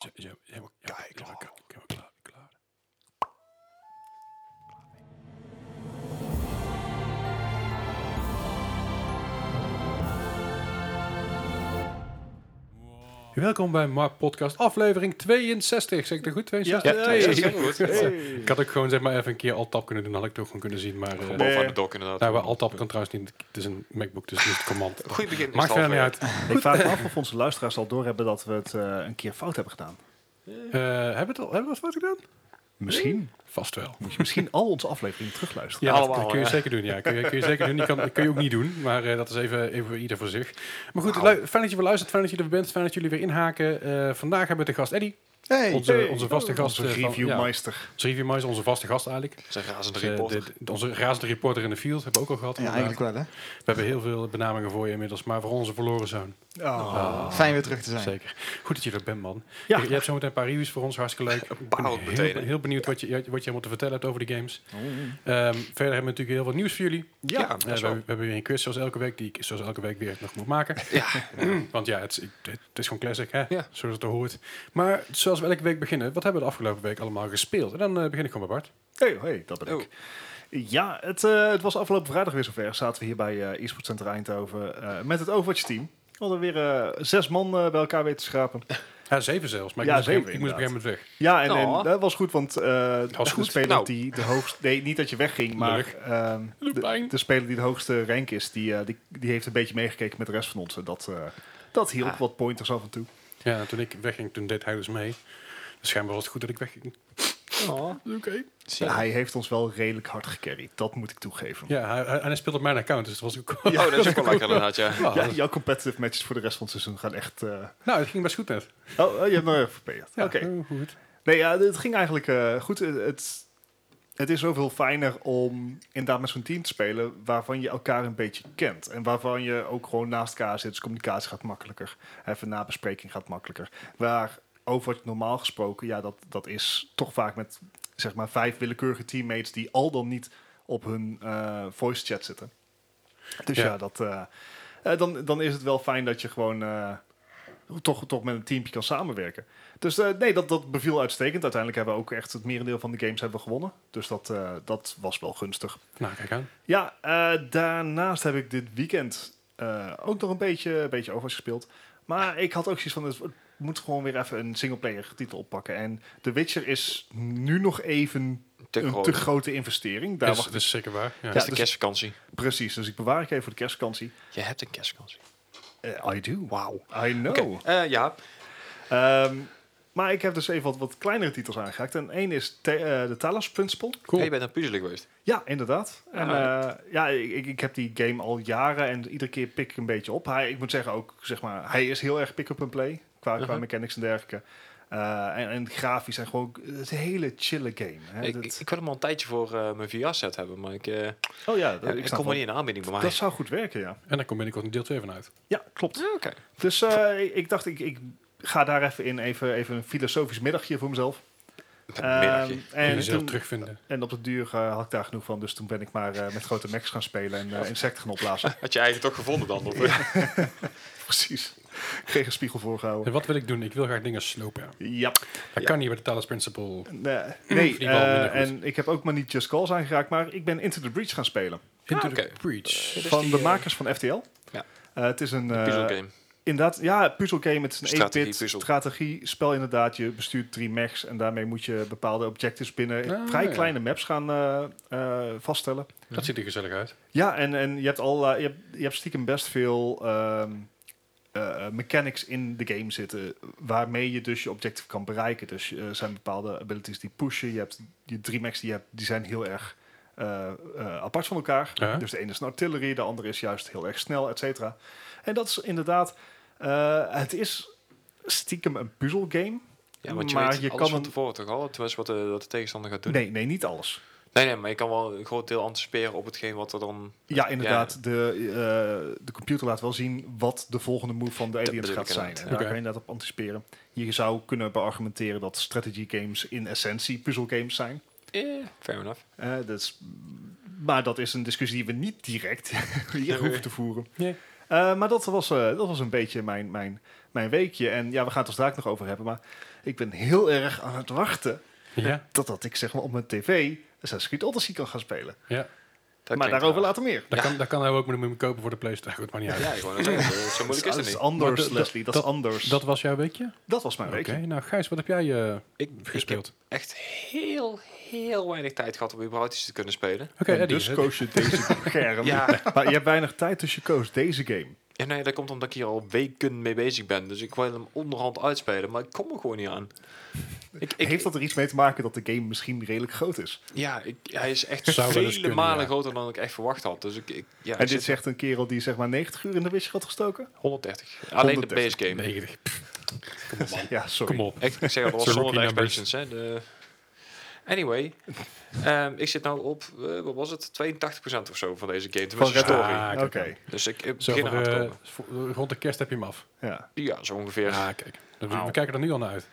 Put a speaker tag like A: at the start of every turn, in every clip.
A: Kijk,
B: Welkom bij Mark Podcast, aflevering 62. Zeg ik dat goed? 62?
A: Ja,
B: Hey.
A: ja, ja, goed.
C: Hey.
B: Ik had ook gewoon zeg maar even een keer alt-tab kunnen doen, had ik toch gewoon kunnen zien. Maar uh,
A: Gewoon
C: Nee.
A: bovenaan de dok inderdaad.
B: nou, alt-tab kan trouwens niet. Het is een MacBook, dus is het command.
A: Goed begin.
B: Maakt verder niet uit.
C: Ik vraag me af of onze luisteraars al doorhebben dat we het eh, een keer fout hebben gedaan.
B: Eh, hebben we het al hebben we wat fout gedaan?
C: Misschien
B: Vast wel.
C: moet je misschien al onze afleveringen terugluisteren.
B: Ja, dat,
A: allemaal,
B: dat kun je
A: ja.
B: zeker doen. Ja, kun je, kun je zeker doen. Die kan, dat kun je ook niet doen, maar eh, dat is even, even ieder voor zich. Maar goed, lu- fijn dat je weer luistert, fijn dat je er bent, fijn dat jullie weer inhaken. Eh, vandaag hebben we de gast Eddie,
A: Hey.
B: onze,
C: Hey.
B: onze vaste gast.
C: Onze
B: eh, ja,
C: reviewmeister.
B: onze reviewmeister, onze vaste gast eigenlijk.
A: Zijn razende
B: Dus,
A: reporter.
B: de- de- onze razende reporter in de field hebben we ook al gehad.
D: Ja,
B: inderdaad.
D: eigenlijk wel, hè?
B: We hebben heel veel benamingen voor je inmiddels, maar voor onze verloren zoon.
C: Ah.
D: Fijn weer terug te zijn.
B: Zeker. Goed dat je er bent, man.
C: Ja.
B: Je, je hebt zometeen een paar reviews voor ons, hartstikke leuk. Ik ben heel, benieuwd wat je, wat je allemaal te vertellen hebt over de games.
C: Oh.
B: Ehm, verder hebben we natuurlijk heel veel nieuws voor jullie.
A: Ja, best
B: we, we hebben weer een quiz zoals elke week, die ik zoals elke week weer nog moet maken.
A: Ja.
B: Want ja, het is, het, het is gewoon classic, hè?
A: Ja.
B: Zoals het er hoort. Maar zoals we elke week beginnen, wat hebben we de afgelopen week allemaal gespeeld? En dan eh, begin ik gewoon bij Bart.
C: Hey, hey, dat ben
A: Oh.
C: ik. Ja, het, eh, het was afgelopen vrijdag weer zover. Zaten we hier bij eh eSports Center Eindhoven eh, met het Overwatch team. We hadden weer eh, zes man eh, bij elkaar weten te schrapen.
B: Ja, zeven zelfs. Maar
C: Ja,
B: ik, moest, op een
C: zeven,
B: gegeven- ik moest op een gegeven moment weg.
C: Ja, en, en dat was goed, want eh
B: was
C: de
B: goed.
C: speler
A: Nou.
C: die de hoogste... Nee, niet dat je wegging, maar ehm, de, de speler die de hoogste rank is, die, die, die heeft een beetje meegekeken met de rest van ons. En dat, eh, dat hielp
A: Ah.
C: wat pointers af en toe.
B: Ja, en toen ik wegging, toen deed hij dus mee. Dus schijnbaar was het goed dat ik wegging.
A: Oh.
B: Oké.
C: Hij heeft ons wel redelijk hard gecarried, dat moet ik toegeven.
B: Ja, hij, hij, en hij speelt op mijn account, dus dat was ook...
A: Oh, dat is ook wel lekker inderdaad, ja.
B: Ja,
C: Ja,
B: dat-
C: jouw competitive matches voor de rest van het seizoen gaan echt... eh,
B: nou, het ging best goed net.
C: Oh, oh, je hebt nog even verpeerd.
B: Ja,
C: Oké.
B: goed.
C: Nee, ja, het ging eigenlijk eh, goed. Het, het, het is zoveel fijner om inderdaad met zo'n team te spelen waarvan je elkaar een beetje kent. En waarvan je ook gewoon naast elkaar zit. Dus communicatie gaat makkelijker. Even nabespreking gaat makkelijker. Waar Overwatch normaal gesproken, ja, dat, dat is toch vaak met zeg maar vijf willekeurige teammates die al dan niet op hun eh, voice chat zitten. Dus ja,
B: Ja.
C: dat, eh, eh, dan, dan is het wel fijn dat je gewoon eh, toch, toch met een teampje kan samenwerken. Dus nee, dat, dat beviel uitstekend. Uiteindelijk hebben we ook echt het merendeel van de games hebben gewonnen. Dus dat, dat was wel gunstig.
B: Nou, kijk aan.
C: Ja, daarnaast heb ik dit weekend ook nog een beetje, een beetje Overwatch gespeeld. Maar ik had ook zoiets van, het moet gewoon weer even een singleplayer titel oppakken. En The Witcher is nu nog even
A: Te
C: een te grote investering. Daar
B: Dat is,
C: wacht
B: is zeker waar. Ja.
A: Is de
C: dus-
A: kerstvakantie.
C: Precies, dus ik bewaar ik even voor de kerstvakantie.
A: Je hebt een kerstvakantie.
C: Eh, I do.
A: Wauw.
C: I know.
A: Eh, ja.
C: Ehm, maar ik heb dus even wat, wat kleinere titels aangeraakt. En één is te- eh, de Talos Principle.
B: Cool.
A: Hey, je bent naar puzzelen geweest.
C: Ja, inderdaad. En
A: Ah,
C: eh, ja, ik, ik heb die game al jaren en iedere keer pik ik een beetje op. Hij, ik moet zeggen ook, zeg maar, hij is heel erg pick-up-and-play qua, qua
A: Uh-huh.
C: mechanics en dergelijke. Eh, en, en grafisch en gewoon, het is een hele chille game. Hè.
A: ik,
C: Dat-
A: ik, ik wil hem al een tijdje voor eh, mijn VR-set hebben, maar ik, eh
C: oh ja,
A: ja,
C: dat, ik
A: ik kom
C: wel.
A: niet in aanbieding bij mij.
C: Dat zou goed werken, ja.
B: En dan komt binnenkort een deel 2 van uit.
C: Ja, klopt.
A: Ja, Oké.
C: Dus eh, ik, ik dacht, ik, ik ga daar even in, even, even een filosofisch middagje voor mezelf.
A: Een middagje.
B: En jezelf terugvinden.
C: en op de duur had ik daar genoeg van, dus toen ben ik maar eh, met grote mechs gaan spelen en insecten gaan opblazen.
A: Had je eigenlijk toch gevonden dan? Of?
C: Precies. Geen gespiegel
B: En
C: voorgehouden.
B: wat wil ik doen? Ik wil graag dingen slopen.
C: Ja.
B: Dat
A: Ja.
B: kan niet bij de Talos Principle.
C: Nee, eh, en ik heb ook maar niet Just Cause aangeraakt, maar ik ben Into the Breach gaan spelen.
B: Into
A: Ah,
B: the
A: oké.
B: Breach.
C: Van
A: die,
C: de
A: eh,
C: makers van FTL.
A: ja.
C: Eh, het is een... eh,
A: puzzelgame.
C: Inderdaad, ja, puzzelgame. Het is een
A: Strategie
C: 8-bit
A: puzzel.
C: strategie spel inderdaad. Je bestuurt drie mechs en daarmee moet je bepaalde objectives binnen
B: Ah,
C: vrij
B: ja.
C: kleine maps gaan eh, eh, vaststellen.
B: Dat ziet er gezellig uit.
C: Ja, en, en je, hebt al, je, hebt, je hebt stiekem best veel ehm, eh, mechanics in de game zitten, waarmee je dus je objective kan bereiken. Dus eh, er zijn bepaalde abilities die pushen. Je hebt die drie mechs die je hebt, die zijn heel erg eh, eh, apart van elkaar. Dus de ene is een artillery, de andere is juist heel erg snel, et cetera. En dat is inderdaad, eh, het is stiekem een puzzelgame.
A: Ja, want je
C: maar
A: weet
C: je
A: alles
C: kan
A: van tevoren toch al? Het was wat de, wat de tegenstander gaat doen.
C: Nee, nee, niet alles.
A: Nee, nee, maar je kan wel een groot deel anticiperen op hetgeen wat er dan...
C: Ja, inderdaad. De, eh, de computer laat wel zien wat de volgende move van de aliens gaat zijn.
A: inderdaad.
C: En daar
B: Oké.
C: kan je net op anticiperen. Je zou kunnen beargumenteren dat strategy games in essentie puzzelgames zijn.
A: Eh, fair enough.
C: Eh, dat is, maar dat is een discussie die we niet direct hier hoeven te voeren. Eh, maar dat was, eh, dat was een beetje mijn, mijn, mijn weekje. En ja, we gaan het er straks nog over hebben. Maar ik ben heel erg aan het wachten
B: Ja,
C: totdat ik zeg maar op mijn tv Assassin's Creed Odyssey kan gaan spelen.
B: ja.
A: Dat
C: maar daarover later meer.
B: Dat,
A: Ja.
B: kan, dat kan hij ook met hem kopen voor de PlayStation. Goed, maar niet uit.
A: Ja, gewoon zeggen, zo moeilijk is
C: dat
A: het
C: is
A: niet.
C: anders,
B: dat-
C: Leslie. Dat, is anders.
B: Dat was jouw weekje?
C: dat was mijn
B: Oké, nou Gijs, wat heb jij eh,
A: Ik, ik heb
B: gespeeld?
A: echt heel, heel weinig tijd gehad om überhaupt iets te kunnen spelen.
B: Oké,
C: dus koos je deze scherm.
A: Ja.
C: Maar je hebt weinig tijd, dus je koos deze game.
A: Ja, nee, dat komt omdat ik hier al weken mee bezig ben. Dus ik wil hem onderhand uitspelen, maar ik kom er gewoon niet aan. Ik, ik,
C: Heeft dat er iets mee te maken dat de game misschien redelijk groot is?
A: Ja, ik, hij is echt
B: Zou
A: vele
B: kunnen,
A: malen
B: ja.
A: groter dan ik echt verwacht had. Dus ik, ik, ja,
C: en
A: ik
C: dit
A: zit
C: zegt een kerel die zeg maar 90 uur in de Witcher had gestoken?
A: 130. Alleen
C: 130.
A: de base game.
B: 90. Pff, Kom op, man.
C: Ja, sorry.
B: Kom op.
A: Ik, ik zeg al, dat was
B: Zo'n
A: zonder expansions. Hè, de... Anyway, ehm, ik zit nou op, eh, wat was het, 82% of zo van deze game.
C: Van
A: Tenminste,
C: Red
A: story.
B: Ah,
C: Oké.
B: kijk aan.
A: Dus ik, ik begin aan te
B: eh,
A: komen.
B: rond de kerst heb je hem af.
C: Ja.
A: Ja, zo ongeveer.
B: Ja, kijk. We, we kijken er nu al naar uit.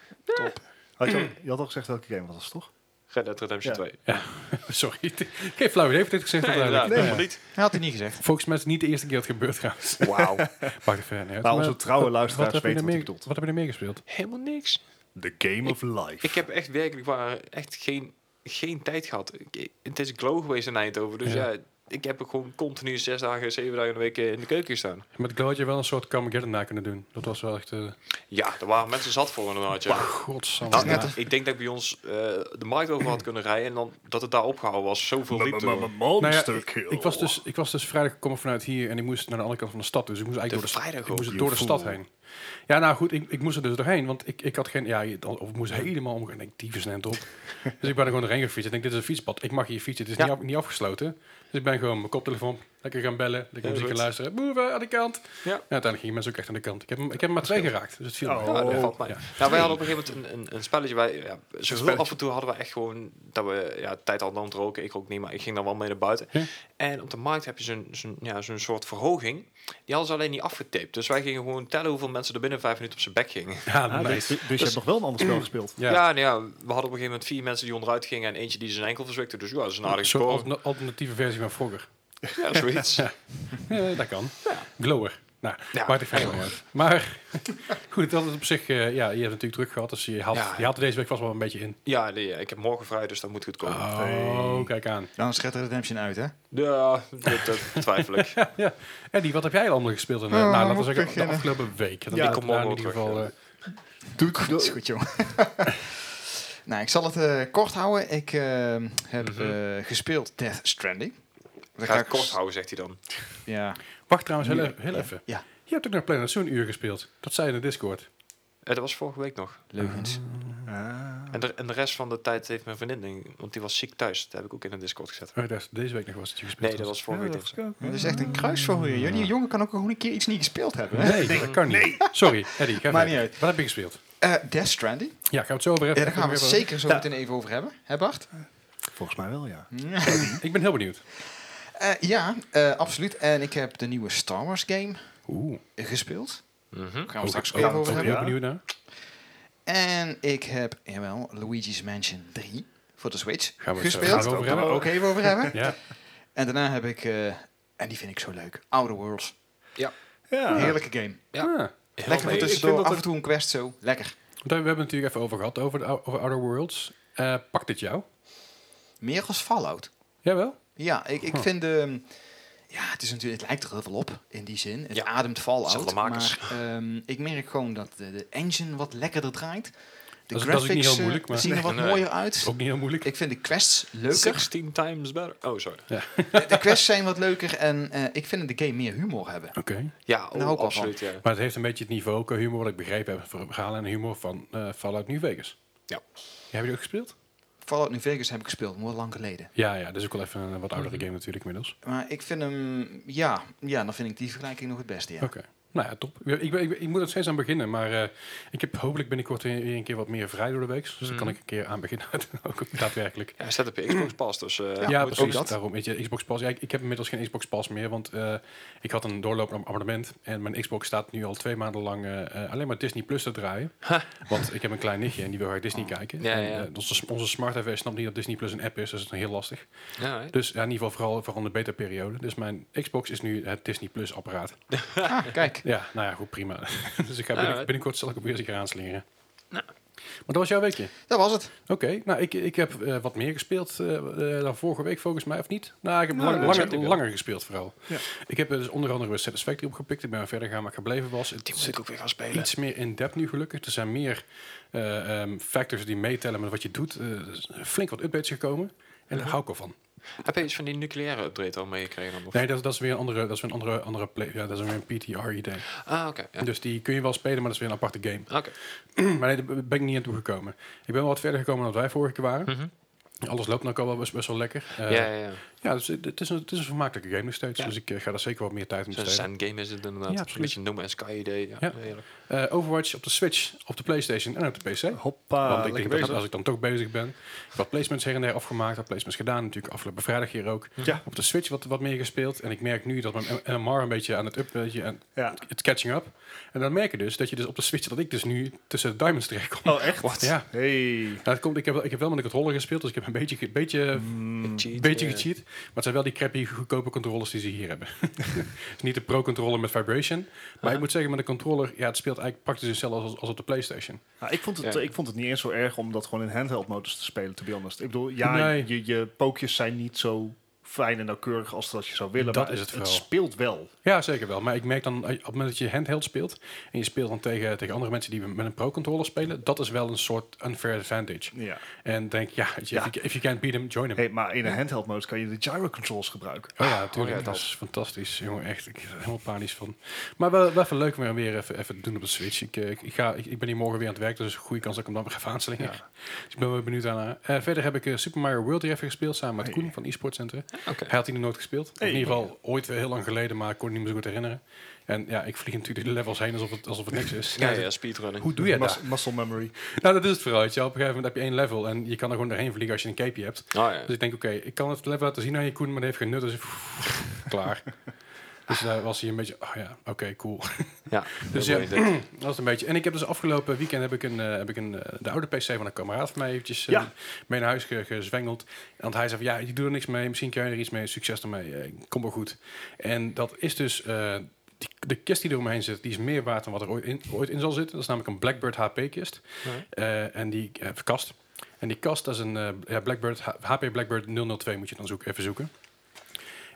C: Had je, al, je had al gezegd welke game was dat, toch?
A: Red Dead Redemption
C: Ja.
A: 2.
B: Sorry. Geen flauw idee. Heeft dit gezegd?
A: Nee,
B: Ja.
A: niet.
D: Hij had hij niet gezegd.
B: Volgens mij is het niet de eerste keer dat het gebeurt trouwens.
A: Wauw.
B: Wacht even. Nee,
C: Nou, onze trouwe
B: wat-
C: luisteraars
B: wat
C: weten
B: er
C: wat
B: meer-
C: bedoel.
B: Wat heb je er meer gespeeld?
A: helemaal niks.
C: The Game of Life.
A: Ik heb echt werkelijk waar echt geen, geen tijd gehad. Ik, het is glow geweest in Eindhoven. Dus
B: Ja.
A: ja. ik heb gewoon continu zes dagen, zeven dagen in de week eh, in de keuken gestaan.
B: Met Glow had je wel een soort Carmageddon na kunnen doen. Dat was wel echt... eh
A: Ja, er waren mensen zat voor inderdaad. Ja.
B: godsamme.
A: Nou,
B: Ja.
A: Ik denk dat ik bij ons eh, de markt over had kunnen rijden en dan dat het daar opgehouden was. Zoveel liep.
C: Monster
B: Nou ja,
C: Kill.
B: Ik was, dus, ik was dus vrijdag gekomen vanuit hier en ik moest naar de andere kant van de stad. Dus ik moest eigenlijk
A: De
B: door de,
A: vrijdag
B: ik moest door de stad heen. Ja, nou goed, ik, ik moest er dus doorheen, want ik, ik had geen... Ja, of ik moest helemaal omgaan. Ik denk, tyfus neemt op. dus ik ben er gewoon doorheen gefietst. Ik denk, dit is een fietspad. Ik mag hier fietsen. Het is
A: Ja.
B: niet, niet afgesloten. Dus ik ben gewoon mijn koptelefoon lekker gaan bellen. Lekker muziek gaan luisteren. Move aan de kant.
A: Ja.
B: Ja, uiteindelijk gingen mensen ook echt aan de kant. Ik heb, hem- ik heb hem maar twee geraakt. Dus het viel
C: Oh.
A: Ja, dat valt mij.
B: Ja.
A: Nou, wij hadden op een gegeven moment een, een, een spelletje. Wij, ja,
C: spelletje.
A: af en toe hadden we echt gewoon dat we ja, tijd hadden om te roken. Ik ook niet, maar ik ging dan wel mee naar buiten. En op de markt heb je zo'n zo'n ja, zo'n soort verhoging. Die hadden ze alleen niet afgetaped. Dus wij gingen gewoon tellen hoeveel mensen er binnen vijf minuten op zijn bek gingen.
B: Ja,
C: Ah,
B: nice.
C: dus, dus je hebt nog wel een ander spel gespeeld.
B: Ja.
A: Ja, nou ja, we hadden op een gegeven moment vier mensen die onderuit gingen en eentje die zijn enkel verzwikte. Dus ja, dat is een aardige
B: soort
A: score.
B: altern- alternatieve versie van Frogger.
A: Ja, zoiets.
B: Ja, dat kan. Glower. Nou,
A: Ja.
B: maakt er verder uit. Maar goed, dat is op zich... eh, ja, je hebt natuurlijk druk gehad, dus je had,
A: Ja.
B: je had er deze week vast wel een beetje in.
A: Ja, nee, ik heb morgen vrij, dus dat moet goed komen.
B: Oh, kijk aan.
D: Dan Red Dead Redemption uit, hè?
A: Ja, dat, dat betwijfel ik.
B: ja. Eddie, wat heb jij allemaal gespeeld? In, eh,
D: Oh,
B: nou, laten we zeggen, de afgelopen week. Dan
C: Ja,
A: ik kom
B: daar in
A: morgen
B: ieder geval... eh,
C: Doet,
D: Dat is goed, jongen. nou, ik zal het eh, kort houden. Ik eh, heb
A: Mhm.
D: eh, gespeeld Death Stranding. Dan
A: Ga ik kort houden, zegt hij dan.
D: Ja.
B: Wacht trouwens, heel, heel even.
D: Ja.
B: Je hebt ook nog Planet Zo'n uur gespeeld. Dat zei je in de Discord.
A: Dat was vorige week nog.
D: Leugens.
C: Ah.
A: En de, en de rest van de tijd heeft mijn vriendin, want die was ziek thuis. Dat heb ik ook in een Discord gezet.
B: Oh, dat is deze week nog was het je gespeeld.
A: Nee, dat was vorige
C: Ja,
A: week
C: dat.
D: Het is echt een kruisvogel hier. Die jongen kan ook gewoon een keer iets niet gespeeld hebben. Hè?
B: Nee, dat kan niet. Sorry, Eddie. Ga
D: Maakt
B: verder.
D: niet uit.
B: Wat heb je gespeeld?
D: Eh, Death Stranding.
B: Ja, gaan we het zo over
D: Ja,
B: hebben.
D: daar gaan we het zeker zo
C: Ja.
D: meteen even over hebben. Hè Bart?
C: Volgens mij wel, ja.
B: Ik ben heel benieuwd.
D: Eh, ja, eh, absoluut. En ik heb de nieuwe Star Wars game
B: Oeh.
D: gespeeld. Daar gaan we
B: Ook-
D: straks
B: ook-
D: over hebben.
C: Ja.
B: benieuwd naar.
D: En ik heb, jawel, Luigi's Mansion 3 voor de Switch
B: Gaan we zo-
D: gespeeld.
B: gaan we over
D: Daar gaan we
B: hebben.
D: ook even over hebben.
B: Ja.
D: En daarna heb ik, eh, en die vind ik zo leuk, Outer Worlds.
C: Ja.
D: Heerlijke game.
A: Ja.
D: Lekker voor
C: ik
D: tussendoor,
C: vind dat
D: af
C: het-
D: en toe een quest zo. Lekker.
B: We hebben het natuurlijk even over gehad, over, de, over Outer Worlds. Eh pakt dit jou?
D: Meer als Fallout.
B: Jawel?
D: Ja, ik, ik
B: Huh.
D: vind... ehm, ja, het, is natuurlijk, het lijkt er heel veel op in die zin. Het
A: Ja,
D: ademt Fallout. Maar ehm, ik merk gewoon dat de, de engine wat lekkerder draait. De
B: Dat is
D: graphics
B: niet heel moeilijk, maar-
D: zien er wat
A: Nee.
D: mooier uit.
B: Ook niet heel moeilijk.
D: Ik vind de quests leuker.
A: 16 times better. Oh, sorry.
D: De quests zijn wat leuker en eh, ik vind dat de game meer humor hebben.
B: Oké.
A: Ja, oh, absoluut. Ja.
B: Maar het heeft een beetje het niveau humor wat ik begrepen heb. Voor verhalen en humor van eh Fallout New Vegas.
A: Ja.
B: Heb je die ook gespeeld?
D: Fallout New Vegas heb ik gespeeld, maar lang geleden.
B: Ja, ja. Dat is ook wel even een wat
D: Mhm.
B: oudere game natuurlijk inmiddels.
D: Maar ik vind hem, ja, ja, dan vind ik die vergelijking nog het beste. Ja.
B: Oké. Nou ja, top. Ik, ik, ik, ik moet er steeds aan beginnen, maar eh, ik heb hopelijk binnenkort weer, weer een keer wat meer vrij door de week. Dus dan
A: Mhm.
B: kan ik een keer aan beginnen, ook daadwerkelijk.
A: Ja, zet op je Xbox Pass, dus... eh,
B: Ja, precies.
A: ook dat.
B: Daarom, weet je, Xbox Pass. Ja, ik, ik heb inmiddels geen Xbox Pass meer, want eh, ik had een doorlopend abonnement. En mijn Xbox staat nu al twee maanden lang alleen maar Disney Plus te draaien.
A: Ha.
B: Want ik heb een klein nichtje en die wil graag Disney kijken.
A: Ja,
B: En,
A: ja.
B: eh, onze, onze smart TV snapt niet dat Disney Plus een app is, dus dat is heel lastig. Dus ja, in ieder geval vooral, vooral in de beta-periode. Dus mijn Xbox is nu het Disney Plus apparaat.
D: Ah, kijk.
B: Ja, nou ja, goed, prima. dus ik ga
A: Ja,
B: binnen-
A: het-
B: binnenkort zal ik ook weer keer aanslingeren.
A: Nou.
B: Maar dat was jouw weekje.
D: Dat was het.
B: Oké, nou ik, ik heb eh, wat meer gespeeld eh, eh, dan vorige week volgens mij, of niet? Nou, ik heb
C: Nou,
B: lang- langer, langer gespeeld vooral.
C: Ja.
B: Ik heb dus onder andere weer Satisfactory opgepikt. Ik ben verder gaan waar ik gebleven was. Het
A: Die moet ik ook weer gaan spelen.
B: iets meer in depth nu gelukkig. Er zijn meer eh, ehm, factors die meetellen met wat je doet. Er is flink wat updates gekomen. En daar
A: Mhm.
B: hou ik al van.
A: Heb je iets van die nucleaire upgrade al meegekregen?
B: Nee, dat, dat is weer een andere, dat is weer een andere, andere play. Ja, dat is weer een PTR-idee.
A: Ah, oké. ja.
B: Dus die kun je wel spelen, maar dat is weer een aparte game.
A: Oké.
B: maar nee, daar ben ik niet aan toegekomen. Ik ben wel wat verder gekomen dan wij vorige keer waren.
A: Mhm.
B: Alles loopt nog al wel best, best wel lekker. Eh,
A: ja, ja, ja.
B: Ja, dus het, het is een, het is een vermakelijke game nog steeds.
A: Ja.
B: Dus ik eh, ga daar zeker wat meer tijd in besteden.
A: sandgame is het inderdaad.
B: Ja, absoluut.
A: beetje een No Sky idee. Ja.
B: Eh, Overwatch op de Switch, op de Playstation en op de PC.
C: Hoppa,
B: Want ik denk dat als ik dan toch bezig ben. Ik heb wat placements her en der afgemaakt. Wat placements gedaan. Natuurlijk afgelopen vrijdag hier ook.
C: Ja.
B: Op de Switch wat, wat meer gespeeld. En ik merk nu dat mijn MMR een beetje aan het up... Beetje aan
C: Ja.
B: het catching up. En dan merk je dus dat je dus op de Switch... dat ik dus nu tussen de diamonds terecht kom.
C: Oh, echt?
B: Ja.
C: Hey.
B: Nou, dat komt, ik, heb, wel- ik heb wel met de controller gespeeld. Dus ik heb een beetje, beetje,
C: Mm,
B: beetje
A: eh,
B: gecheat. Maar het zijn wel die crappy goedkope controllers die ze hier hebben. het is niet de pro-controller met vibration. Maar ik moet zeggen, met de controller... Ja, het speelt eigenlijk praktisch hetzelfde als, als op de Playstation.
C: Nou, ik, vond het,
A: Ja.
C: ik vond het niet eens zo erg om dat gewoon in handheld modus te spelen, to be honest. Ik bedoel, ja,
B: Nee.
C: je, je pookjes zijn niet zo fijn en nauwkeurig als dat je zou willen,
B: Dat
C: maar
B: is het
C: het,
B: vooral.
C: speelt wel.
B: Ja, zeker wel. Maar ik merk dan, op het moment dat je handheld speelt... en je speelt dan tegen, tegen andere mensen die met een pro-controller spelen... dat is wel een soort unfair advantage.
C: Ja.
B: En denk, ja. If, you, if you can't beat them, join them.
C: Hey, maar in een handheld modus kan je de gyro controls gebruiken.
B: Oh ja, natuurlijk.
A: Oh ja,
B: dat is fantastisch. Jongen, echt. Ik ben er helemaal panisch van. Maar wel, wel even leuk om weer even, even te doen op de Switch. Ik, eh, ik, ik ga, ik, ik ben hier morgen weer aan het werk, dus een goede kans dat ik hem dan weer even aanslingen.
C: Ja.
B: Dus ik ben wel benieuwd aan. eh verder heb ik eh, Super Mario World hier even gespeeld, samen met
C: Hey.
B: Koen van eSport Center.
A: Oké.
B: Hij had die nog nooit gespeeld.
C: Hey.
B: In ieder geval ooit weer heel lang geleden, maar ik kon het niet meer zo goed herinneren. En ja, ik vlieg natuurlijk de levels heen alsof het, alsof het niks is.
A: Ja, ja, speedrunning.
B: Hoe doe je dat?
C: Mus- muscle memory.
B: Nou, dat is het wel. Op een gegeven moment heb je één level en je kan er gewoon doorheen vliegen als je een cape hebt.
A: Oh, ja.
B: Dus ik denk, oké, ik kan het level laten zien aan je Koen, maar dat heeft geen nut. Dus klaar. Dus daar was hij een beetje, oh ja, oké, cool.
A: ja.
B: Dus
A: dat
B: ja, dat is een beetje. En ik heb dus afgelopen weekend heb ik een, eh, heb ik een eh, de oude PC van een kameraad van mij eventjes eh,
C: Ja.
B: mee naar huis ge- gezwengeld. Want hij zei van, ja, je doet er niks mee, misschien kan je er iets mee, succes ermee, kom wel goed. En dat is dus, die, de kist die er omheen zit, die is meer waard dan wat er ooit in, ooit in zal zitten. Dat is namelijk een Blackbird HP-kist. En die kast. En die kast dat is een ja, Blackbird, HP Blackbird 002 moet je dan zoeken, even zoeken.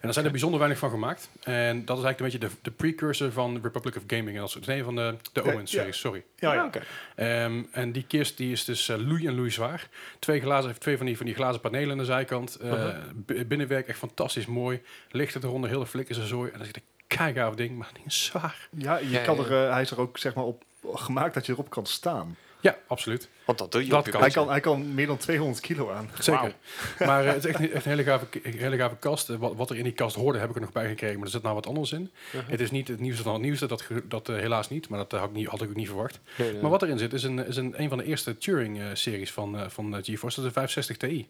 B: En daar zijn er bijzonder weinig van gemaakt. En dat is eigenlijk een beetje de, de precursor van Republic of Gaming. En dat nee, van de, de
C: Ja,
B: Omen-series, sorry.
C: Ja, ja.
A: oké.
B: Ehm, en die kist die is dus eh loei en loei zwaar. Twee, glazen, heeft twee van die, van die glazen panelen aan de zijkant. Eh, binnenwerk echt fantastisch mooi. Licht eronder, hele flikkers en zooi. En dan zit een keigaaf ding, maar die is zwaar.
C: Ja, je
A: Ja,
C: kan
A: ja.
C: Er, eh, hij is er ook zeg maar op gemaakt dat je erop kan staan.
B: Ja, absoluut.
A: Want dat doe je
B: Dat
A: op je
B: kan.
C: Hij kan, hij kan meer dan 200 kilo aan.
B: Zeker. Maar eh, het is echt, een- echt een hele gave, hele gave kast. Eh, Wat, wat er in die kast hoorde, heb ik er nog bij gekregen. Maar er zit nou wat anders in.
A: Uh-huh.
B: Het is niet het nieuwste van het nieuwste. Dat, dat eh, helaas niet. Maar dat had, ik niet, had ik ook niet verwacht.
A: Nee, nee.
B: Maar wat erin zit, is een, is een, een van de eerste Turing-series van, van eh, GeForce. Dat is de 560 Ti.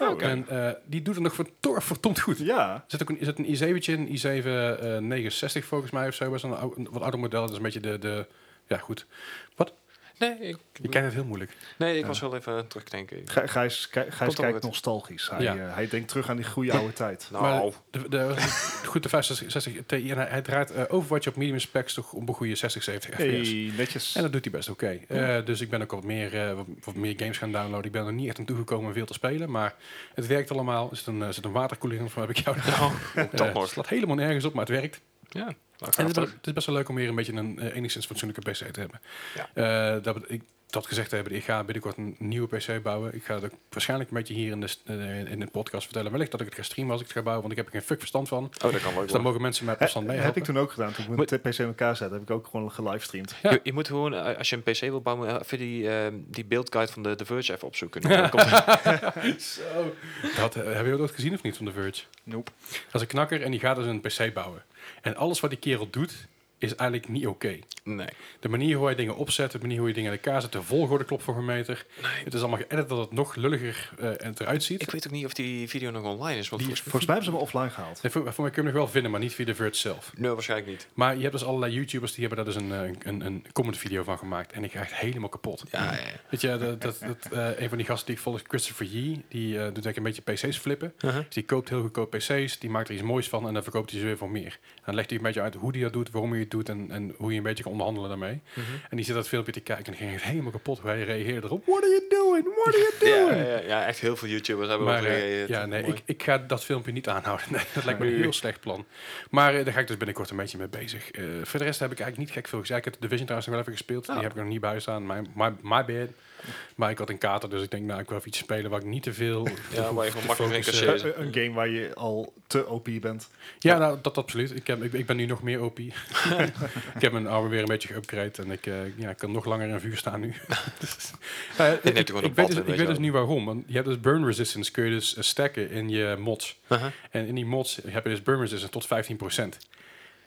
C: Oh.
B: En eh, die doet het nog vertor- verdomd goed.
C: Ja,
B: Er zit ook een, is het een i7'tje in, i7 eh 69 volgens mij of zo. Best wel een, wat ouder model. Dat is een beetje de... de ja, goed.
A: Nee, ik,
B: Je kijkt het heel moeilijk.
A: nee, ik was wel even terugdenken.
C: Gij- Gijs, Gij- kijkt nostalgisch. Hij,
B: Ja.
C: eh, hij denkt terug aan die goede oude tijd.
A: Nou,
B: Maar de, de, goed, de 560 Ti. En hij, hij draait eh, Overwatch op medium specs toch op een goede 60, 70 fps.
C: Hey, netjes.
B: En dat doet hij best oké. Eh, dus ik ben ook wat meer, eh, wat, wat meer games gaan downloaden. Ik ben er niet echt aan toegekomen om veel te spelen. Maar het werkt allemaal. Er zit een, zit een waterkoeling in, van heb ik jou.
A: dat
B: het
A: nog.
B: slaat helemaal nergens op, maar het werkt.
A: Ja,
B: En het is, het best wel leuk om weer een beetje een eh, enigszins fatsoenlijke PC te hebben.
A: Ja.
B: Eh, dat, ik, dat gezegd hebben, ik ga binnenkort een nieuwe PC bouwen. Ik ga het ook waarschijnlijk een beetje hier in de, eh, in de podcast vertellen. Wellicht dat ik het ga streamen als ik het ga bouwen, want ik heb er geen fuck verstand van.
A: Oh, dat kan wel.
B: Dus dan mogen mensen mij op
C: He-
B: afstand mee
C: heb ik toen ook gedaan. Toen ik mijn PC in elkaar zette, heb ik ook gewoon gelivestreamd.
B: Ja.
A: Je, je moet gewoon, als je een PC wil bouwen, even die, eh, die beeldguide van de The Verge even opzoeken.
B: Zo. Dat, hebben jullie dat gezien of niet van The Verge?
D: Nope.
B: Dat is een knakker en die gaat dus een PC bouwen. En alles wat die kerel doet, is eigenlijk niet oké.
A: Nee.
B: De manier hoe je dingen opzet, de manier hoe je dingen in elkaar zet, de volgorde klopt voor een meter. Het is allemaal geëdit dat het nog lulliger eh, en eruit ziet.
A: Ik weet ook niet of die video nog online is. Want
B: Die-
A: volgens mij...
C: Volgens mij hebben ze hem offline gehaald.
B: Nee, voor, voor mij kun je hem nog wel vinden, maar niet via de Verge zelf.
A: Nee, waarschijnlijk niet.
B: Maar je hebt dus allerlei YouTubers die hebben daar dus een, eh, een, een comment video van gemaakt. En ik ga echt helemaal kapot.
A: Ja, ja, ja.
B: Weet je, dat, dat, dat, eh, een van die gasten die ik volg, is Christopher Yee, die eh, doet denk ik een beetje PC's flippen.
A: Uh-huh.
B: Dus die koopt heel goedkoop PC's, die maakt er iets moois van en dan verkoopt hij ze weer voor meer. En dan legt hij een beetje uit hoe hij dat doet, waarom hij het doet en, en hoe je een beetje kan onderhandelen daarmee.
A: Mhm.
B: En die zit dat filmpje te kijken en ging het helemaal kapot hij reageerde erop. What are you doing? What are you
A: Ja,
B: doing?
A: ja, ja, echt heel veel YouTubers hebben
B: Maar eh,
A: gereageerd.
B: ja, nee, ik, ik ga dat filmpje niet aanhouden. Nee, dat lijkt me een heel slecht plan. Maar eh, daar ga ik dus binnenkort een beetje mee bezig. Eh, voor de rest heb ik eigenlijk niet gek veel gezegd. Ik heb de Division trouwens nog wel even gespeeld. Die heb ik nog niet bij staan. My, my, my bad. Maar ik had een kater, dus ik denk, nou, ik wil even iets spelen waar ik niet te veel...
A: Ja, waar je gewoon makkelijk in kan
B: focussen.
A: zitten.
C: Een, game waar je al te OP bent.
B: Ja, nou, dat absoluut. Ik, heb, ik, ik ben nu nog meer OP. ik heb mijn armen weer een beetje geupgrade en ik, eh, ja, ik kan nog langer in vuur staan nu. Eh, ik, weet dus, ik dus niet waarom. Want je hebt dus burn resistance, kun je dus eh, stacken in je mods.
A: Uh-huh.
B: En in die mods heb je dus burn resistance tot 15%.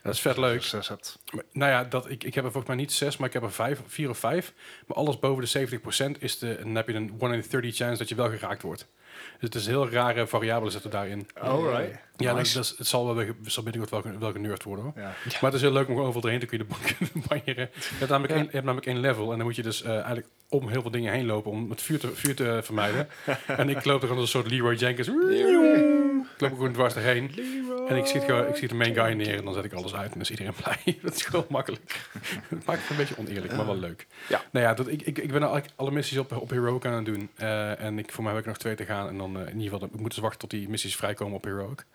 B: Dat is vet leuk.
C: Zes hebt.
B: Maar, nou ja, dat, ik, ik heb er volgens mij niet 6, maar ik heb er 5, 4 of 5. Maar alles boven de 70% is de, dan heb je een 1 in 30 chance dat je wel geraakt wordt. Dus het is heel rare variabelen zitten daarin.
C: Alright.
B: Ja,
C: Nice.
B: dat, dat is- het zal wel, zal binnenkort wel, ge- wel genurd worden hoor.
C: Ja.
B: Maar het is heel leuk om gewoon overal doorheen te kunnen banjeren. Je hebt namelijk, één, je hebt namelijk één level en dan moet je dus eh, eigenlijk om heel veel dingen heen lopen om het vuur te, vuur te vermijden. en ik loop er gewoon als een soort Leroy Jenkins. Ik loop er gewoon dwars erheen. En ik schiet, gewoon, ik schiet de main guy neer en dan zet ik alles uit en dan is iedereen blij. dat is gewoon makkelijk. Het maakt het een beetje oneerlijk, maar wel leuk.
A: Ja.
B: Nou ja, dat, ik, ik, ik ben al alle missies op, op Heroic aan het doen. Eh, en ik, voor mij heb ik nog twee te gaan. En dan eh, in ieder geval, ik moet dus wachten tot die missies vrijkomen op Heroic.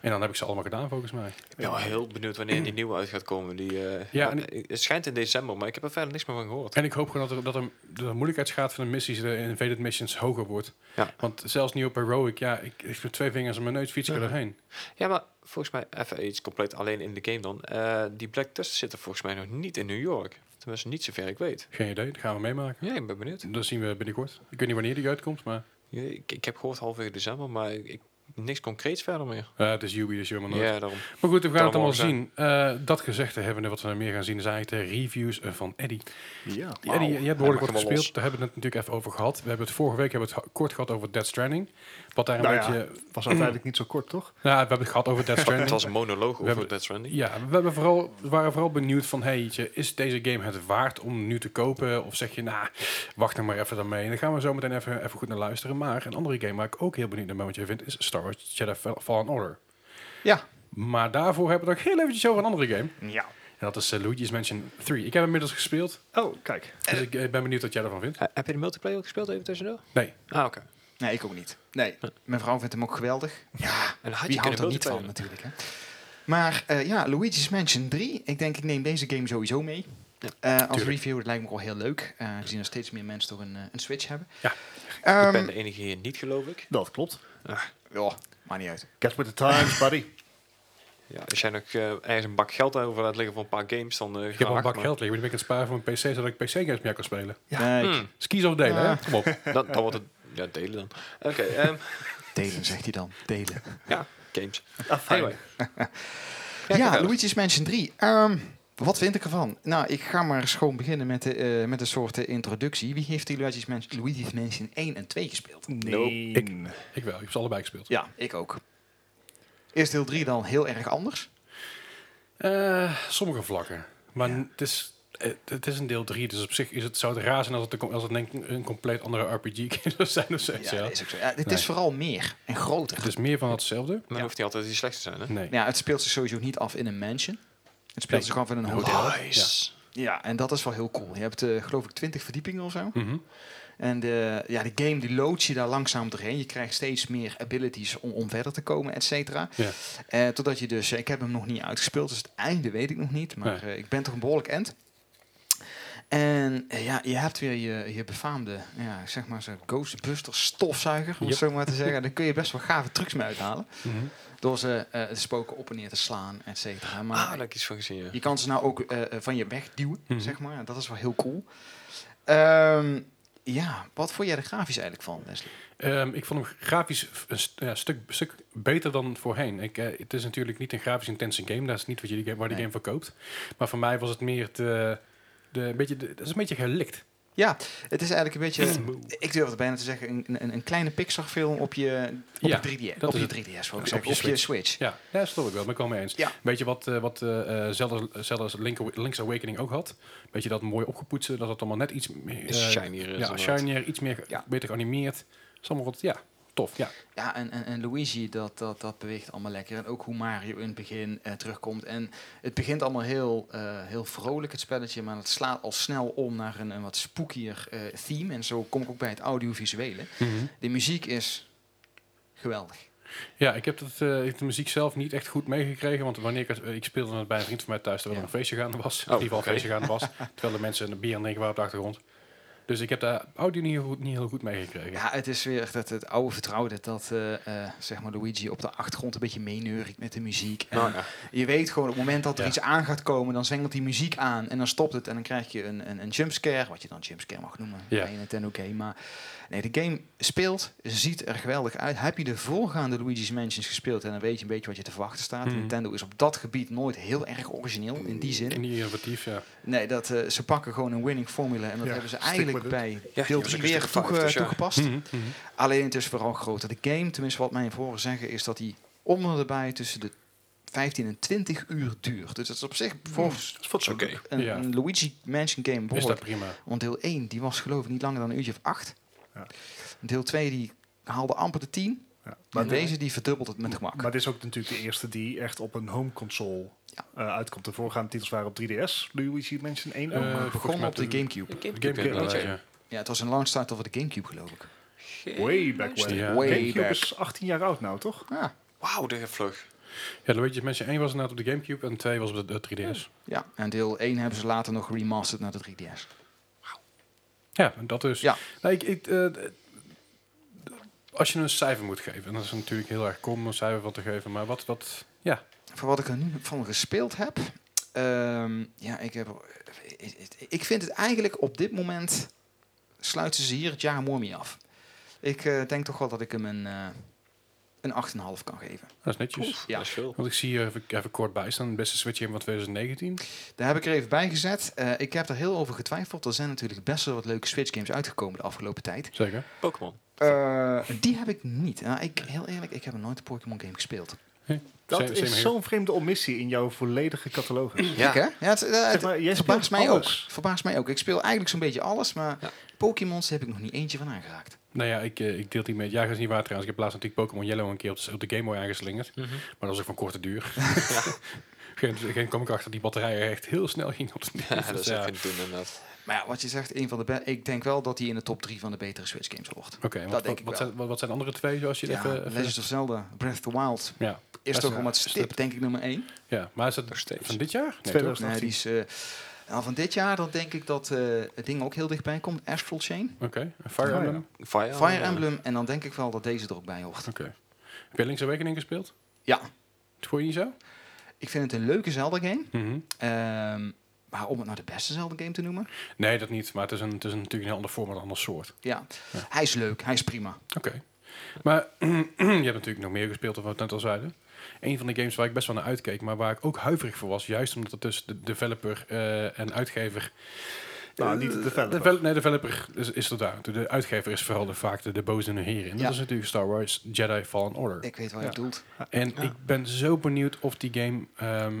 B: En dan heb ik ze allemaal gedaan volgens mij.
A: Ik ben wel heel benieuwd wanneer die nieuwe uit gaat komen. Die, eh,
B: Ja, en-
A: eh, het schijnt in december, maar ik heb er verder niks meer van gehoord.
B: En ik hoop gewoon dat, er, dat er, de moeilijkheidsgraad van de missies, de invaded missions, hoger wordt.
A: Ja.
B: Want zelfs nu op Heroic, ja, ik, ik met twee vingers mijn neus fiets ik
A: Ja.
B: erheen.
A: Ja, maar volgens mij, even iets compleet alleen in de game dan. Eh, die Black Tusk zit er volgens mij nog niet in New York. Tenminste, niet zover ik weet.
B: Geen idee, dat gaan we meemaken.
A: Ja, ik ben benieuwd.
B: Dat zien we binnenkort. Ik weet niet wanneer die uitkomt, maar
A: Ja, ik, ik heb gehoord halverwege december, maar ik, ik- niks concreets verder meer.
B: eh, het is Ubi, dus helemaal nooit.
A: Ja, daarom.
B: Maar goed, we gaan het allemaal zien. Eh, dat gezegd hebben we wat we meer gaan zien, is eigenlijk de reviews eh, van Eddie.
C: Ja.
B: Eddie, je hebt behoorlijk wat gespeeld. Daar hebben we het natuurlijk even over gehad. We hebben het vorige week hebben we het kort gehad over Dead Stranding. Wat daar een
C: Nou ja,
B: beetje...
C: was uiteindelijk niet zo kort, toch?
B: Ja, we hebben het gehad over Dead
A: Het
B: Stranding.
A: was een monoloog over
B: hebben-
A: Dead Stranding.
B: Ja, we, hebben vooral, we waren vooral benieuwd van, hey, is deze game het waard om nu te kopen? Of zeg je, nou, wacht nog maar even daarmee. En dan gaan we zo meteen even, even goed naar luisteren. Maar een andere game waar ik ook heel benieuwd naar ben wat je vindt, is Star Wars Jedi Fall- Fallen Order.
D: Ja.
B: Maar daarvoor hebben we het nog heel eventjes over een andere game.
C: Ja.
B: En dat is eh, Luigi's Mansion 3. Ik heb hem inmiddels gespeeld,
C: Oh, kijk.
B: dus ik eh, ben benieuwd wat jij ervan vindt.
A: Eh, heb je de multiplayer ook gespeeld even tussendoor?
B: Nee,
A: Ah, oké.
D: Nee, ik ook niet. Nee, mijn vrouw vindt hem ook geweldig. Ja,
A: En had
D: wie
A: je
D: houdt er niet van natuurlijk. Hè? Maar eh, ja, Luigi's Mansion 3. Ik denk, ik neem deze game sowieso mee.
A: Ja,
D: Eh, als review, dat lijkt me wel heel leuk. eh gezien er steeds meer mensen toch een, een Switch hebben.
B: Ja.
D: Ehm,
A: ik ben de enige hier niet, geloof ik.
C: Dat klopt.
D: ja, maakt niet uit.
C: Get with the times, buddy.
A: Ja, als jij nog eh, ergens een bak geld over laat liggen voor een paar games, dan uh,
B: ik heb een bak geld liggen, maar die ben ik aan het sparen voor een PC, zodat ik PC-games meer kan spelen.
C: Ja.
D: Nee,
A: Hmm,
B: Skis of delen,
D: Ja.
B: hè? Kom op.
A: dan, dan wordt het... Ja, delen dan. Oké, ehm,
D: delen zegt hij dan. Delen.
A: ja, games.
C: Ah.
A: Anyway.
D: Ja. Luigi's Mansion 3. Ehm, wat vind ik ervan? Nou, ik ga maar eens gewoon beginnen met, de, eh, met een soort eh, introductie. Wie heeft die Luigi's Mansion, Luigi's Mansion 1 en 2 gespeeld?
C: Nee.
B: Ik- Ik wel, ik heb ze allebei gespeeld.
D: Ja, ik ook. Eerst deel 3 dan heel erg anders.
B: Eh, sommige vlakken. Maar het, is, het, het is een deel 3, dus op zich is het, zou het raar zijn als het, als het denk ik een compleet andere RPG zou zijn of zo.
D: Ja, is ook zo. Ja, dit
B: Nee.
D: is vooral meer en groter.
B: Het is meer van hetzelfde.
A: Maar dan hoeft niet altijd die slecht te zijn, hè?
B: Nee.
D: Ja, het speelt zich sowieso niet af in een mansion. Het speelt
B: Nee.
D: zich af in een hotel.
A: Nice.
D: Ja, en dat is wel heel cool. Je hebt eh, geloof ik 20 verdiepingen of zo.
B: Mhm.
D: En de, ja, de game die loodt je daar langzaam doorheen. Je krijgt steeds meer abilities om, om verder te komen, et cetera.
B: Ja.
D: Eh, totdat je dus, ik heb hem nog niet uitgespeeld, dus het einde weet ik nog niet. Maar
B: Nee.
D: eh, ik ben toch een behoorlijk end. En eh, ja, je hebt weer je, je befaamde, ja, zeg maar zo'n Ghostbuster stofzuiger, om
B: Yep.
D: het zo maar te zeggen. Daar kun je best wel gave trucs mee uithalen.
B: Mhm.
D: Door ze eh, de spoken op en neer te slaan, et cetera. Maar
A: Ah, ik iets van gezien, ja.
D: je kan ze nou ook eh, van je weg duwen,
B: Mhm.
D: zeg maar. Dat is wel heel cool. Ehm, Ja, wat vond jij er grafisch eigenlijk van, Wesley?
B: Ehm, ik vond hem grafisch een st- ja, stuk, stuk beter dan voorheen. Ik, het is natuurlijk niet een grafisch intense game. Dat is niet wat je die game, waar die
D: Nee.
B: game verkoopt. Maar voor mij was het meer de, de, een beetje, de, dat is een beetje gelikt.
D: Ja, het is eigenlijk een beetje, ik durf het bijna te zeggen, een, een, een kleine Pixar-film op je, op
B: Ja,
D: je 3DS.
B: dat
D: Op je
B: het.
D: 3DS, wou
B: Op
D: ik zeggen.
B: je
D: Op je
B: Switch.
D: Switch.
B: Ja, ja dat snap ik wel. Ben ik wel mee eens.
D: Ja.
B: Weet je wat, eh, wat eh, eh, Zelda, Zelda's Link, Link's Awakening ook had? Weet je dat mooi opgepoetst, dat het allemaal net iets meer... eh,
A: Shinier is
B: Ja, shinier, iets meer, beter geanimeerd. Is allemaal wat, ja, tof. Ja,
D: Ja, en, en, en Luigi, dat, dat, dat beweegt allemaal lekker. En ook hoe Mario in het begin eh, terugkomt. En het begint allemaal heel, eh, heel vrolijk, het spelletje. Maar het slaat al snel om naar een, een wat spookier eh, theme. En zo kom ik ook bij het audiovisuele. De muziek is geweldig.
B: Ja, ik heb, de muziek zelf niet echt goed meegekregen. Want wanneer ik, ik speelde het bij een vriend van mij thuis, terwijl er
D: Ja.
B: een feestje gaande was. in
A: Oh,
B: ieder geval feestje gaande was. terwijl de mensen een bier aan drinken waren op de achtergrond. Dus ik heb de audio niet heel goed, niet heel goed meegekregen.
D: Ja, het is weer dat het oude vertrouwde. Dat eh, eh, zeg maar Luigi op de achtergrond een beetje meeneuriet met de muziek. En
A: Nou, ja.
D: Je weet gewoon op het moment dat er
B: Ja.
D: iets aan gaat komen, dan zwengelt die muziek aan en dan stopt het en dan krijg je een, een, een jumpscare, wat je dan jumpscare mag noemen
B: Ja.
D: bij een Nintendo game. Maar nee, de game speelt, ziet er geweldig uit. Heb je de voorgaande Luigi's Mansions gespeeld en dan weet je een beetje wat je te verwachten staat.
B: Mhm.
D: Nintendo is op dat gebied nooit heel erg origineel in die zin.
B: En niet innovatief, ja.
D: Nee, dat, eh, ze pakken gewoon een winning formula en dat
C: Ja,
D: hebben ze eigenlijk bij
A: Ja,
D: deel
A: die
D: 3
A: was ook
D: weer toege-
A: dus ja.
D: toegepast.
B: Mhm, mhm.
D: Alleen het is vooral groter. De game, tenminste wat mij horen zeggen, is dat die om en erbij tussen de 15 en 20 uur duurt. Dus dat is op zich voor
A: Oké.
D: een,
B: Ja.
D: een Luigi Mansion game
B: Is dat
D: behoorlijk.
B: prima.
D: Want deel 1 die was geloof ik niet langer dan een uurtje of 8.
C: Ja.
D: Deel 2 die haalde amper de 10.
C: Ja.
D: Maar deze die verdubbelt het met gemak.
C: Maar dit is ook natuurlijk de eerste die echt op een home console
D: Ja.
C: eh, uitkomt. De voorgaande titels waren op 3DS. Luigi Mansion 1
B: Eh,
C: ook.
B: volgens
D: begon op de
B: de-
D: Gamecube.
B: Gamecube,
C: Game-
B: inderdaad,
A: Game-
B: ja.
D: Ja, het was een launch title voor de Gamecube geloof ik.
C: Way back when.
B: Ja.
D: Way
C: Gamecube
D: back.
C: is 18 jaar oud nou, toch?
D: Ja,
A: Wauw, de vlug.
B: Ja, Luigi's Mansion 1 was inderdaad op de Gamecube en 2 was op de, de 3DS.
D: ja, en deel 1 hebben ze later nog remastered naar de 3DS.
B: Ja, dat dus.
D: Ja.
B: Nou, ik, ik, eh, als je een cijfer moet geven, en dat is natuurlijk heel erg kom om een cijfer van te geven, maar wat, wat ja,
D: Voor wat ik er nu van gespeeld heb. ehm, ja, ik, heb, ik vind het eigenlijk op dit moment sluiten ze hier het jaar mooi mee af. Ik eh, denk toch wel dat ik hem een, eh een 8,5 kan geven.
B: dat is netjes.
D: Ja.
A: Dat is veel.
B: Want ik zie hier even, even kort bij staan, de beste Switch game van 2019.
D: Daar heb ik er even bij gezet. Eh, ik heb er heel over getwijfeld. Er zijn natuurlijk best wel wat leuke Switch games uitgekomen de afgelopen tijd.
B: Zeker.
A: Pokémon.
D: Eh, die heb ik niet. Nou, ik, heel eerlijk, ik heb nog nooit een Pokémon game gespeeld.
C: Dat
B: Same- same
C: is zo'n vreemde omissie in jouw volledige catalogus.
A: Ja.
D: Ik, hè? Ja, het, eh, het
C: Zeg maar, jij
D: verbaast mij ook. Verbaast mij ook. Ik speel eigenlijk zo'n beetje alles, maar
A: Ja.
D: Pokémons heb ik nog niet eentje van aangeraakt.
B: Nou ja, ik, eh, ik deel die met. Ja, dat is niet waar trouwens. Ik heb laatst natuurlijk Pokémon Yellow een keer op de, op de Game Boy aangeslingerd.
A: Mhm.
B: Maar dat was ook van korte duur.
A: Ja.
B: Geen, geen kwam ik achter die batterijen echt heel snel ging op de
A: Ja,
B: Dus
A: dat is
B: ja.
A: even niet doen inderdaad.
D: Maar ja, wat je zegt, een van de be- ik denk wel dat hij in de top 3 van de betere Switch games wordt.
B: Oké,
D: Dat
B: wat,
D: denk
B: wat,
D: ik
B: wat,
D: wel.
B: zijn, wat, wat zijn de andere twee, zoals je
D: Ja,
B: even... even-
D: Legend of Zelda, Breath of the Wild
B: ja,
D: is toch
B: is,
D: om het stip, denk ik, nummer 1.
B: ja, maar is dat
A: Nog steeds.
B: van dit jaar? Nee, toch?
D: Nee, die is, eh, nou, van dit jaar dan denk ik dat eh, het ding ook heel dichtbij komt. Astral Chain,
B: Oké, en Fire
C: Oh, ja.
B: Emblem?
A: Fire,
D: Fire Emblem en dan denk ik wel dat deze er ook bij hoort.
B: Oké. Heb je Link's Awakening gespeeld?
D: Ja,
B: Vond je niet zo?
D: ik vind het een leuke Zelda game.
B: Mhm.
D: Ehm, maar om het nou de beste Zelda game te noemen?
B: Nee, dat niet. Maar het is, een, het is een, natuurlijk een heel ander vorm, een ander soort.
D: Ja,
B: Ja.
D: hij is leuk, hij is prima.
B: Oké. Maar je hebt natuurlijk nog meer gespeeld, of wat we net al zeiden. Een van de games waar ik best wel naar uitkeek, maar waar ik ook huiverig voor was, juist omdat het dus de developer eh, en uitgever.
C: Nou,
B: Eh,
C: niet de developer.
B: devel- nee, developer is, is er daar. De uitgever is vooral de, vaak de, de boze heren. En
D: Ja.
B: dat is natuurlijk Star Wars Jedi Fallen Order.
D: Ik weet wat
C: Ja.
D: je bedoelt.
B: en
A: Ja.
B: ik ben zo benieuwd of die game. ehm,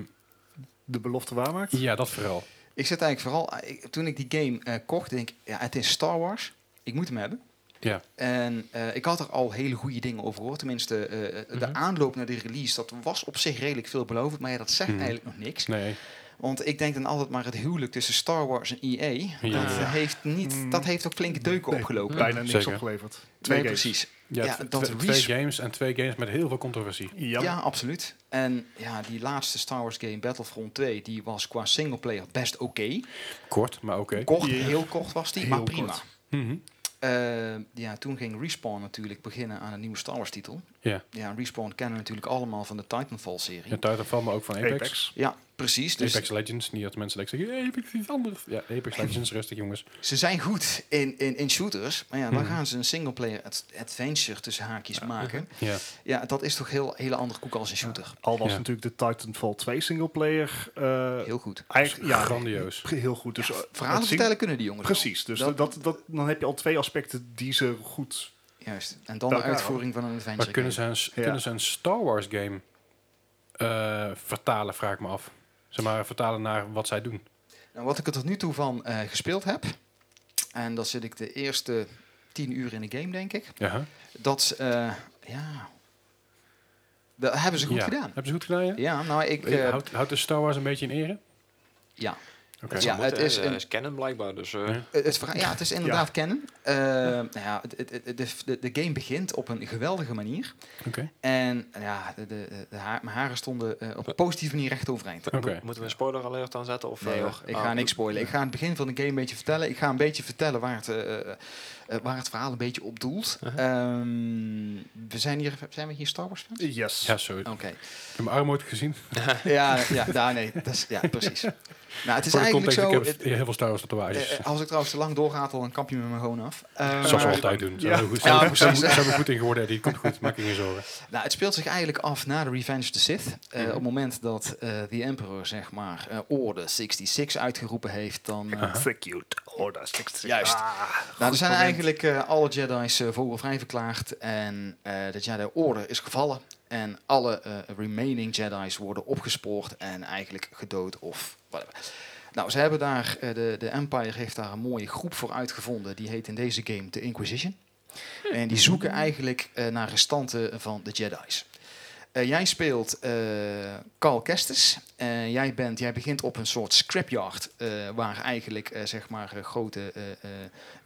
C: De belofte waarmaakt.
B: ja, dat vooral.
D: Ik zit eigenlijk vooral, ik- toen ik die game eh, kocht, denk ik, ja, het is Star Wars. Ik moet hem hebben.
B: Ja.
D: En eh, ik had er al hele goede dingen over gehoord. Tenminste, eh, de
A: Mhm.
D: aanloop naar de release, dat was op zich redelijk veelbelovend. Maar ja, dat zegt
B: Mhm.
D: eigenlijk nog niks.
B: Nee.
D: Want ik denk dan altijd maar het huwelijk tussen Star Wars en EA.
B: Ja.
D: Dat, heeft niet,
C: Mm.
D: dat heeft ook flinke deuken
C: Nee,
D: opgelopen.
C: Bijna niks
B: Zeker.
C: opgeleverd. Twee
D: Nee,
C: games.
D: precies.
B: Ja,
D: dat
B: twee games en twee games met heel veel controversie.
C: Ja,
D: Ja, absoluut. En ja, die laatste Star Wars game, Battlefront 2, die was qua singleplayer best oké.
B: Kort, maar oké.
D: Kort, heel kort was die,
C: Heel
D: maar prima.
B: Mhm.
D: Eh, ja, toen ging Respawn natuurlijk beginnen aan een nieuwe Star Wars titel.
B: Ja.
D: Ja, Respawn kennen we natuurlijk allemaal van de Titanfall-serie.
B: Ja, Titanfall, maar ook van Apex.
C: Apex.
D: Ja, Precies, dus
B: Apex Legends, niet dat mensen like zeggen, Apex is iets anders. Ja, Apex Legends, rustig jongens.
D: ze zijn goed in, in, in shooters, maar ja, dan
B: Mhm.
D: gaan ze een singleplayer ad- adventure tussen haakjes maken.
B: Ja,
D: Ja, dat is toch heel hele andere koek als een shooter.
C: Al was
B: Ja.
C: natuurlijk de Titanfall 2 singleplayer uh,
D: Heel goed.
C: eigenlijk ja,
B: grandioos.
C: heel goed. Dus, eh,
D: Verhalen vertellen kunnen die jongens.
C: Precies, dus
D: Dat-
C: dat, dat, dan heb je al twee aspecten die ze goed...
D: Juist. En dan de uitvoering van een adventure.
B: Maar kunnen
D: game.
B: ze, een,
C: Ja.
B: kunnen ze een Star Wars game eh, vertalen, vraag ik me af. Zeg maar, vertalen naar wat zij doen.
D: Nou, wat ik er tot nu toe van eh, gespeeld heb, en dat zit ik de eerste tien uur in de game, denk ik.
B: Ja?
D: Dat, eh, ja, dat hebben ze goed
B: Ja.
D: gedaan.
B: Hebben ze goed gedaan, ja?
D: Ja, nou, ik,
B: houdt, houdt de Star Wars een beetje in ere?
D: ja, Ja, het is een-
A: is canon blijkbaar. Dus, eh,
B: Ja.
D: Het, het ja, het is inderdaad kennen. Eh, nou ja, het, het, het- de, de, game begint op een geweldige manier.
B: Oké.
D: En ja, de, de, de haar, mijn haren stonden eh, op een positieve manier recht overeind.
A: Moeten we een spoiler alert aanzetten? Of,
D: Nee
A: eh,
D: hoor, ik
A: ah,
D: ga niks spoilen. Ik ga het begin van de game een beetje vertellen. Ik ga een beetje vertellen waar het, waar het verhaal een beetje op doelt.
A: Uh-huh.
D: Ehm, we zijn, hier, zijn we hier Star Wars fans?
C: Yes.
B: Ja, zo. Ik
D: Oké.
B: heb mijn arm ooit gezien.
D: Ja, ja, nou, nee, dat is, ja, precies. Nou, het is eigenlijk
B: context,
D: zo...
B: ik heb
D: het-
B: heel veel Star Wars tatoeages.
D: eh, als ik trouwens te lang doorga, dan kap je me maar gewoon af. Eh,
B: Zoals we altijd doen.
C: Ja.
B: goed,
D: Ja,
B: zo we goed in geworden. Die komt goed, maak je geen zorgen.
D: Nou, het speelt zich eigenlijk af na de Revenge of the Sith. Eh. Op het moment dat eh The Emperor, zeg maar, eh, Order 66 uitgeroepen heeft, dan... eh,
C: Execute Order 66.
D: Juist.
C: Ah,
D: nou, er zijn
C: moment.
D: eigenlijk eh, alle Jedi's eh, vogelvrij verklaard en eh, de Jedi Order is gevallen. En alle eh, remaining Jedi's worden opgespoord en eigenlijk gedood of whatever. Nou, ze hebben daar, eh, de, de Empire heeft daar een mooie groep voor uitgevonden. Die heet in deze game de Inquisition. En die zoeken eigenlijk eh, naar restanten van de Jedi's. Eh, jij speelt eh Carl Kestis. Eh, jij, bent, jij begint op een soort scrapyard. waar eigenlijk zeg maar, grote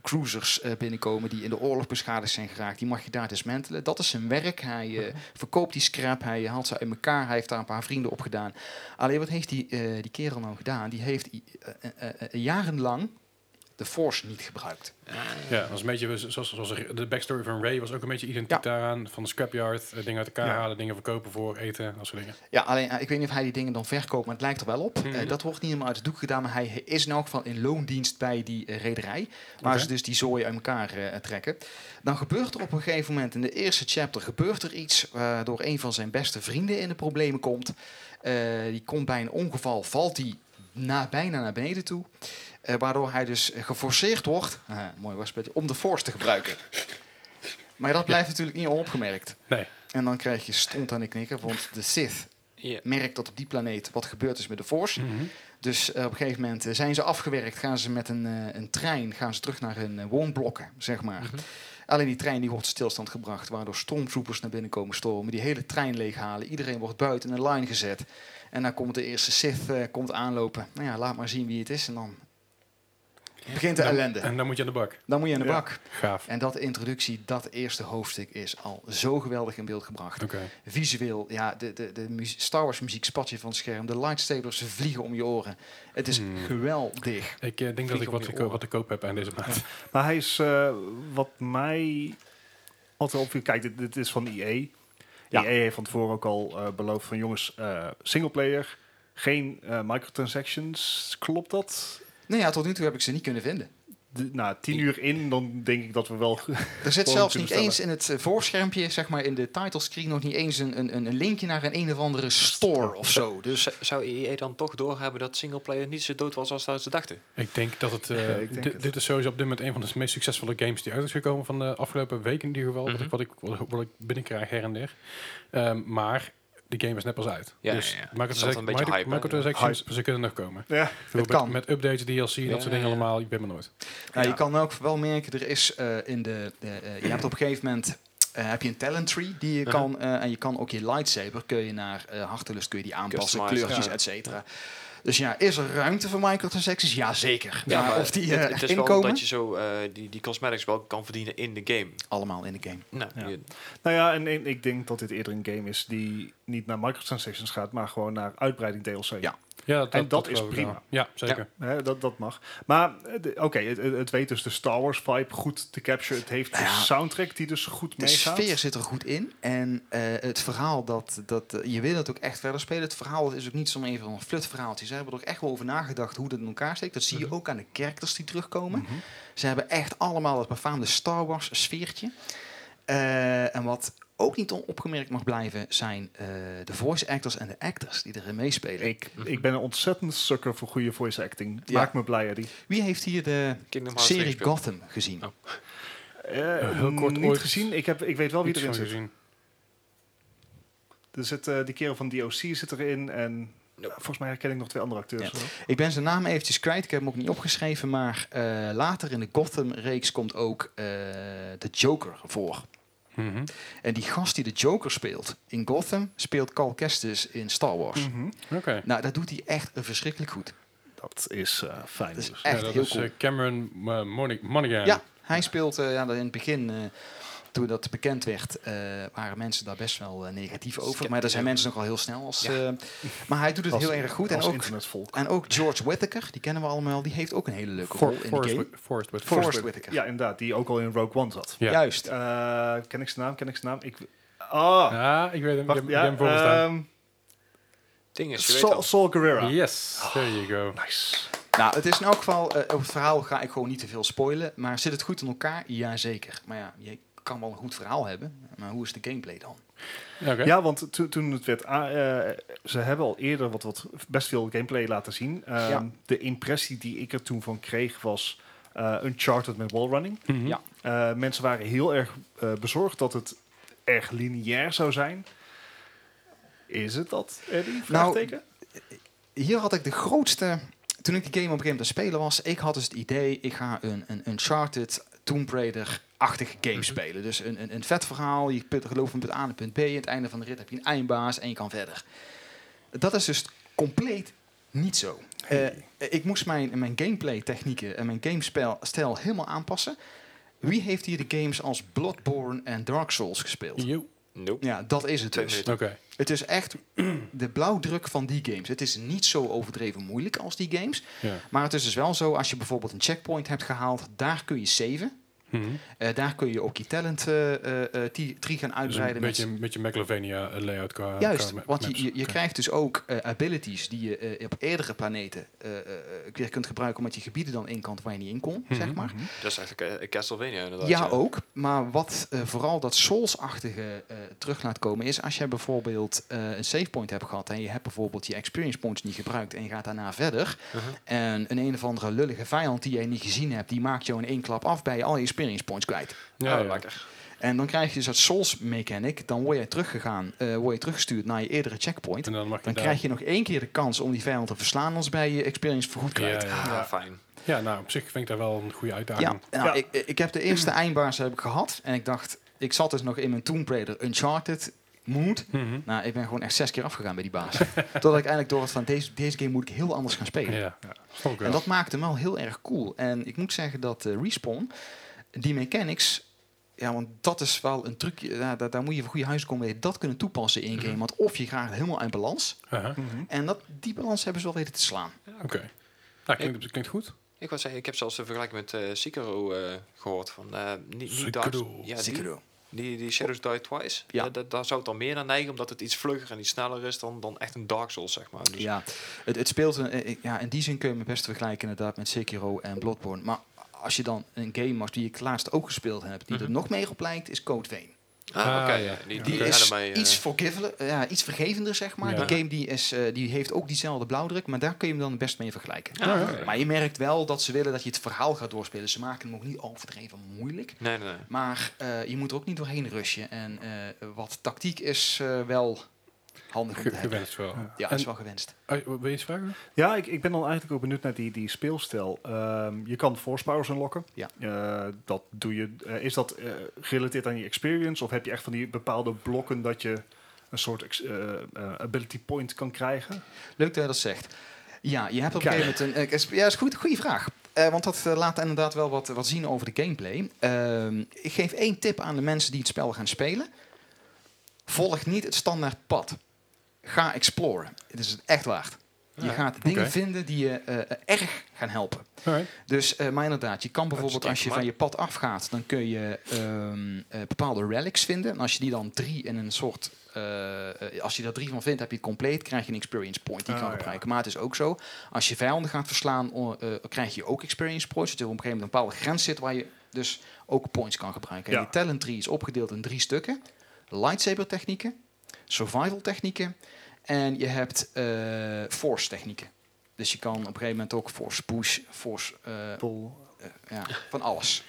D: cruisers binnenkomen die in de oorlog beschadigd zijn geraakt. Die mag je daar dismantelen. Dat is zijn werk. Hij eh, verkoopt die scrap. Hij haalt ze uit elkaar. Hij heeft daar een paar vrienden op gedaan. Alleen wat heeft die, die kerel nou gedaan? Die heeft jarenlang de Force niet gebruikt.
B: Ja, dat is een beetje zoals, zoals de backstory van Ray was ook een beetje identiek daaraan. Van de scrapyard, eh, dingen uit elkaar
C: Ja.
B: halen, dingen verkopen voor eten, dat soort dingen.
D: Ja, alleen eh, ik weet niet of hij die dingen dan verkoopt, maar het lijkt er wel op.
B: Mhm.
D: Eh, dat wordt niet helemaal uit het doek gedaan, maar hij is in elk geval in loondienst bij die rederij. Waar ze dus die zooi uit elkaar trekken. Dan gebeurt er op een gegeven moment in de eerste chapter gebeurt er iets waardoor een van zijn beste vrienden in de problemen komt. Die komt bij een ongeval, valt hij na, bijna naar beneden toe. Eh, waardoor hij dus geforceerd wordt, ah, mooi woordspelletje, om de force te gebruiken. Maar dat blijft natuurlijk niet onopgemerkt.
B: Nee.
D: En dan krijg je stond aan de knikker, want de Sith merkt dat op die planeet wat gebeurd is met de Force.
B: Mhm.
D: Dus eh, op een gegeven moment zijn ze afgewerkt, gaan ze met een, een trein gaan ze terug naar hun woonblokken, zeg maar.
A: Mhm.
D: Alleen die trein die wordt stilstand gebracht, waardoor stormtroopers naar binnen komen stormen, die hele trein leeghalen. Iedereen wordt buiten een line gezet. En dan komt de eerste Sith komt aanlopen. Nou ja, laat maar zien wie het is. En dan begint de
B: Dan-
D: ellende.
B: En dan moet je aan de bak.
D: Dan moet je aan de
C: Ja.
D: bak.
B: Gaaf.
D: En dat introductie, dat eerste hoofdstuk is al zo geweldig in beeld gebracht.
B: Oké.
D: Visueel, ja, de, de, de Star Wars muziek spat je van het scherm. De lightsabers vliegen om je oren. Het is
B: Hmm.
D: geweldig.
B: Ik eh, denk dat ik wat, te wat te koop heb aan deze maand.
C: Maar hij is, eh, wat mij altijd opviel, kijk, dit, dit is van EA.
D: Ja.
C: EA heeft van tevoren ook al eh, beloofd van jongens, eh singleplayer, geen eh, microtransactions. Klopt dat?
D: Nou ja, tot nu toe heb ik ze niet kunnen vinden.
C: De, nou, tien uur in, dan denk ik dat we wel...
D: Er zit zelfs niet eens in het eh, voorschermpje, zeg maar in de titlescreen, nog niet eens een, een, een linkje naar een een of andere store of zo. Dus
A: zou EA dan toch doorhebben dat singleplayer niet zo dood was als dat ze dachten?
B: Ik denk dat het... eh,
C: Ja, denk het.
B: Dit is sowieso op dit moment een van de meest succesvolle games die uit is gekomen van de afgelopen weken in ieder geval.
A: Mhm.
B: wat, ik, wat, ik, wat, ik- wat ik binnenkrijg her en der. Ehm, maar de game is net pas uit.
A: Ja,
B: dus
A: ja, ja. is een beetje
B: micro-
A: hype,
B: ze kunnen nog komen.
C: ja,
D: Het kan.
B: Met, met updates, DLC, dat
A: Ja,
B: soort dingen
A: ja.
B: allemaal. Ik ben maar nooit.
D: nou, je kan ook wel merken, er is eh, in de, eh, je hebt op een gegeven moment eh, heb je een talent tree die je
A: Uh-huh.
D: kan, eh, en je kan ook je lightsaber, kun je naar eh hartelust kun je die aanpassen, kleurtjes,
C: Ja.
D: et cetera. Dus ja, is er ruimte voor microtransactions? Ja, zeker.
A: Ja,
D: maar of die
A: het,
D: eh,
A: het is wel dat je zo eh, die, die cosmetics wel kan verdienen in de game.
D: Allemaal in de game.
A: Nou,
C: Ja.
A: je-
C: nou ja, en, en ik denk dat dit eerder een game is die niet naar microtransactions gaat, maar gewoon naar uitbreiding DLC.
D: Ja.
B: Ja,
C: En dat is prima.
B: Ja, zeker.
C: Hè, dat, dat mag. Maar eh, de- oké, het, het het weet dus de Star Wars vibe goed te capture. Het heeft
D: Nou
C: de
D: ja,
C: soundtrack die dus goed
D: De
C: meegaat.
D: sfeer zit er goed in. En eh, het verhaal, dat, dat, eh, je wil het ook echt verder spelen. Het verhaal is ook niet zomaar even een flutverhaaltje. Ze hebben er ook echt wel over nagedacht hoe dat in elkaar steekt. Dat zie je ook aan de characters die terugkomen.
C: Mhm.
D: Ze hebben echt allemaal het befaamde Star Wars sfeertje. Eh, en wat ook niet onopgemerkt mag blijven, zijn eh, de voice actors en de actors die erin meespelen.
C: Ik, ik ben een ontzettend sucker voor goede voice acting.
D: Ja.
C: Maakt me blij, Eddie.
D: Wie heeft hier de serie. Gotham gezien?
A: Oh.
C: Eh,
B: heel kort
C: niet
B: ooit
C: gezien. Ik, heb, ik weet wel wie
B: Iets
C: erin zit.
B: gezien.
C: Er zit eh, die kerel van DOC zit erin. En eh, volgens mij herken ik nog twee andere acteurs.
D: Ja. Ik ben zijn naam eventjes kwijt. Ik heb hem ook niet opgeschreven. Maar eh, later in de Gotham-reeks komt ook eh, de Joker voor.
B: Mhm.
D: En die gast die de Joker speelt in Gotham, speelt Cal Kestis in Star Wars.
C: Mhm.
B: Oké.
D: Nou, dat doet hij echt verschrikkelijk goed.
C: Dat is eh, fijn.
D: Dat is
C: dus.
D: echt
B: ja, dat
D: heel
B: is
D: cool.
B: eh, Cameron uh, Monaghan.
D: Ja, hij speelt eh, ja, in het begin, eh, toen dat bekend werd, eh, waren mensen daar best wel eh, negatief over. Maar daar zijn mensen nog al heel snel. Als,
A: Ja.
D: eh, maar hij doet het
C: Als-
D: heel erg goed. En ook,
C: internetvolk.
D: en ook George Whittaker, die kennen we allemaal, die heeft ook een hele leuke
B: For,
D: rol in de
B: Forrest,
D: game.
B: Forrest Whitaker.
D: Forrest
C: Whit-
D: Whitaker.
C: Ja, inderdaad. Die ook al in Rogue One zat.
B: Ja.
D: Juist.
C: Eh, ken ik zijn naam? Ken ik zijn naam? Ik... Ah,
B: Ja, ik weet hem.
C: wacht, ja,
B: hem voor me staan.
C: ehm,
A: Ding is, je weet
C: Saul,
A: al.
C: Saul Guerrero.
B: Yes, there you go.
C: Nice.
D: Nou, het is in elk geval, eh, over het verhaal ga ik gewoon niet te veel spoilen. Maar zit het goed in elkaar? Jazeker. Maar ja, je kan wel een goed verhaal hebben. Maar hoe is de gameplay dan?
B: Ja, oké.
C: Ja, want to- toen het werd... eh, ze hebben al eerder wat, wat best veel gameplay laten zien. Ehm,
D: Ja.
C: De impressie die ik er toen van kreeg was eh Uncharted met wallrunning.
B: Mhm.
D: Ja.
C: Eh, mensen waren heel erg eh, bezorgd dat het erg lineair zou zijn. Is het dat, Eddie? Vraagteken?
D: Hier had ik de grootste... Toen ik die game op een gegeven moment spelen was, ik had dus het idee, ik ga een, een Uncharted, Tomb Raider-achtige game
B: Mhm.
D: spelen. Dus een, een, een vet verhaal, je geloof van punt A naar punt B. Aan het einde van de rit heb je een eindbaas en je kan verder. Dat is dus compleet niet zo. Eh, ik moest mijn, mijn gameplay technieken en mijn gamestijl helemaal aanpassen. Wie heeft hier de games als Bloodborne en Dark Souls gespeeld?
B: Yo.
A: Nope.
D: Ja, dat is het dus. Het is echt de blauwdruk van die games. Het is niet zo overdreven moeilijk als die games.
B: Ja.
D: Maar het is dus wel zo, als je bijvoorbeeld een checkpoint hebt gehaald, daar kun je saven.
B: Mhm.
D: Eh, daar kun je ook je talent eh, eh, eh, tree gaan
B: Dus een
D: uitbreiden.
B: beetje,
D: met
B: een beetje Megalovania layout qua
D: Juist,
B: qua
D: want je, je, je krijgt dus ook abilities die je eh, op eerdere planeten eh, eh, weer kunt gebruiken, omdat je gebieden dan in kan waar je niet in kon, zeg
B: Mhm.
D: maar.
A: Dat is een Castlevania inderdaad.
D: Ja, ook. Maar wat vooral dat Souls-achtige eh, terug laat komen is als je bijvoorbeeld eh, een save point hebt gehad en je hebt bijvoorbeeld je experience points niet gebruikt en je gaat daarna verder
A: Mhm.
D: en een een of andere lullige vijand die je niet gezien hebt, die maakt jou in één klap af bij je al je experience points kwijt.
B: Ja,
A: Oh,
B: ja.
A: lekker.
D: En dan krijg je dus dat Souls mechanic, dan word je teruggegaan, eh, word je teruggestuurd naar je eerdere checkpoint.
B: En dan mag je
D: Dan
B: daar-
D: krijg je nog één keer de kans om die vijand te verslaan, anders bij je experience vergoed
B: Ja,
D: kwijt.
B: ja.
A: Ah, fijn.
B: Ja, nou, op zich vind ik dat wel een goede uitdaging.
D: Ja, nou,
C: Ja.
D: Ik, ik heb de eerste eindbaas heb ik gehad. En ik dacht, ik zat dus nog in mijn Tomb Raider Uncharted mood.
B: Mhm.
D: Nou, ik ben gewoon echt zes keer afgegaan bij die baas. Totdat ik eindelijk door had van, deze, deze game moet ik heel anders gaan spelen.
B: Ja, wel.
D: En dat maakte hem wel heel erg cool. En ik moet zeggen dat eh, Respawn, die mechanics... Ja, want dat is wel een trucje. Ja, daar, daar moet je voor goede huizen komen. Dat kunnen toepassen in game. Want of je graag helemaal uit balans.
B: Aha.
C: Mhm.
D: En dat, die balans hebben ze wel weten te slaan.
B: Oké. Nou, klinkt, klinkt goed.
A: Ik wou zeggen, ik heb zelfs de vergelijking met eh Sekiro eh, gehoord. Van, eh niet, niet
B: Sekiro.
A: Dark- ja, die,
D: Sekiro.
A: die, die Shadows Die Twice.
D: Ja.
A: Ja. Da- daar zou het dan meer naar neigen, omdat het iets vlugger en iets sneller is dan, dan echt een Dark Souls, zeg maar. Dus
D: Ja, het, het speelt een, ja, in die zin kun je me best vergelijken inderdaad met Sekiro en Bloodborne. Maar als je dan een game als die ik laatst ook gespeeld heb, die
A: Mhm.
D: er nog meer op lijkt, is Code Vein.
A: Ah,
B: Ah,
A: oké.
B: ja.
A: ja. Die,
D: is
A: anime, eh,
D: iets, ja, iets vergevender, zeg maar.
B: Ja.
D: Die game die is, eh, die heeft ook diezelfde blauwdruk, maar daar kun je hem dan best mee vergelijken.
A: ah.
D: Maar je merkt wel dat ze willen dat je het verhaal gaat doorspelen. Ze maken hem ook niet overdreven moeilijk.
A: Nee, nee, nee.
D: Maar eh, je moet er ook niet doorheen rushen. En eh, wat tactiek is eh, wel handig
B: Ge- gewenst wel.
D: Ja, dat
B: En-
D: is wel gewenst.
B: Oh, wil je iets vragen?
C: Ja, ik, ik ben dan eigenlijk ook benieuwd naar die, die speelstijl. Ehm, je kan force powers unlocken.
D: Ja.
C: Eh, dat doe je. eh, is dat eh, gerelateerd aan je experience? Of heb je echt van die bepaalde blokken dat je een soort ability point kan krijgen?
D: Leuk dat je dat zegt. Ja, je hebt op een
C: Kijk.
D: gegeven moment een... is- ja, is goed. Goede vraag. Eh, want dat laat inderdaad wel wat, wat zien over de gameplay. Ehm, ik geef één tip aan de mensen die het spel gaan spelen. Volg niet het standaard pad. Ga exploren. Het is het echt waard. Je
A: Ja,
D: gaat dingen vinden die je eh, erg gaan helpen.
B: Alright.
D: Dus, eh, maar inderdaad, je kan bijvoorbeeld als je van je pad afgaat, dan kun je ehm, eh, bepaalde relics vinden. En als je die dan drie in een soort, als je daar drie van vindt, heb je het compleet, krijg je een experience point die je kan
C: ja.
D: gebruiken. Maar het is ook zo, als je vijanden gaat verslaan, krijg je ook experience points. Dat je op een gegeven moment een bepaalde grens zit waar je dus ook points kan gebruiken. En
C: Ja.
D: je talent tree is opgedeeld in drie stukken. Lightsaber technieken, survival technieken en je hebt eh, force technieken. Dus je kan op een gegeven moment ook force push, force, eh,
C: Pull.
D: eh, ja, van alles.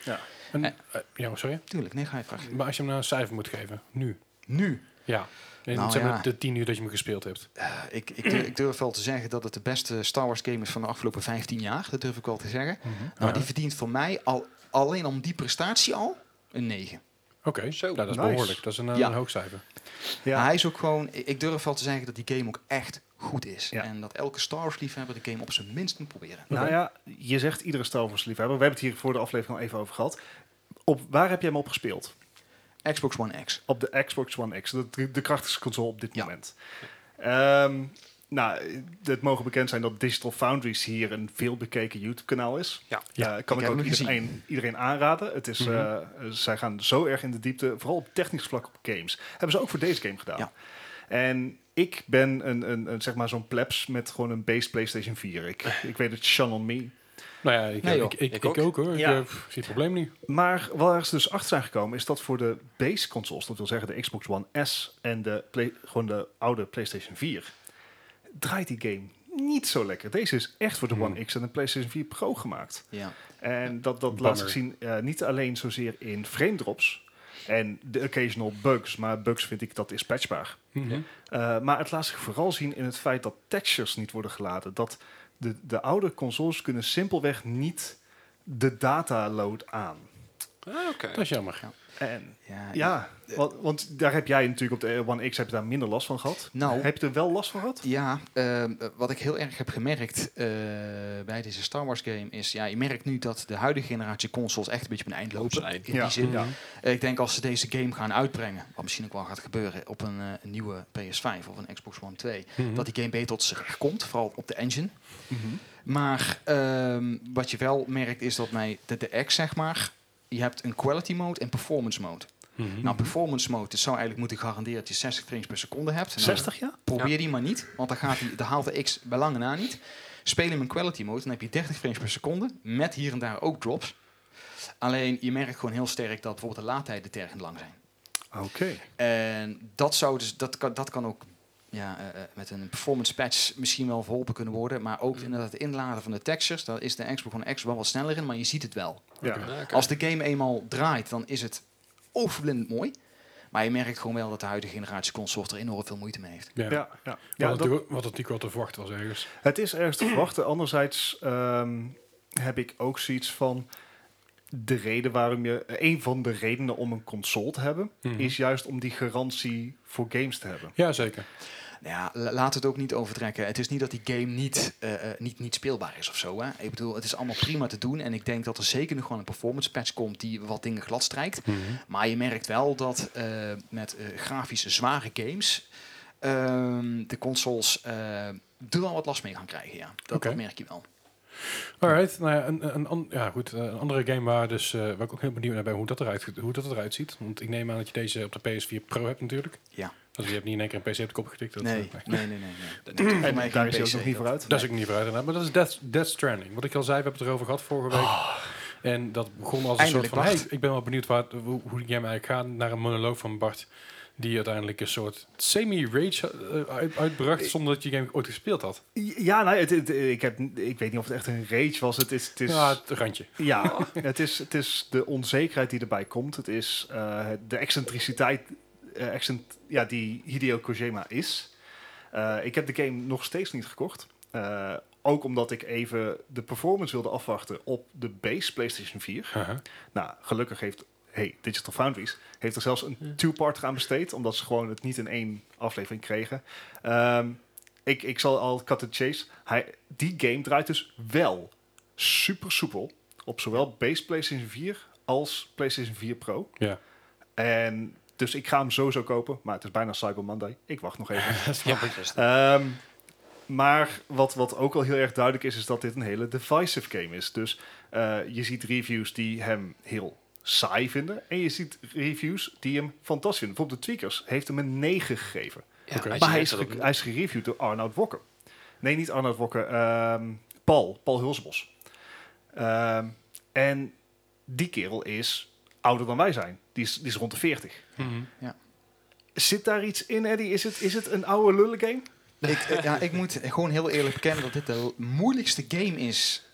B: En,
D: Eh.
B: eh, ja, sorry.
D: Tuurlijk, nee, ga je vragen.
B: Maar als je hem nou een cijfer moet geven, nu.
D: Nu,
B: Ja. In
D: Nou
B: maar,
D: ja.
B: de tien uur dat je hem gespeeld hebt.
D: eh, ik, ik, durf, ik durf wel te zeggen dat het de beste Star Wars game is van de afgelopen 15 jaar. Dat durf ik wel te zeggen. Maar
B: Ja.
D: die verdient voor mij al, alleen om die prestatie al een 9.
B: Oké,
A: Zo.
B: nou, dat is
C: Nice.
B: behoorlijk. Dat is een, eh,
D: Ja.
B: een hoog cijfer.
C: Ja.
D: Maar hij is ook gewoon, ik durf wel te zeggen dat die game ook echt goed is.
C: Ja.
D: En dat elke Star Wars liefhebber de game op zijn minst moet proberen.
C: Nou ja, je zegt iedere Star Wars liefhebber. We hebben het hier voor de aflevering al even over gehad. Op, waar heb jij hem op gespeeld?
D: Xbox One X.
C: Op de Xbox One X, de, de krachtigste console op dit
D: Ja.
C: moment. Ehm, nou, het mogen bekend zijn dat Digital Foundries hier een veel bekeken YouTube-kanaal is.
A: Ja.
B: Ja,
C: Eh, kan
D: ik
C: ook iedereen, iedereen aanraden. Het is, eh, zij gaan zo erg in de diepte, vooral op technisch vlak op games. Hebben ze ook voor deze game gedaan.
D: Ja.
C: En ik ben een, een, een, zeg maar zo'n plebs met gewoon een base PlayStation 4. Ik, ik weet het, Sean on me.
B: Nou ja, ik,
D: Nee,
B: ik, ik, ik,
A: Ik
B: ook.
A: ook.
B: hoor.
C: Ja.
B: Ik zie het probleem niet.
C: Maar waar ze dus achter zijn gekomen is dat voor de base consoles, dat wil zeggen de Xbox One S en de, play, gewoon de oude PlayStation 4, draait die game niet zo lekker. Deze is echt voor de
B: Hmm.
C: One X en de PlayStation 4 Pro gemaakt.
D: Ja.
C: En dat, dat
B: Bummer.
C: laat zich zien eh, niet alleen zozeer in frame drops en de occasional bugs, maar bugs vind ik dat is patchbaar.
B: Mhm.
C: Uh, maar het laat zich vooral zien in het feit dat textures niet worden geladen. Dat de, de oude consoles kunnen simpelweg niet de data load aan.
A: Ah, oké.
B: Dat is jammer.
C: En
D: Ja,
C: ja, want, want daar heb jij natuurlijk op de One X heb je daar minder last van gehad.
D: Nou,
C: Heb je er wel last van gehad?
D: Ja, ehm, eh, wat ik heel erg heb gemerkt eh, bij deze Star Wars game is, ja, je merkt nu dat de huidige generatie consoles echt een beetje op een eind lopen.
A: zijn.
D: In
C: Ja.
D: die zin.
C: Ja.
D: Eh, ik denk als ze deze game gaan uitbrengen, wat misschien ook wel gaat gebeuren op een, een nieuwe PS5 of een Xbox One 2,
B: Mhm.
D: dat die game beter tot zijn recht komt, vooral op de engine. Maar ehm, wat je wel merkt is dat mij de, de X, zeg maar, je hebt een quality mode en performance mode.
B: Mhm.
D: Nou, performance mode dus zou eigenlijk moeten garanderen dat je 60 frames per seconde hebt. Nou,
C: 60 ja?
D: Probeer die maar niet, want dan, gaat die, dan haalt de X bij lange na niet. Speel hem in quality mode, dan heb je 30 frames per seconde, met hier en daar ook drops. Alleen je merkt gewoon heel sterk dat bijvoorbeeld de laadtijden tergend lang zijn.
C: Oké.
D: En dat, zou dus, dat, kan, dat kan ook ja, eh, eh, met een performance patch misschien wel verholpen kunnen worden. Maar ook inderdaad het inladen van de textures, daar is de Xbox One X wel wat sneller in, maar je ziet het wel.
C: Ja.
D: Als de game eenmaal draait, dan is het overblindend mooi. Maar je merkt gewoon wel dat de huidige generatie consoles er enorm veel moeite mee heeft.
B: Ja.
C: Ja, ja.
B: Wat,
C: dat,
B: natuurlijk, wat natuurlijk wel te verwachten was ergens.
C: het is ergens te verwachten. Anderzijds ehm, heb ik ook zoiets van... De reden waarom je... Een van de redenen om een console te hebben...
B: Mhm.
C: is juist om die garantie voor games te hebben.
B: Ja, zeker.
D: Nou ja, laat het ook niet overtrekken. Het is niet dat die game niet, eh, eh, niet, niet speelbaar is of zo. Hè? Ik bedoel, het is allemaal prima te doen. En ik denk dat er zeker nog gewoon een performance patch komt die wat dingen glad strijkt.
B: Mhm.
D: Maar je merkt wel dat eh, met grafische zware games ehm, de consoles er wel wat last mee gaan krijgen. Ja. Dat, merk je wel.
B: Alright, nou ja, een, een, ja, goed, een andere game waar, dus, waar ik ook heel benieuwd naar ben hoe dat, eruit, hoe dat eruit ziet. Want ik neem aan dat je deze op de PS4 Pro hebt natuurlijk.
D: Ja.
B: Dus je hebt niet in één keer een PC op de kop getikt. Dat,
D: Nee, nee, nee, nee. nee.
C: En
D: mij
C: daar is ook nog niet vooruit.
B: Dat is ook niet vooruit inderdaad. Maar dat is Death, Death Stranding. Wat ik al zei, we hebben het erover gehad vorige week. En dat begon als een
D: Eindelijk,
B: soort van... Hey, ik ben wel benieuwd waar, hoe, hoe die game eigenlijk gaat. Naar een monoloog van Bart. Die uiteindelijk een soort semi-rage eh, uit, uitbracht. Zonder dat je game ooit gespeeld had.
C: Ja, nou, het, het- ik, heb, ik weet niet of het echt een rage was. Het is, het is,
B: Ja, het randje.
C: Ja, het is, het is de onzekerheid die erbij komt. Het is eh, de excentriciteit accent, ja, die Hideo Kojima is. Eh, ik heb de game nog steeds niet gekocht. Eh, ook omdat ik even de performance wilde afwachten op de base PlayStation 4.
B: Haha.
C: Nou, gelukkig heeft hey, Digital Foundries heeft er zelfs een two-part aan besteed, omdat ze gewoon het niet in één aflevering kregen. Ehm, ik, ik zal al cut the chase. Hij, die game draait dus wel super soepel op zowel base PlayStation 4 als PlayStation 4 Pro.
B: Ja.
C: En dus ik ga hem sowieso kopen, maar het is bijna Cyber Monday. Ik wacht nog even. Ehm, maar wat, wat ook wel heel erg duidelijk is, is dat dit een hele divisive game is. Dus eh, je ziet reviews die hem heel saai vinden. En je ziet reviews die hem fantastisch vinden. Bijvoorbeeld de Tweakers heeft hem een 9 gegeven.
A: Ja,
C: Maar hij is, hij is gereviewd door Arnoud Wokker. Nee, niet Arnoud Wokker. ehm, Paul. Paul Hulsbos. Ehm, en die kerel is ouder dan wij zijn. Die is, die is rond de 40.
B: Mhm.
C: Zit daar iets in, Eddie? Is het, is het een oude lullen game?
D: Ik, eh, ja, ik moet gewoon heel eerlijk bekennen dat dit de moeilijkste game is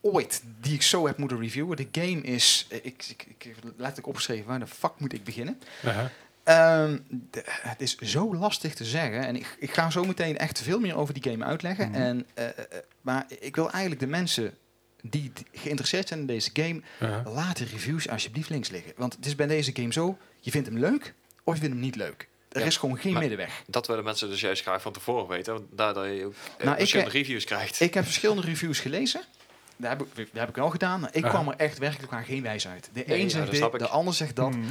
D: ooit die ik zo heb moeten reviewen. De game is, eh, ik, ik, ik heb letterlijk opgeschreven, waar de fuck moet ik beginnen?
B: Aha.
D: Ehm, de- het is zo lastig te zeggen. En ik, ik ga zo meteen echt veel meer over die game uitleggen.
C: Mhm.
D: en, eh, eh, maar ik wil eigenlijk de mensen die geïnteresseerd zijn in deze game, laat de reviews alsjeblieft links liggen. Want het is bij deze game zo, je vindt hem leuk of je vindt hem niet leuk. Er
A: Ja,
D: is gewoon geen
A: maar-
D: middenweg.
A: Dat willen mensen dus juist graag van tevoren weten. Want daardoor je ook eh,
D: Nou, ik,
A: verschillende
D: eh,
A: reviews krijgt.
D: Ik heb verschillende reviews gelezen. Daar heb ik, heb ik wel gedaan. maar Ik kwam er echt werkelijk aan geen wijs uit. De
A: Nee,
D: een zegt
A: dat
D: dit, de ander zegt dat.
C: Mhm.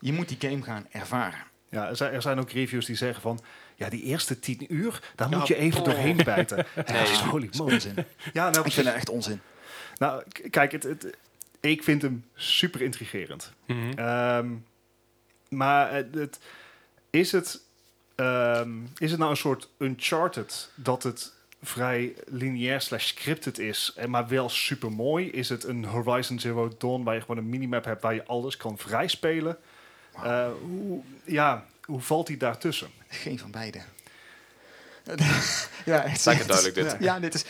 D: Je moet die game gaan ervaren.
C: Ja, er zijn, er zijn ook reviews die zeggen van... Ja, die eerste tien uur, daar
A: Ja,
C: moet je even
A: oh.
C: doorheen bijten.
A: Nee.
C: Ja, holy
D: Dat is onzin.
C: Ja, nou,
D: ik vind dat echt onzin.
C: Nou kijk, het, het, ik vind hem super intrigerend.
B: Mhm.
C: Ehm, maar het, het- is, het, ehm, is het nou een soort Uncharted dat het vrij lineair slash scripted is, en maar wel super mooi? Is het een Horizon Zero Dawn waar je gewoon een minimap hebt waar je alles kan vrijspelen? Eh, hoe, ja, hoe valt hij daartussen?
D: Geen van beide. ja, het is
A: duidelijk dit.
D: Ja, dit is...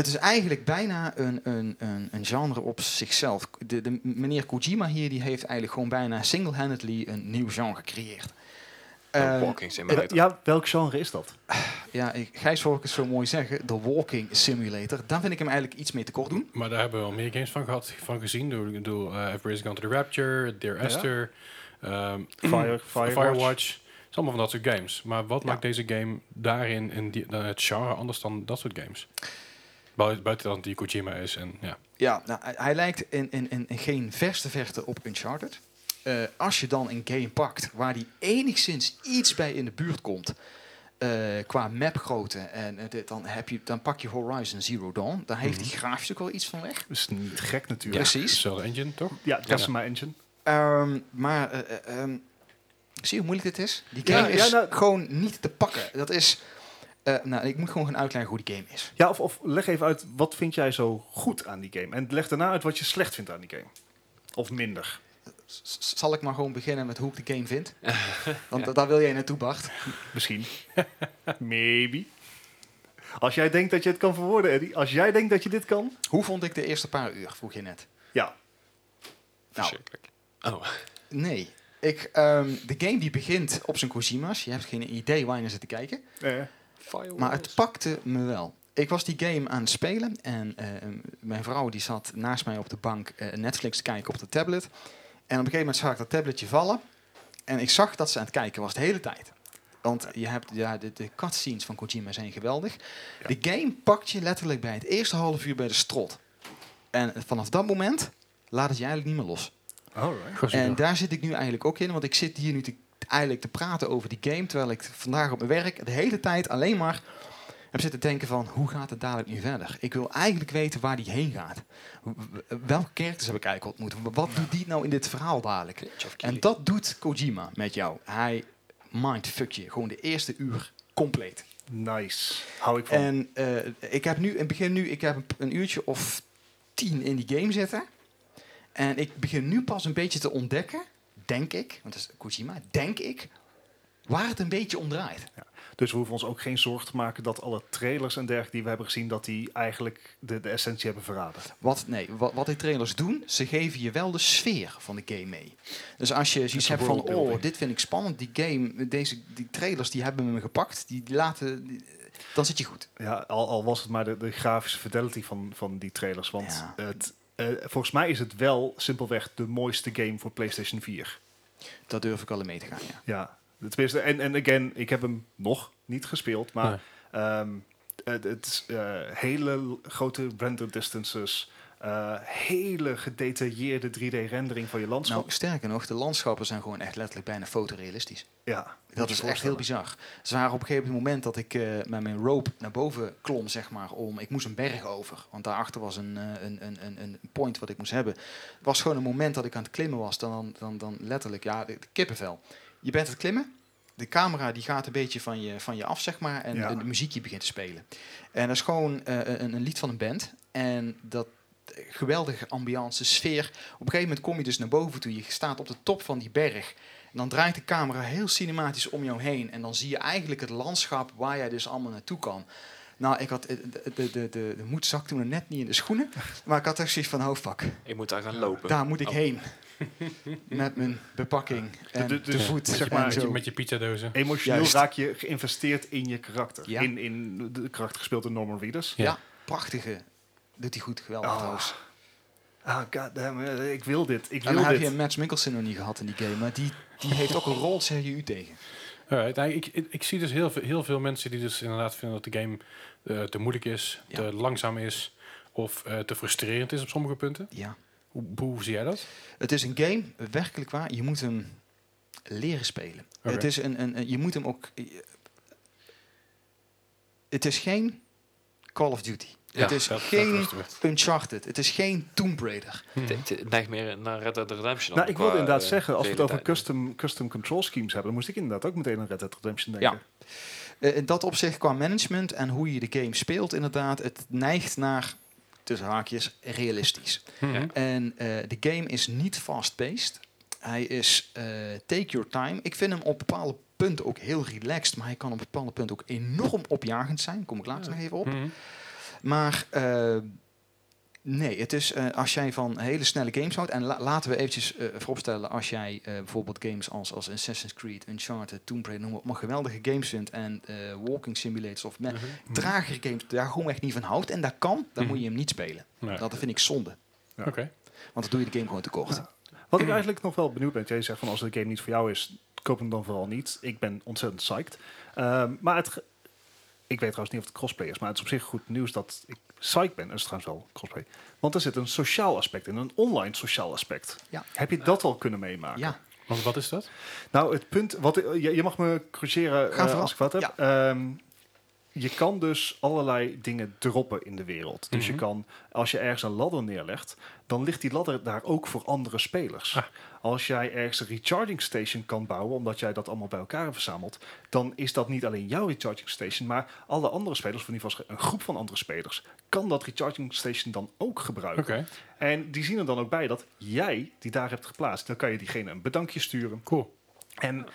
D: Het is eigenlijk bijna een, een, een, een genre op zichzelf. De, de meneer Kojima hier die heeft eigenlijk gewoon bijna single-handedly een nieuw genre gecreëerd.
A: Een
D: Ehm,
A: walking simulator.
C: Ja, welk genre is dat?
D: ja, ik, Gijs hoor ik het zo mooi zeggen. De Walking Simulator. Daar vind ik hem eigenlijk iets mee tekort doen.
B: Maar daar hebben we wel meer games van gehad, van gezien. Door, door uh, Everybody's Gone to the Rapture, Dear
C: Ja.
B: Esther, ehm,
C: Fire, Firewatch.
B: Firewatch. Het is allemaal van dat soort games. Maar wat
D: Ja.
B: maakt deze game daarin in die, dan het genre anders dan dat soort games? Buiten, buiten dan die Kojima is en ja.
D: Ja, nou, hij, hij lijkt in, in, in, in geen verste verte op Uncharted. Eh, als je dan een game pakt waar die enigszins iets bij in de buurt komt, eh, qua mapgrootte, en eh, dit, dan, heb je, dan pak je Horizon Zero Dawn. Daar heeft
B: Mhm.
D: hij grafisch ook wel iets van weg.
C: Dat is niet gek natuurlijk.
D: Precies.
B: Dezelfde engine, toch?
C: Ja, Decima Engine.
D: Ehm, maar eh, eh, ehm, zie je hoe moeilijk dit is? Die game
C: ja,
D: is
C: nou-
D: gewoon niet te pakken. Dat is. Eh, nou, ik moet gewoon gaan uitleggen hoe die game is.
C: Ja, of, of leg even uit, wat vind jij zo goed aan die game? En leg daarna uit wat je slecht vindt aan die game. Of minder.
D: S- zal ik maar gewoon beginnen met hoe ik de game vind? Want da- daar wil jij naartoe, Bart.
C: Misschien. Maybe. Als jij denkt dat je het kan verwoorden, Eddie. Als jij denkt dat je dit kan.
D: Hoe vond ik de eerste paar uur, vroeg je net.
C: Ja.
D: Nou.
A: Oh,
D: nee. Ik, ehm, de game die begint op zijn Kojima's. Je hebt geen idee waar je naar zit te kijken. Maar het pakte me wel. Ik was die game aan het spelen en eh, mijn vrouw die zat naast mij op de bank eh, Netflix te kijken op de tablet. En op een gegeven moment zag ik dat tabletje vallen. En ik zag dat ze aan het kijken was de hele tijd. Want je hebt, ja, de, de cutscenes van Kojima zijn geweldig.
C: Ja.
D: De game pakt je letterlijk bij het eerste half uur bij de strot. En vanaf dat moment laat het je eigenlijk niet meer los.
C: alright.
D: En daar zit ik nu eigenlijk ook in, want ik zit hier nu te, eigenlijk te praten over die game, terwijl ik vandaag op mijn werk de hele tijd alleen maar heb zitten denken van, hoe gaat het dadelijk nu verder? Ik wil eigenlijk weten waar die heen gaat. Welke characters heb ik eigenlijk ontmoet? Wat doet die nou in dit verhaal dadelijk? En dat doet Kojima met jou. Hij mindfuck je gewoon de eerste uur compleet.
C: Nice. Hou ik van.
D: En eh, ik heb nu, in begin nu, ik heb een, een uurtje of tien in die game zitten. En ik begin nu pas een beetje te ontdekken, denk ik, want dat is Kojima, denk ik, waar het een beetje om draait.
C: Dus we hoeven ons ook geen zorgen te maken dat alle trailers en dergelijke die we hebben gezien, dat die eigenlijk de, de essentie hebben verraden.
D: Wat, nee, wat, wat die trailers doen, ze geven je wel de sfeer van de game mee. Dus als je zoiets hebt van, oh, dit vind ik spannend, die game, deze, die trailers, die hebben me gepakt, die laten, die- dan zit je goed.
C: Ja, al, al was het maar de, de grafische fidelity van, van die trailers. Want het, eh, volgens mij is het wel simpelweg de mooiste game voor PlayStation 4.
D: Dat durf ik al in mee te gaan, ja.
C: Ja, tenminste, en, en again, ik heb hem nog niet gespeeld, maar
B: Nee.
C: ehm, het, het is eh, hele grote render distances. Eh, hele gedetailleerde 3D-rendering van je landschap.
D: Nou, sterker nog, de landschappen zijn gewoon echt letterlijk bijna fotorealistisch.
C: ja,
D: Dat is echt heel bizar. Ze waren op een gegeven moment dat ik eh, met mijn rope naar boven klom, zeg maar, om. Ik moest een berg over, want daarachter was een, eh, een, een, een, een point wat ik moest hebben. Het was gewoon een moment dat ik aan het klimmen was, dan, dan, dan letterlijk, ja, de, de kippenvel. Je bent aan het klimmen, de camera die gaat een beetje van je, van je af, zeg maar, en
C: Ja.
D: de, de muziekje begint te spelen. En dat is gewoon een, een lied van een band. En dat geweldige ambiance, sfeer. Op een gegeven moment kom je dus naar boven toe. Je staat op de top van die berg. En dan draait de camera heel cinematisch om jou heen. En dan zie je eigenlijk het landschap waar jij dus allemaal naartoe kan. Nou, ik had, eh, de, de, de, de, moed zakte me net niet in de schoenen. Maar ik had echt zoiets van, oh fuck,
A: Ik moet daar gaan lopen.
D: daar moet ik
A: Oh.
D: heen. Met mijn bepakking en
C: De- de-
D: de voet
C: zeg maar,
B: Met je,
D: zo.
B: met je pizzadozen.
C: Emotioneel
D: Juist.
C: raak je geïnvesteerd in je karakter.
D: Ja.
C: In, in de karakter gespeeld door Norman Reedus.
B: Ja.
D: Ja, prachtige. Doet hij goed, geweldig
C: Ah,
D: trouwens.
C: Ah, goddamn, ik wil dit. Ik
D: En
C: wil
D: dan heb je Mads Mikkelsen nog niet gehad in die game. Maar die, die heeft ook een rol CGU tegen.
B: Alright, nou, ik, ik, ik zie dus heel veel, heel veel mensen die dus inderdaad vinden dat de game eh, te moeilijk is,
D: Ja.
B: te langzaam is of eh, te frustrerend is op sommige punten.
D: Ja.
B: Hoe, hoe zie jij dat?
D: Het is een game, werkelijk waar. Je moet hem leren spelen. Het is een, een, een- je moet hem ook. Het is geen Call of Duty.
A: Ja,
D: het is geen. Uncharted. Het is geen Tomb Raider.
B: Mhm.
A: Het- Het neigt meer naar Red Dead Redemption.
C: Nou, ik wilde inderdaad
A: eh,
C: zeggen, als we het over custom, custom control schemes hebben, dan moest ik inderdaad ook meteen aan Red Dead Redemption denken.
D: Ja. Eh, in dat opzicht qua management en hoe je de game speelt, inderdaad, het neigt naar tussen haakjes realistisch.
B: Mhm.
D: En eh, de game is niet fast-paced. Hij is eh, take your time. Ik vind hem op bepaalde punten ook heel relaxed, maar hij kan op bepaalde punten ook enorm opjagend zijn. Kom ik later
B: Ja.
D: nog even op.
B: Mhm.
D: Maar eh, nee, het is eh, als jij van hele snelle games houdt. En la- laten we eventjes eh, vooropstellen, als jij eh, bijvoorbeeld games als, als Assassin's Creed, Uncharted, Tomb Raider, noem maar, geweldige games vindt. En eh, walking simulators of me-
B: Mhm.
D: tragere games daar gewoon echt niet van houdt. En dat kan, dan
B: Mhm.
D: moet je hem niet spelen.
B: Nee.
D: Dat vind ik zonde.
B: Oké.
D: Want dan doe je de game gewoon tekort.
C: Ja. Wat ik eigenlijk nog wel benieuwd ben, jij zegt van als de game niet voor jou is, koop hem dan vooral niet. Ik ben ontzettend psyched. Ehm, maar het, ik weet trouwens niet of het crossplay is, maar het is op zich goed nieuws dat ik psyched ben. Dat is trouwens wel crossplay. Want er zit een sociaal aspect in, een online sociaal aspect.
D: Ja.
C: Heb je dat al kunnen meemaken?
D: Ja,
B: Want wat is dat?
C: Nou, het punt, wat, je, je mag me corrigeren eh,
D: vooral.
C: als ik wat heb. Ehm, je kan dus allerlei dingen droppen in de wereld. Dus
B: Mhm.
C: je kan, als je ergens een ladder neerlegt, dan ligt die ladder daar ook voor andere spelers.
B: Ah.
C: Als jij ergens een recharging station kan bouwen, omdat jij dat allemaal bij elkaar hebt verzameld, dan is dat niet alleen jouw recharging station, maar alle andere spelers, of in ieder geval een groep van andere spelers, kan dat recharging station dan ook gebruiken. En die zien er dan ook bij dat jij die daar hebt geplaatst. Dan kan je diegene een bedankje sturen.
B: cool.
C: En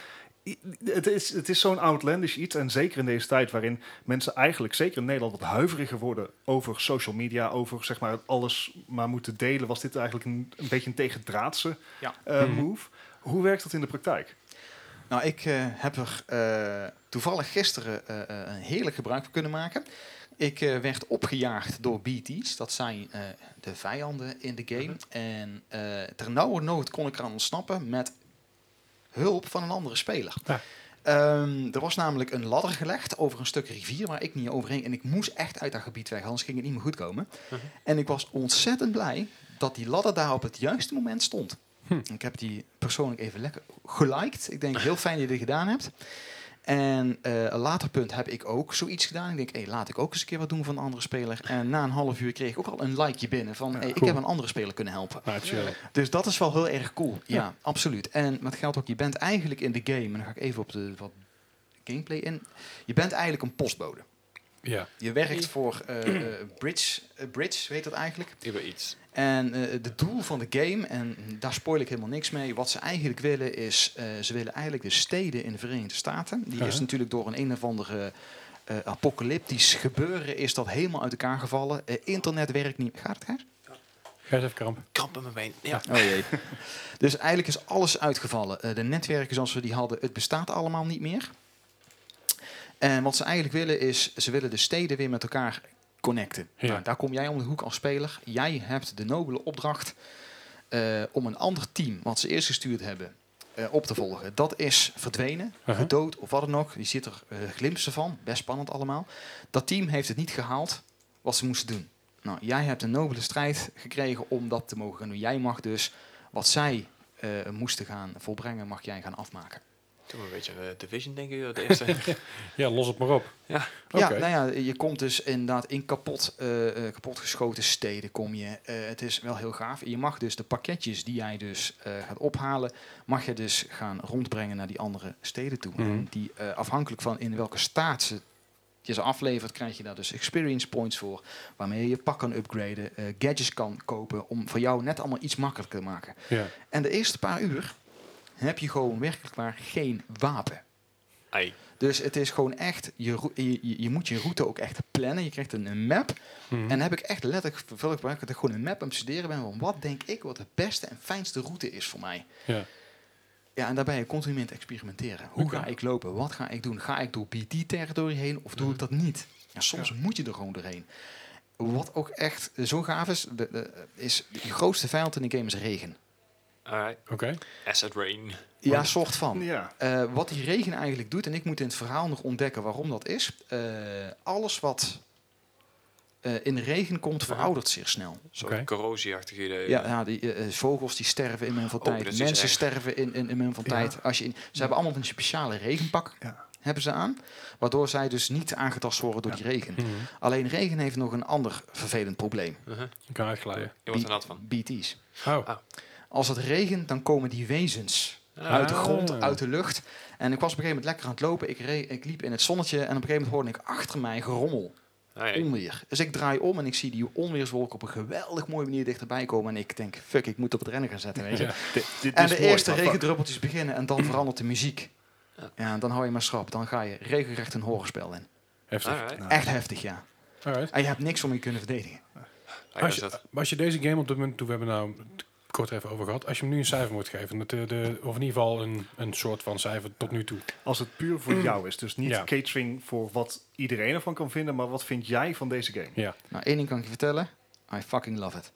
C: het is, het is zo'n outlandish iets. En zeker in deze tijd waarin mensen eigenlijk, zeker in Nederland, wat huiveriger worden over social media, over zeg maar alles maar moeten delen, was dit eigenlijk een, een beetje een tegendraadse
D: Ja.
C: eh,
B: Mhm.
C: move. Hoe werkt dat in de praktijk?
D: Nou, ik eh, heb er eh, toevallig gisteren eh, eh, een heerlijk gebruik van kunnen maken. Ik eh, werd opgejaagd door BT's. Dat zijn eh, de vijanden in de game. En eh ter nauwe nood kon ik eraan ontsnappen met hulp van een andere speler.
B: Ja.
D: Ehm, er was namelijk een ladder gelegd over een stuk rivier waar ik niet overheen. En ik moest echt uit dat gebied weg, anders ging het niet meer goed komen.
B: Mhm.
D: En ik was ontzettend blij dat die ladder daar op het juiste moment stond.
B: Hm.
D: Ik heb die persoonlijk even lekker geliked. Ik denk, heel fijn dat je dit gedaan hebt. En eh, een later punt heb ik ook zoiets gedaan. Ik denk, hey, laat ik ook eens een keer wat doen van een andere speler. En na een half uur kreeg ik ook al een likeje binnen van,
C: Ja,
D: hey, ik heb een andere speler kunnen helpen.
B: Chill.
D: Dus dat is wel heel erg cool. Ja,
B: Ja.
D: absoluut. En met geldt ook, je bent eigenlijk in de game, en dan ga ik even op de wat gameplay in. Je bent eigenlijk een postbode.
B: Ja.
D: Je werkt voor eh, eh, Bridge, eh, Bridge, weet dat eigenlijk.
A: Uber Eats.
D: En eh het doel van de game, en daar spoil ik helemaal niks mee, wat ze eigenlijk willen is, eh, ze willen eigenlijk de steden in de Verenigde Staten, die is natuurlijk door een een of andere eh, apocalyptisch gebeuren, is dat helemaal uit elkaar gevallen. Eh, internet werkt niet. Gaat het, Gijs?
B: Ga even kramp.
A: Kramp in mijn been. Ja.
D: Oh jee. dus eigenlijk is alles uitgevallen. Eh, de netwerken zoals we die hadden, het bestaat allemaal niet meer. En wat ze eigenlijk willen is, ze willen de steden weer met elkaar connecten.
B: Ja.
D: Nou, daar kom jij om de hoek als speler. Jij hebt de nobele opdracht eh, om een ander team, wat ze eerst gestuurd hebben, eh, op te volgen. Dat is verdwenen,
B: Uh-huh.
D: gedood of wat dan ook. Je ziet er uh, glimpsen van, best spannend allemaal. Dat team heeft het niet gehaald wat ze moesten doen. Nou, jij hebt een nobele strijd gekregen om dat te mogen doen. Jij mag dus wat zij moesten gaan volbrengen, mag jij gaan afmaken.
A: Een beetje uh, Division, denk ik. De eerste.
B: Ja, los het maar op.
A: Ja.
D: Ja,
B: Oké.
D: nou ja, je komt dus inderdaad in kapot, eh, eh, kapotgeschoten steden kom je. Eh, het is wel heel gaaf. Je mag dus de pakketjes die jij dus eh, gaat ophalen, mag je dus gaan rondbrengen naar die andere steden toe.
B: Mhm.
D: En die eh, afhankelijk van in welke staat ze je ze aflevert, krijg je daar dus experience points voor, waarmee je je pak kan upgraden, eh, gadgets kan kopen, om voor jou net allemaal iets makkelijker te maken.
B: Ja.
D: En de eerste paar uur heb je gewoon werkelijk waar geen wapen.
A: Ai.
D: Dus het is gewoon echt, je, je, moet je route ook echt plannen. Je krijgt een, een map.
B: Mhm.
D: En dan heb ik echt letterlijk vervuld dat ik gewoon een map aan het studeren ben. Van wat denk ik wat de beste en fijnste route is voor mij.
B: ja.
D: Ja, en daar ben je continu mee aan het experimenteren. Hoe ga ik lopen? Wat ga ik doen? Ga ik door BT-territorie heen of doe ik dat niet? Ja, soms moet je er gewoon doorheen. Wat ook echt zo gaaf is, de, de, is de grootste vijand in de game is regen.
A: Alright.
B: Oké.
A: Acid Rain.
D: Ja, soort van.
C: Ja.
D: Eh, wat die regen eigenlijk doet, en ik moet in het verhaal nog ontdekken waarom dat is. eh, alles wat eh, in de regen komt, veroudert zeer snel.
A: Zo'n corrosieachtig idee.
D: Ja, ja die, vogels die sterven in mijn van
A: Oh,
D: tijd. Mensen sterven in, in, in mijn van
C: Ja.
D: tijd. Als je in, ze hebben allemaal een speciale regenpak
C: Ja.
D: hebben ze aan. Waardoor zij dus niet aangetast worden door
C: Ja.
D: die regen.
B: Mhm.
D: Alleen regen heeft nog een ander vervelend probleem.
A: Uh-huh.
B: Je kan uitglijden.
A: Je wordt er nat van.
D: BT's.
B: Oh.
A: Ah.
D: Als het regent, dan komen die wezens
A: Ah.
D: uit de grond,
B: Ah.
D: uit de lucht. En ik was op een gegeven moment lekker aan het lopen. Ik, re- ik liep in het zonnetje en op een gegeven moment hoorde ik achter mij gerommel.
A: Ah, ja.
D: Onweer. Dus ik draai om en ik zie die onweerswolk op een geweldig mooie manier dichterbij komen. En ik denk, fuck, ik moet op het rennen gaan zetten. Weet je.
B: Ja.
C: Dit, dit
D: En de
C: mooi,
D: eerste regendruppeltjes beginnen en dan verandert de muziek.
A: Ja.
D: Dan hou je maar schrap. Dan ga je regelrecht een horrorspel in.
B: Heftig.
A: Alright.
C: Nou,
D: Echt heftig, ja.
B: Alright.
D: En je hebt niks om je kunnen verdedigen.
B: Als
A: is
B: je, als je deze game op dit moment, toen we hebben nou kort even over gehad, als je hem nu een cijfer moet geven, de, de, of in ieder geval een, een soort van cijfer tot nu toe.
C: Als het puur voor jou is. Dus niet
B: Ja.
C: catering voor wat iedereen ervan kan vinden. Maar wat vind jij van deze game?
B: Ja,
D: Nou, één ding kan ik je vertellen. I fucking love it.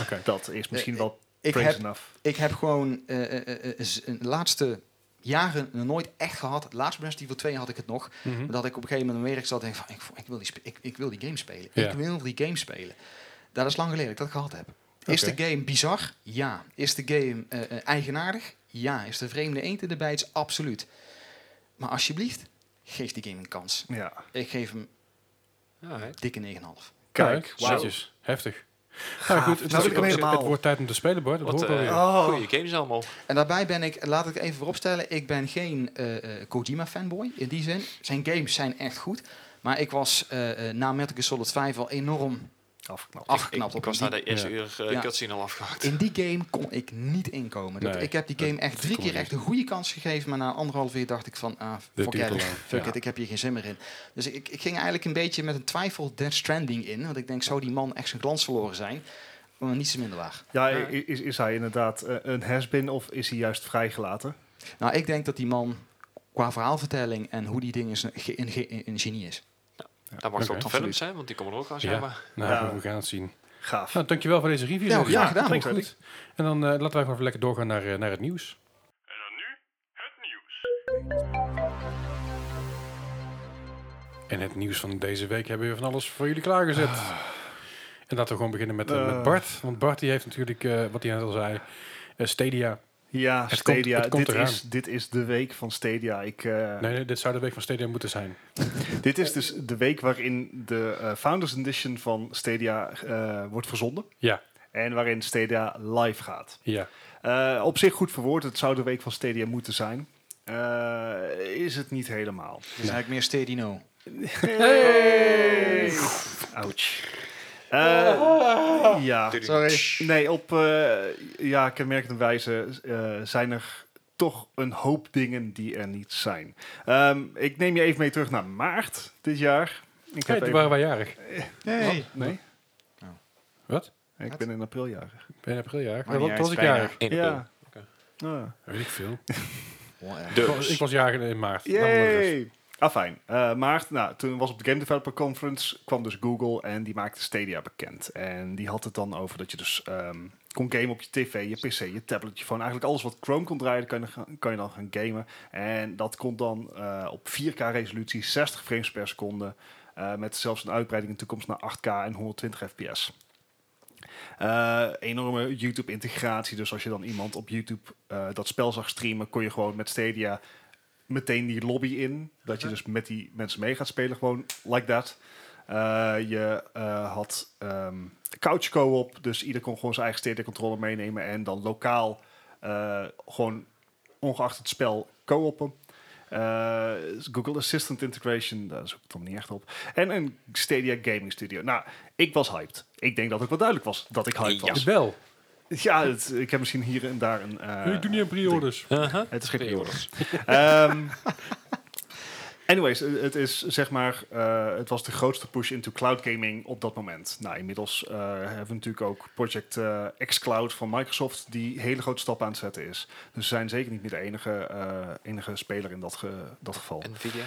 B: oké.
C: Dat is misschien
D: Eh,
C: wel
D: Ik
C: praise
D: heb,
C: enough.
D: ik heb gewoon eh, eh, eh, eh, de laatste jaren nooit echt gehad. Laatst Resident Evil 2 had ik het nog.
B: Mhm.
D: Dat ik op een gegeven moment aan werk zat en denk van, ik, ik, wil die ik, ik wil die game spelen. Ik wil die game spelen. Dat is lang geleden dat ik dat gehad heb. Is de game bizar? Ja. Is de game eh, eh, eigenaardig? Ja. Is de vreemde eend in de bijt? Absoluut. Maar alsjeblieft, geef die game een kans.
C: Ja.
D: Ik geef hem
A: Alright.
D: dikke 9,5.
C: Kijk.
B: Netjes. Heftig. Nou goed, het,
C: Nou
B: is- het- het wordt tijd om te spelen, Bart. Dat
A: Wat.
C: Oh.
A: goede games allemaal.
D: En daarbij ben ik, laat ik even vooropstellen, ik ben geen eh, eh, Kojima-fanboy in die zin. Zijn games zijn echt goed. Maar ik was eh, eh, na Metal Gear Solid 5 al enorm
C: Afgeknapt.
D: afgeknapt.
A: Ik
D: op
A: was
D: die-
A: na de eerste
B: Ja.
A: uur uh,
D: Ja.
A: cutscene al afgehakt.
D: In die game kon ik niet inkomen. Dat,
B: Nee,
D: ik heb die game echt drie keer echt een goede kans gegeven. Maar na anderhalf uur dacht ik van, ah,
B: duurt
D: it. Fuck
B: Ja.
D: it, ik heb hier geen zin meer in. Dus ik, ik ging eigenlijk een beetje met een twijfel Death Stranding in. Want ik denk, zou die man echt zijn glans verloren zijn? Maar niets te minder waar.
C: Ja, is, is hij inderdaad eh, een has-been of is hij juist vrijgelaten?
D: Nou, ik denk dat die man qua verhaalvertelling en hoe die dingen is, een, een genie is.
A: Dat mag
B: Oké.
A: ook de films zijn, want die komen er ook aan.
B: Ja.
A: Zeg maar.
B: Nou,
C: Ja.
B: we gaan het zien.
C: Gaaf.
B: Nou, dankjewel voor deze review.
D: Ja, graag gedaan.
C: thanks,
B: Goed. En dan eh, laten wij gewoon even lekker doorgaan naar, eh, naar het nieuws. En het nieuws van deze week hebben we van alles voor jullie klaargezet. En laten we gewoon beginnen met, eh, met. Bart. Want Bart die heeft natuurlijk, eh, wat hij net al zei, eh, Stadia.
C: Ja,
B: Het komt-
C: Stadia.
B: het komt
C: dit,
B: eraan.
C: is, dit is de week van Stadia. Ik, eh,
B: Nee, nee, dit zou de week van Stadia moeten zijn.
C: Dit is dus de week waarin de eh, Founders Edition van Stadia eh, wordt verzonden.
B: Ja,
C: En waarin Stadia live gaat.
B: ja.
C: Eh, op zich goed verwoord. Het zou de week van Stadia moeten zijn. Eh, is het niet helemaal.
D: Dus eigenlijk meer Stedino.
C: Hey! Ouch. Eh, ja.
D: Sorry.
C: Nee, op eh ja, kenmerkende wijze eh, zijn er toch een hoop dingen die er niet zijn. Ehm, ik neem je even mee terug naar maart dit jaar. Ik
B: Hey,
C: heb
B: toen
C: even-
B: waren wij jarig.
D: Nee.
C: Nee,
B: Wat?
C: ik ben in april jarig.
B: Ben je in april jarig?
D: Maar
B: Wat was ik jarig?
A: Eén
C: Ja.
A: Oké.
C: Ah.
B: Weet ik veel.
A: Dus.
B: Ik was- Ik was jarig in maart. Nou, maar!
C: Ah, fijn. Eh, maart, nou, toen was op de Game Developer Conference, kwam dus Google en die maakte Stadia bekend. En die had het dan over dat je dus ehm, kon gamen op je tv, je pc, je tablet, je phone. Eigenlijk alles wat Chrome kon draaien, kan je, dan- kan je dan gaan gamen. En dat kon dan eh, op 4K resolutie, 60 frames per seconde. Eh, met zelfs een uitbreiding in de toekomst naar 8K en 120 fps. Enorme YouTube-integratie. Dus als je dan iemand op YouTube dat spel zag streamen, kon je gewoon met Stadia meteen die lobby in. Dat je dus met die mensen mee gaat spelen, gewoon like that. Eh, je eh, had ehm, couch co-op, dus ieder kon gewoon zijn eigen Stadia-controller meenemen en dan lokaal eh, gewoon ongeacht het spel co-oppen. Eh, Google Assistant Integration, daar zoek ik dan niet echt op. En een Stadia Gaming Studio. Nou, ik was hyped. Ik denk dat het wel duidelijk was dat ik hyped
A: Ja.
C: was.
B: De bel.
C: Ja, het- ik heb misschien hier en daar een... eh,
B: ik doe niet aan pre-orders.
A: Uh-huh.
C: het is geen
A: Pre-orders.
C: Ehm, anyways, het is zeg maar, eh, het was de grootste push into cloud gaming op dat moment. Nou, inmiddels eh, hebben we natuurlijk ook Project eh, xCloud van Microsoft, die hele grote stappen aan het zetten is. Dus ze zijn zeker niet meer de enige, eh, enige speler in dat, ge- dat geval.
A: Nvidia.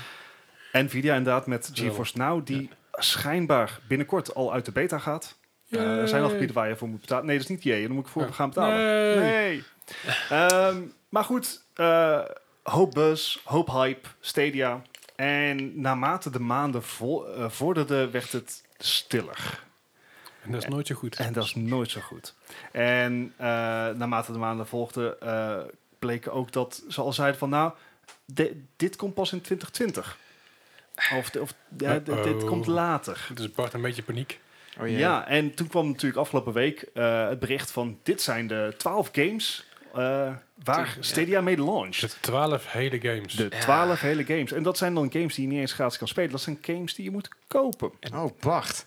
C: Nvidia inderdaad met GeForce Now, die schijnbaar binnenkort al uit de beta gaat. Eh, er zijn al gebieden waar je voor moet betalen. Nee, dat is niet je. Dan moet ik voor
B: Ja.
C: gaan betalen.
B: Nee.
C: Nee. Ehm, maar goed, eh, hoop buzz, hoop hype, Stadia. En naarmate de maanden vo eh, vorderden, werd het stiller.
B: En dat is nooit zo goed.
C: En dat is nooit zo goed. En eh, naarmate de maanden volgden, eh, bleken ook dat ze al zeiden van... nou, di- dit komt pas in 2020. Of, de- of ja, dit, dit
B: Uh-oh.
C: komt later.
B: Het is Bart een beetje paniek.
D: Oh.
C: Ja, en toen kwam natuurlijk afgelopen week eh, het bericht van... dit zijn de 12 games eh, waar
A: Ja.
C: Stadia mee launched.
B: De 12 hele games.
C: De
A: Ja.
C: 12 hele games. En dat zijn dan games die je niet eens gratis kan spelen. Dat zijn games die je moet kopen.
D: Oh, Bart.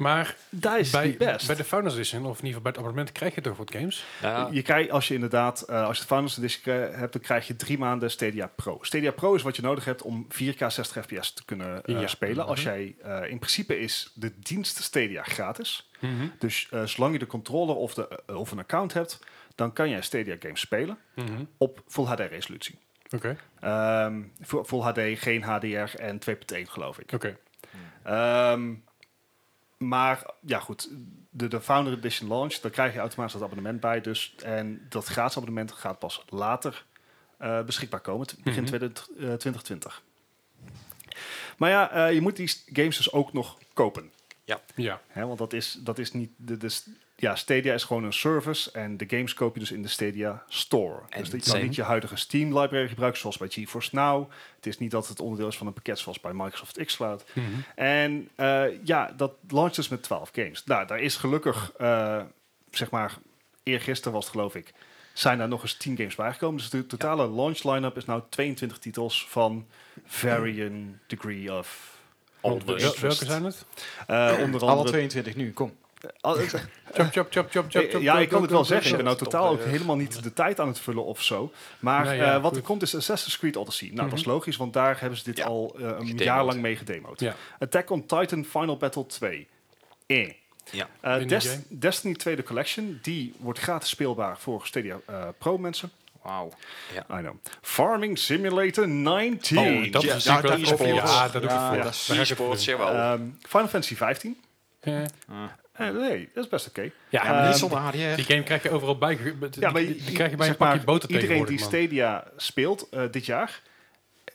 B: Maar
C: Dat is
B: bij,
C: best.
B: bij de Founders Edition, of in ieder geval bij het abonnement, krijg je toch wat games?
A: Nou,
C: Je krijgt, als je inderdaad, eh, als je de Founders Edition hebt, dan krijg je drie maanden Stadia Pro. Stadia Pro is wat je nodig hebt om 4K 60 fps te kunnen eh,
B: Ja.
C: spelen. Als
B: Mhm.
C: jij, eh, in principe is de dienst Stadia gratis. Dus eh, zolang je de controller of, de, of een account hebt, dan kan jij Stadia games spelen
B: Mhm.
C: op Full HD resolutie.
B: Oké,
C: Ehm, fu- Full HD, geen HDR en 2.1 geloof ik.
B: oké.
C: Ehm, maar ja, goed. De, de Founder Edition launch, daar krijg je automatisch dat abonnement bij. Dus, en dat gratis abonnement gaat pas later eh, beschikbaar komen, t- begin
B: Mhm.
C: 20, eh, 2020. Maar ja, eh, je moet die games dus ook nog kopen.
B: Ja,
C: Hè, want dat is, dat is niet. De, de, ja, Stadia is gewoon een service. En de games koop je dus in de Stadia Store.
A: En
C: dus je kan niet je huidige Steam library gebruiken, zoals bij GeForce Now. Het is niet dat het onderdeel is van een pakket zoals bij Microsoft xCloud.
B: Mhm.
C: En eh, ja, dat launcht dus met 12 games. Nou, daar is gelukkig, eh, zeg maar, eergisteren was het geloof ik, zijn daar nog eens 10 games bijgekomen. Dus de totale launch line-up is nou 22 titels van varying degree of
B: welke zijn het?
C: Eh, onder
D: Alle
C: andere...
D: 22 nu, kom.
B: Chop, chop, chop, chop, chop,
C: Eh,
B: chop.
C: ja, ik kan het wel zeggen. Ik ben nou totaal ook helemaal niet de tijd aan het vullen of zo. Maar
B: ja,
C: eh, wat er komt is Assassin's Creed Odyssey. Nou, dat is
B: Mhm.
C: logisch, want daar hebben ze dit
A: Ja,
C: al eh, een jaar lang mee gedemoed.
B: Ja.
C: Attack on Titan Final Battle 2. Eh.
A: Ja.
C: Destiny 2 de Collection, die wordt gratis speelbaar voor Stadia eh, Pro mensen.
D: Wauw.
C: I know. Farming Simulator 19.
B: Oh, dat
A: Ja,
B: is
A: ja, dat is
B: Ja, dat doe ik
D: Ja,
B: voor.
D: dat is
A: E-sports.
C: Ehm, Final Fantasy 15.
B: Eh,
C: Eh, nee, dat is best oké.
B: Ja,
D: Ja, maar
C: Ehm,
D: niet zonder HDR.
B: die game krijg je overal bij.
C: Ja, maar
B: die, die krijg je bij een pakje
C: maar,
B: boter
C: Iedereen die. Stadia speelt eh, dit jaar,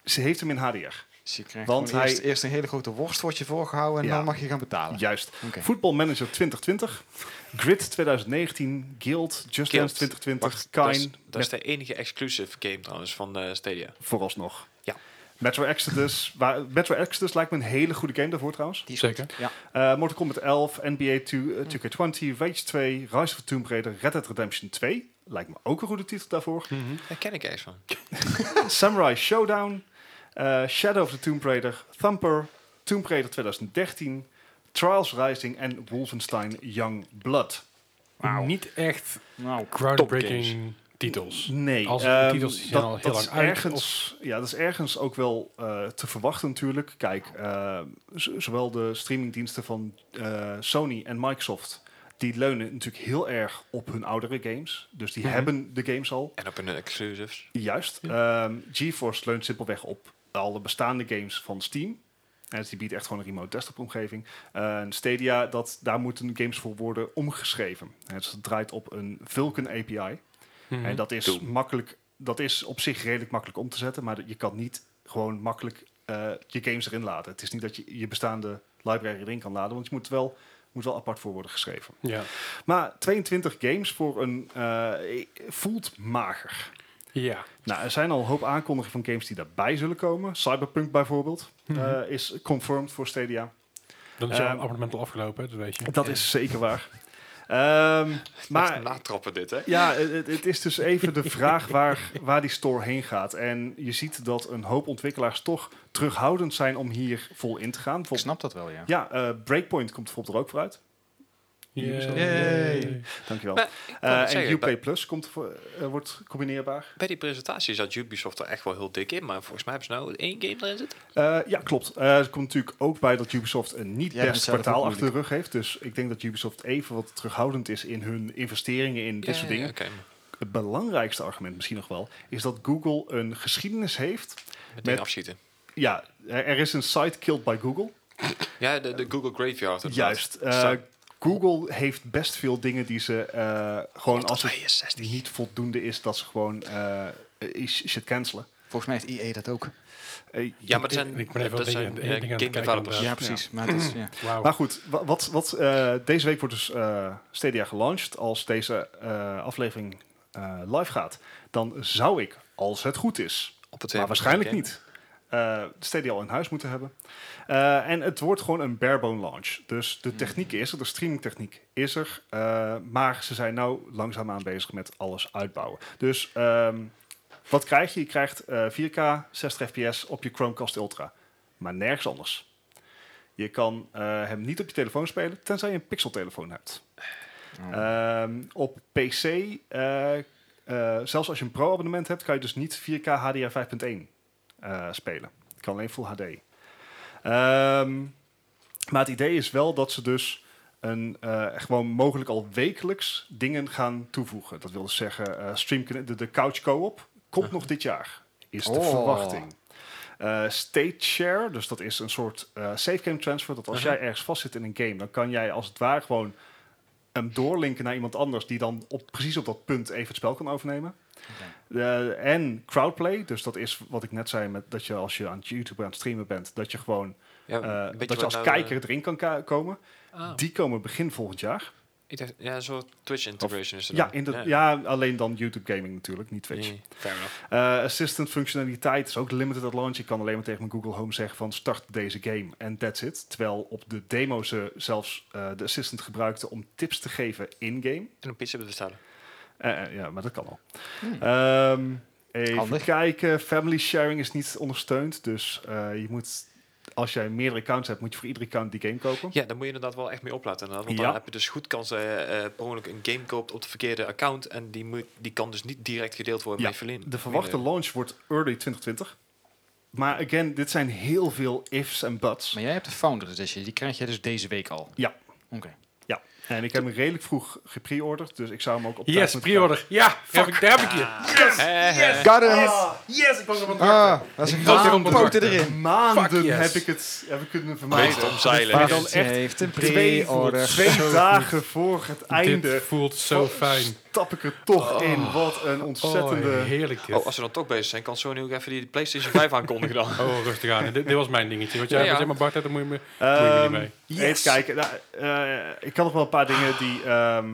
C: ze heeft hem in HDR.
D: Dus je krijgt
C: Want
D: eerst,
C: hij-
D: eerst een hele grote worst wordt je voorgehouden en
C: Ja.
D: dan mag je gaan betalen.
C: Juist.
D: Oké.
C: Football Manager 2020, Grid 2019, Guild, Just
A: Guild.
C: Dance 2020,
A: Wacht, dat is,
C: Kine,
A: dat is de enige exclusive game trouwens van eh, Stadia.
C: vooralsnog. Metro Exodus, waar, Metro Exodus lijkt me een hele goede game daarvoor trouwens.
D: Die
B: Zeker.
D: Ja.
C: Eh Mortal Kombat 11, NBA 2, eh, 2K20, Rage 2, Rise of the Tomb Raider, Red Dead Redemption 2. Lijkt me ook een goede titel daarvoor.
B: Mhm.
A: Daar ken ik ergens van.
C: Samurai Showdown, eh, Shadow of the Tomb Raider, Thumper, Tomb Raider 2013, Trials Rising en Wolfenstein Young Blood.
B: Niet echt
D: Nou,
B: groundbreaking titels.
C: Nee,
B: Als
C: ehm,
B: titels die zijn
C: dat,
B: al heel
C: dat
B: lang
C: is
B: uit,
C: ergens, ja, dat is ergens ook wel eh, te verwachten natuurlijk. Kijk, eh, zowel de streamingdiensten van eh, Sony en Microsoft, die leunen natuurlijk heel erg op hun oudere games. Dus die
B: Mhm.
C: hebben de games al.
A: En op hun exclusives.
C: Juist. Ehm, GeForce leunt simpelweg op alle bestaande games van Steam. En dus die biedt echt gewoon een remote desktop omgeving. En Stadia, dat, daar moeten games voor worden omgeschreven. En dus het draait op een Vulkan API.
B: Mhm.
C: En dat is makkelijk, dat is op zich redelijk makkelijk om te zetten, maar je kan niet gewoon makkelijk eh, je games erin laden. Het is niet dat je je bestaande library erin kan laden, want je moet wel, moet wel apart voor worden geschreven.
B: Ja.
C: Maar 22 games voor een eh, voelt mager.
B: Ja.
C: Nou, er zijn al een hoop aankondigingen van games die daarbij zullen komen. Cyberpunk bijvoorbeeld
B: Mhm.
C: eh, is confirmed voor Stadia.
B: Dan is jouw
C: Ehm,
B: abonnement al afgelopen, dat weet je.
C: Dat is zeker waar. Ehm,
A: Maar natrappen dit, hè?
C: ja, het, het is dus even de vraag waar, waar die store heen gaat. En je ziet dat een hoop ontwikkelaars toch terughoudend zijn om hier vol in te gaan.
D: Ik snap dat wel, ja.
C: Ja, eh, Breakpoint komt bijvoorbeeld er ook vooruit.
B: Yay.
D: Yay.
C: Dankjewel.
A: Maar
C: Eh en Uplay Plus komt voor, eh, wordt combineerbaar.
A: bij die presentatie zat Ubisoft er echt wel heel dik in. Maar volgens mij hebben ze nou één game erin zitten.
C: Eh, ja, klopt. Eh er komt natuurlijk ook bij dat Ubisoft een niet
D: Ja,
C: best kwartaal achter de rug heeft. Dus ik denk dat Ubisoft even wat terughoudend is in hun investeringen in dit
A: Ja,
C: soort
A: ja,
C: dingen.
A: oké.
C: Het belangrijkste argument misschien nog wel, is dat Google een geschiedenis heeft.
A: Met
C: Met-
A: afschieten.
C: Ja, er is een site killed by Google.
A: Ja, de, de Google Graveyard.
C: Juist. Google heeft best veel dingen die ze eh, gewoon als het
A: 62.
C: niet voldoende is, dat ze gewoon eh is shit cancelen.
D: Volgens mij heeft EA dat ook.
C: Eh,
A: Ja, maar het zijn,
B: Ik ben even
A: dat
B: wat
A: zijn
B: dingen-
A: eh,
B: dingen aan
A: game
B: het kijken
A: developers.
B: Ja,
D: Ja, precies. Maar het is, ja.
C: Maar goed, wa- wat, wat, eh, deze week wordt dus eh, Stadia gelanceerd. Als deze eh, aflevering eh, live gaat, dan zou ik, als het goed is,
A: Op het
C: maar waarschijnlijk niet, eh Stadia al in huis moeten hebben. Eh, en het wordt gewoon een barebone launch. Dus de techniek is er, de streamingtechniek is er. eh, maar ze zijn nou langzaamaan bezig met alles uitbouwen. Dus ehm, wat krijg je? Je krijgt eh, 4K, 60 fps op je Chromecast Ultra. Maar nergens anders. Je kan hem niet op je telefoon spelen, tenzij je een Pixel-telefoon hebt.
D: Oh.
C: Ehm, op PC, zelfs als je een Pro-abonnement hebt, kan je dus niet 4K HDR 5.1 eh, spelen. Je kan alleen Full HD. Ehm, maar het idee is wel dat ze dus een, eh, gewoon mogelijk al wekelijks dingen gaan toevoegen. Dat wil dus zeggen, eh stream, de, de couch co-op komt nog dit jaar. Is de
D: Oh.
C: verwachting. Eh, state share, dus dat is een soort eh save game transfer. Dat als
A: Uh-huh.
C: jij ergens vastzit in een game, dan kan jij als het ware gewoon hem doorlinken naar iemand anders die dan op, precies op dat punt even het spel kan overnemen. Eh, en crowdplay, dus dat is wat ik net zei, met dat je als je aan YouTube aan het streamen bent, dat je gewoon
A: Ja,
C: eh, dat je als
A: nou,
C: kijker erin kan ka- komen.
A: eh, ah,
C: Die komen begin volgend jaar.
A: Ik dacht, ja, een soort Twitch integration is er
C: Ja, in de, ja. alleen dan YouTube gaming natuurlijk, niet Twitch.
A: Nee, fair enough.
C: Eh, assistant functionaliteit is ook limited at launch. Je kan alleen maar tegen mijn Google Home zeggen van start deze game en that's it. Terwijl op de demo ze zelfs eh, de assistant gebruikten om tips te geven in-game.
A: En een pizza bestellen.
C: Eh, eh, ja, maar dat kan al.
D: Hmm.
C: Ehm, even
D: Handig.
C: kijken. Family sharing is niet ondersteund. Dus eh, je moet, als jij meerdere accounts hebt, moet je voor iedere account die game kopen.
A: Ja, daar moet je inderdaad wel echt mee opletten. inderdaad. Want
C: Ja.
A: dan heb je dus goed kans dat je eh, per ongeluk een game koopt op de verkeerde account. En die, moet, die kan dus niet direct gedeeld worden
C: Ja,
A: met familie.
C: De verwachte launch wordt early 2020. Maar again, dit zijn heel veel ifs en buts.
D: Maar jij hebt de Founder Edition. Die krijg je dus deze week al.
C: Ja.
D: Oké.
C: En ik heb hem redelijk vroeg gepreorderd, dus ik zou hem ook op tijd
B: Yes, pre-order. Ja, daar heb ik, daar heb ik je.
D: Got him!
B: Yes, ik was er van
D: Ah, dat is een grote
B: op
D: poten erin.
C: Maanden
B: yes.
C: heb ik het heb ik kunnen vermijden.
A: Meest omzeilen.
C: Maar dan
D: Bart
C: echt
D: heeft een
C: twee,
D: pre-order.
C: twee dagen voor het
B: Dit
C: einde
B: voelt zo fijn.
C: Stap ik er toch
A: Oh.
C: in. Wat een ontzettende...
B: Oh, heerlijk.
A: Oh, als we dan toch bezig zijn, kan Sony ook even die PlayStation 5 aankondigen dan.
B: Oh, rustig aan. dit, dit was mijn dingetje. Wat jij
A: Ja, ja.
B: jij maar Bart hebt, dan moet je me... moet je me
C: Ehm,
B: niet mee.
C: Even kijken. Nou, eh, ik kan nog wel een paar dingen die, ehm,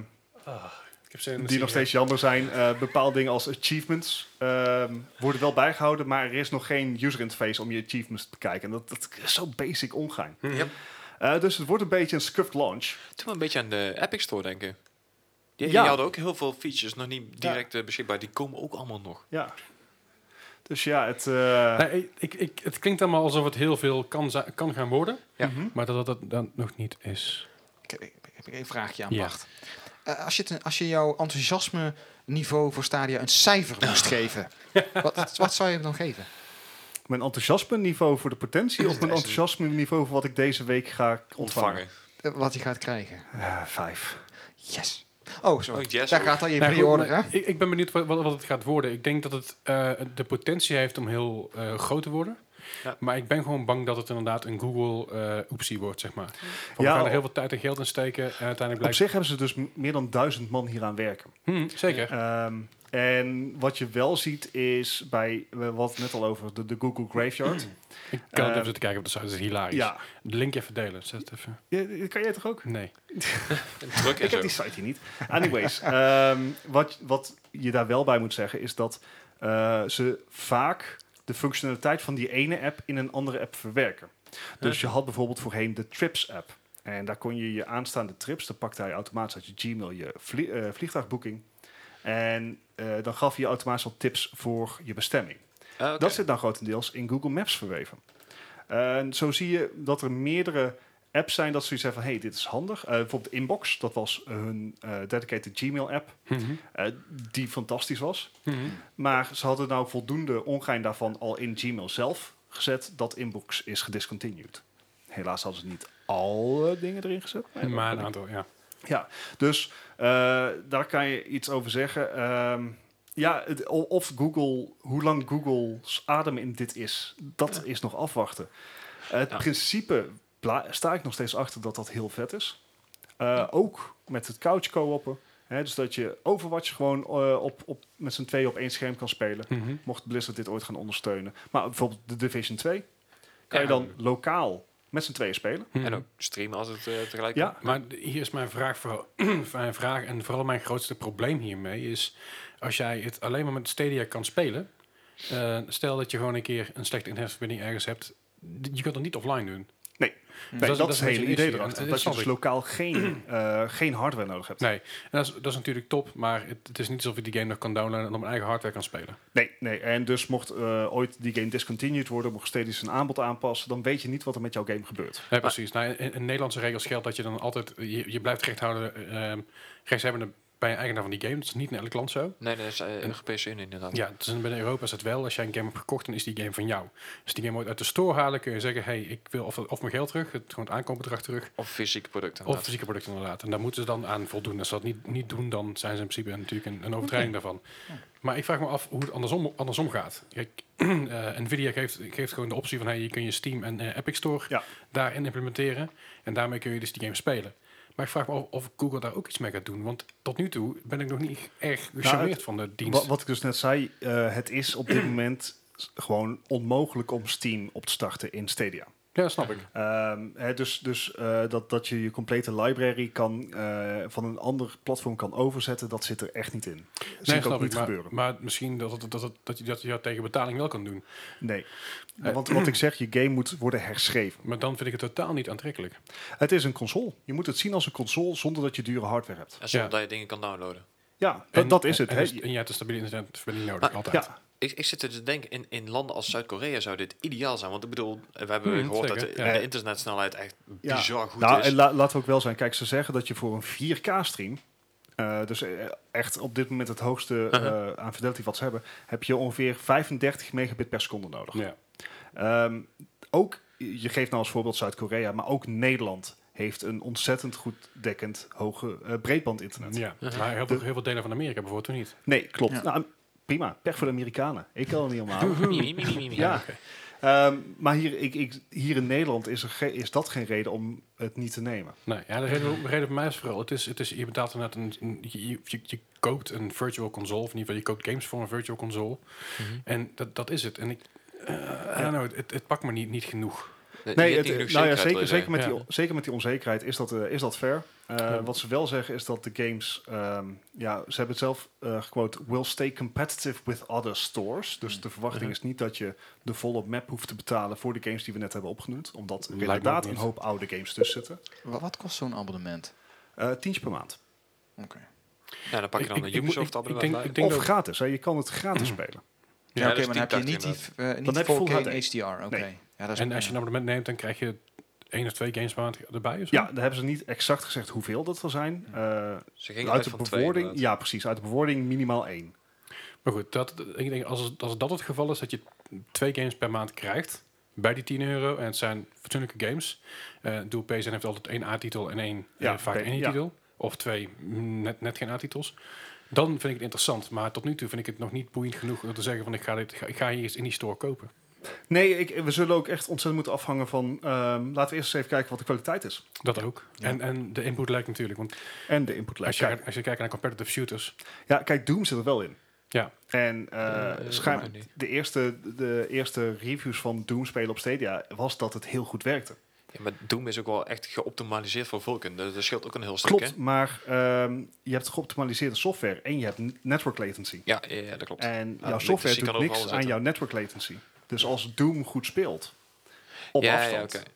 B: Ik heb zin in de
C: die nog steeds jammer zijn. Eh, bepaalde dingen als achievements ehm, worden wel bijgehouden, maar er is nog geen user interface om je achievements te bekijken. En dat, dat is zo basic ongein.
B: Mhm.
A: Yep.
C: Eh, dus het wordt een beetje een scuffed launch.
A: Toen we een beetje aan de Epic Store denken. Die,
C: Ja.
A: die hadden ook heel veel features nog niet direct eh, beschikbaar. Die komen ook allemaal nog.
C: Ja. Dus ja, het... eh,
B: Nee, ik, ik, het klinkt allemaal alsof het heel veel kan, kan gaan worden,
A: Ja.
C: mhm.
B: maar dat dat, dat dan nog niet is.
D: Ik heb, ik heb een vraagje aan. Bart. Eh, als, je als je jouw enthousiasme niveau voor Stadia een cijfer moest geven, wat, wat zou je hem dan geven?
C: Mijn enthousiasme niveau voor de potentie of mijn enthousiasme niveau voor wat ik deze week ga ontvangen?
A: Ontvangen.
D: Wat hij gaat krijgen?
C: Vijf.
D: Yes. Oh, zo.
A: Oh, yes,
D: Daar
A: ook.
D: gaat al je
B: Nou, goed,
D: pre-order, hè?
B: maar ik, ik ben benieuwd wat, wat, het gaat worden. Ik denk dat het eh, de potentie heeft om heel eh, groot te worden.
A: Ja.
B: Maar ik ben gewoon bang dat het inderdaad een Google eh optie wordt, zeg maar. We
C: Ja,
B: gaan er
C: op-
B: heel veel tijd en geld in steken. En uiteindelijk
C: Op
B: blijkt...
C: zich hebben ze dus m- meer dan duizend man hier aan werken.
B: Hm, zeker.
C: Ehm, en wat je wel ziet is bij, we hadden het net al over, de, de Google Graveyard.
B: Ik kan het
C: ehm,
B: even zitten kijken op de site. Dat is hilarisch.
C: ja,
B: De link even delen. Zet het even.
C: Ja, kan jij toch ook?
B: Nee.
A: Druk
C: Ik
A: zo.
C: heb die site hier niet. Anyways, ehm, wat, wat je daar wel bij moet zeggen is dat eh, ze vaak de functionaliteit van die ene app in een andere app verwerken. Dus je had bijvoorbeeld voorheen de Trips app. En daar kon je je aanstaande trips, dan pakte hij automatisch uit je Gmail je vlie- eh, vliegtuigboeking. En eh, dan gaf hij je automatisch al tips voor je bestemming.
A: Oké.
C: Dat zit dan grotendeels in Google Maps verweven. En zo zie je dat er meerdere apps zijn dat ze zoiets hebben van... hey, dit is handig. Eh, bijvoorbeeld Inbox, dat was hun eh, dedicated Gmail-app...
B: Mhm.
C: eh, die fantastisch was.
B: Mhm.
C: Maar ze hadden nou voldoende ongein daarvan al in Gmail zelf gezet... dat Inbox is gediscontinued. Helaas hadden ze niet alle dingen erin gezet.
B: Maar een aantal, ja.
C: Ja, dus daar kan je iets over zeggen. Ehm, ja, het- of Google, hoe lang Google's adem in dit is, dat is nog afwachten. het
A: Ja.
C: principe sta ik nog steeds achter dat dat heel vet is. Eh, Ook met het couch co-oppen. Dus dat je Overwatch gewoon eh, op, op, met z'n tweeën op één scherm kan spelen.
B: Mhm.
C: Mocht Blizzard dit ooit gaan ondersteunen. Maar bijvoorbeeld de Division 2 kan je dan lokaal met z'n tweeën spelen.
B: Mhm.
A: En ook streamen als het eh, tegelijk
C: Ja,
B: Maar hier is mijn vraag, vooral, mijn vraag en vooral mijn grootste probleem hiermee is... als jij het alleen maar met Stadia kan spelen... eh, stel dat je gewoon een keer een slechte internetverbinding ergens hebt... je kunt het niet offline doen.
C: Nee,
B: dat
C: dat,
B: is-
C: het hele
B: een
C: idee
B: een
C: erachter. Dat je dus lokaal geen, eh, geen hardware nodig hebt.
B: Nee, en dat is, dat is natuurlijk top, maar het, het is niet alsof ik die game nog kan downloaden en op mijn eigen hardware kan spelen.
C: Nee, nee. En dus mocht eh, ooit die game discontinued worden, mocht steeds zijn aanbod aanpassen, dan weet je niet wat er met jouw game gebeurt.
B: Ja, precies. Nou, in, in Nederlandse regels geldt dat je dan altijd, je, je blijft recht houden, eh, rechtshebbende bij een eigenaar van die game. Dat is niet in elk land zo.
A: Nee, dat is uh, Europese Unie inderdaad.
B: Ja, dus binnen Europa is het wel. Als jij een game hebt gekocht, dan is die game van jou. Als die game ooit uit de store halen, kun je zeggen, hey, ik wil of, of mijn geld terug, het, gewoon het aankoopbedrag terug,
A: Of fysieke producten.
B: of fysieke producten inderdaad. En daar moeten ze dan aan voldoen. Als ze dat niet, niet doen, dan zijn ze in principe natuurlijk een, een overtreding daarvan. Maar ik vraag me af hoe het andersom, andersom gaat. Kijk, eh, Nvidia geeft, geeft gewoon de optie van, hey, je kun je Steam en eh, Epic Store
C: Ja.
B: daarin implementeren. En daarmee kun je dus die game spelen. Maar ik vraag me af of Google daar ook iets mee gaat doen. Want tot nu toe ben ik nog niet erg gecharmeerd
C: het-
B: van de dienst.
C: Wat, wat ik dus net zei, eh, het is op dit moment gewoon onmogelijk om Steam op te starten in Stadia.
B: Ja, dat snap ik.
C: Ehm, dus dus eh, dat, dat je je complete library kan, eh, van een ander platform kan overzetten, dat zit er echt niet in. Dat zie ik ook niet
B: maar,
C: gebeuren.
B: maar misschien dat, dat, het, dat, je, dat je dat tegen betaling wel kan doen.
C: Nee.
B: Eh,
C: Want wat ik zeg, je game moet worden herschreven.
B: Maar dan vind ik het totaal niet aantrekkelijk.
C: Het is een console. Je moet het zien als een console zonder dat je dure hardware hebt.
A: En zonder
B: Ja.
A: dat je dingen kan downloaden.
C: Ja, dat,
B: En-
C: dat is het.
B: En,
C: hè.
B: en, en je hebt een stabiele internetverbinding nodig,
A: Maar-
B: altijd.
C: ja,
A: Ik, ik zit er te denken, in, in landen als Zuid-Korea zou dit ideaal zijn. Want ik bedoel, we hebben
B: Hmm,
A: gehoord
B: zeker,
A: dat de,
B: ja.
A: de internetsnelheid echt
C: Ja.
A: bizar goed
C: nou,
A: is.
C: en la- laten we ook wel zijn. Kijk, ze zeggen dat je voor een 4K-stream, eh, dus eh, echt op dit moment het hoogste eh, aan fidelity wat ze hebben, heb je ongeveer 35 megabit per seconde nodig.
B: Ja.
C: Ehm, ook, je geeft nou als voorbeeld Zuid-Korea, maar ook Nederland heeft een ontzettend goed dekkend hoge eh, breedbandinternet.
B: Ja.
A: Uh-huh.
B: Maar heel, veel, heel veel delen van Amerika bijvoorbeeld toen niet.
C: Nee, klopt.
D: Ja.
C: Nou, prima. Pech voor de Amerikanen. Ik kan het niet
A: mie.
C: Ja. Ehm, maar hier, ik, ik, hier in Nederland is, er is dat geen reden om het niet te nemen.
B: Nee, ja, de reden, de reden voor mij is vooral, het is, het is, je betaalt inderdaad een, een je, je, je koopt een virtual console, of in ieder geval je koopt games voor een virtual console.
A: Mhm.
B: En dat, dat is het. En ik, eh I don't know, het, het pakt me niet, niet genoeg.
C: Nee, het, nou ja, zeker, zeker, met die, zeker met die onzekerheid is dat, eh, is dat fair. Eh,
B: Ja.
C: Wat ze wel zeggen is dat de games, ehm, ja, ze hebben het zelf eh gequote, will stay competitive with other stores. Dus de verwachting
B: Mhm.
C: is niet dat je de volle map hoeft te betalen voor de games die we net hebben opgenoemd. Omdat er inderdaad een hoop oude games tussen zitten.
D: Wa- Wat kost zo'n abonnement?
C: Eh tientje per maand.
D: Oké.
A: Ja, dan pak je
B: Ik-
A: dan
B: ik-
A: een Ubisoft
B: ik
A: abonnement
B: denk-
A: bij.
B: ik denk
C: of
B: dat-
C: gratis, hè? je kan het gratis spelen.
D: Ja,
A: Ja,
D: oké,
A: is
D: maar dan heb je
A: 1080
D: niet die, niet
C: Dan heb je
D: 4K
C: full
D: en HDR. Oké.
C: Nee.
D: Ja, dat is
B: En als je een abonnement neemt, dan krijg je één of twee games per maand erbij. Of zo?
C: Ja, daar hebben ze niet exact gezegd hoeveel dat zal zijn. Eh,
A: Ze gingen
C: uit
A: uit
C: de
A: van twee
C: bewoording,
A: inderdaad.
C: ja precies, uit de bewoording minimaal één.
B: Maar goed, dat, ik denk, als, als dat het geval is, dat je twee games per maand krijgt bij die 10 euro. En het zijn fatsoenlijke games. Eh Dual PSN heeft altijd één A-titel en één,
C: Ja,
B: eh, vaak één
C: ja.
B: titel. Of twee, mm, net, net geen A-titels. Dan vind ik het interessant. Maar tot nu toe vind ik het nog niet boeiend genoeg om te zeggen van ik ga, dit, ik ga hier iets in die store kopen.
C: Nee, ik, we zullen ook echt ontzettend moeten afhangen van... ehm, laten we eerst eens even kijken wat de kwaliteit is.
B: Dat ook.
C: Ja.
B: En, en de input lijkt natuurlijk. Want
C: En de input
B: als
C: lijst.
B: je, als je kijkt naar competitive shooters.
C: Ja, kijk, Doom zit er wel in.
B: Ja.
C: En
A: niet.
C: de, eerste, de eerste reviews van Doom spelen op Stadia was dat het heel goed werkte.
A: Ja, maar Doom is ook wel echt geoptimaliseerd voor Vulkan. Dat, dat scheelt ook een heel stuk,
C: Klopt,
A: hè?
C: maar ehm, je hebt geoptimaliseerde software en je hebt network latency.
A: Ja, ja, ja, dat klopt.
C: En jouw software doet niks aan jouw network latency. Dus als Doom goed speelt, op
A: ja,
C: afstand.
A: ja, oké.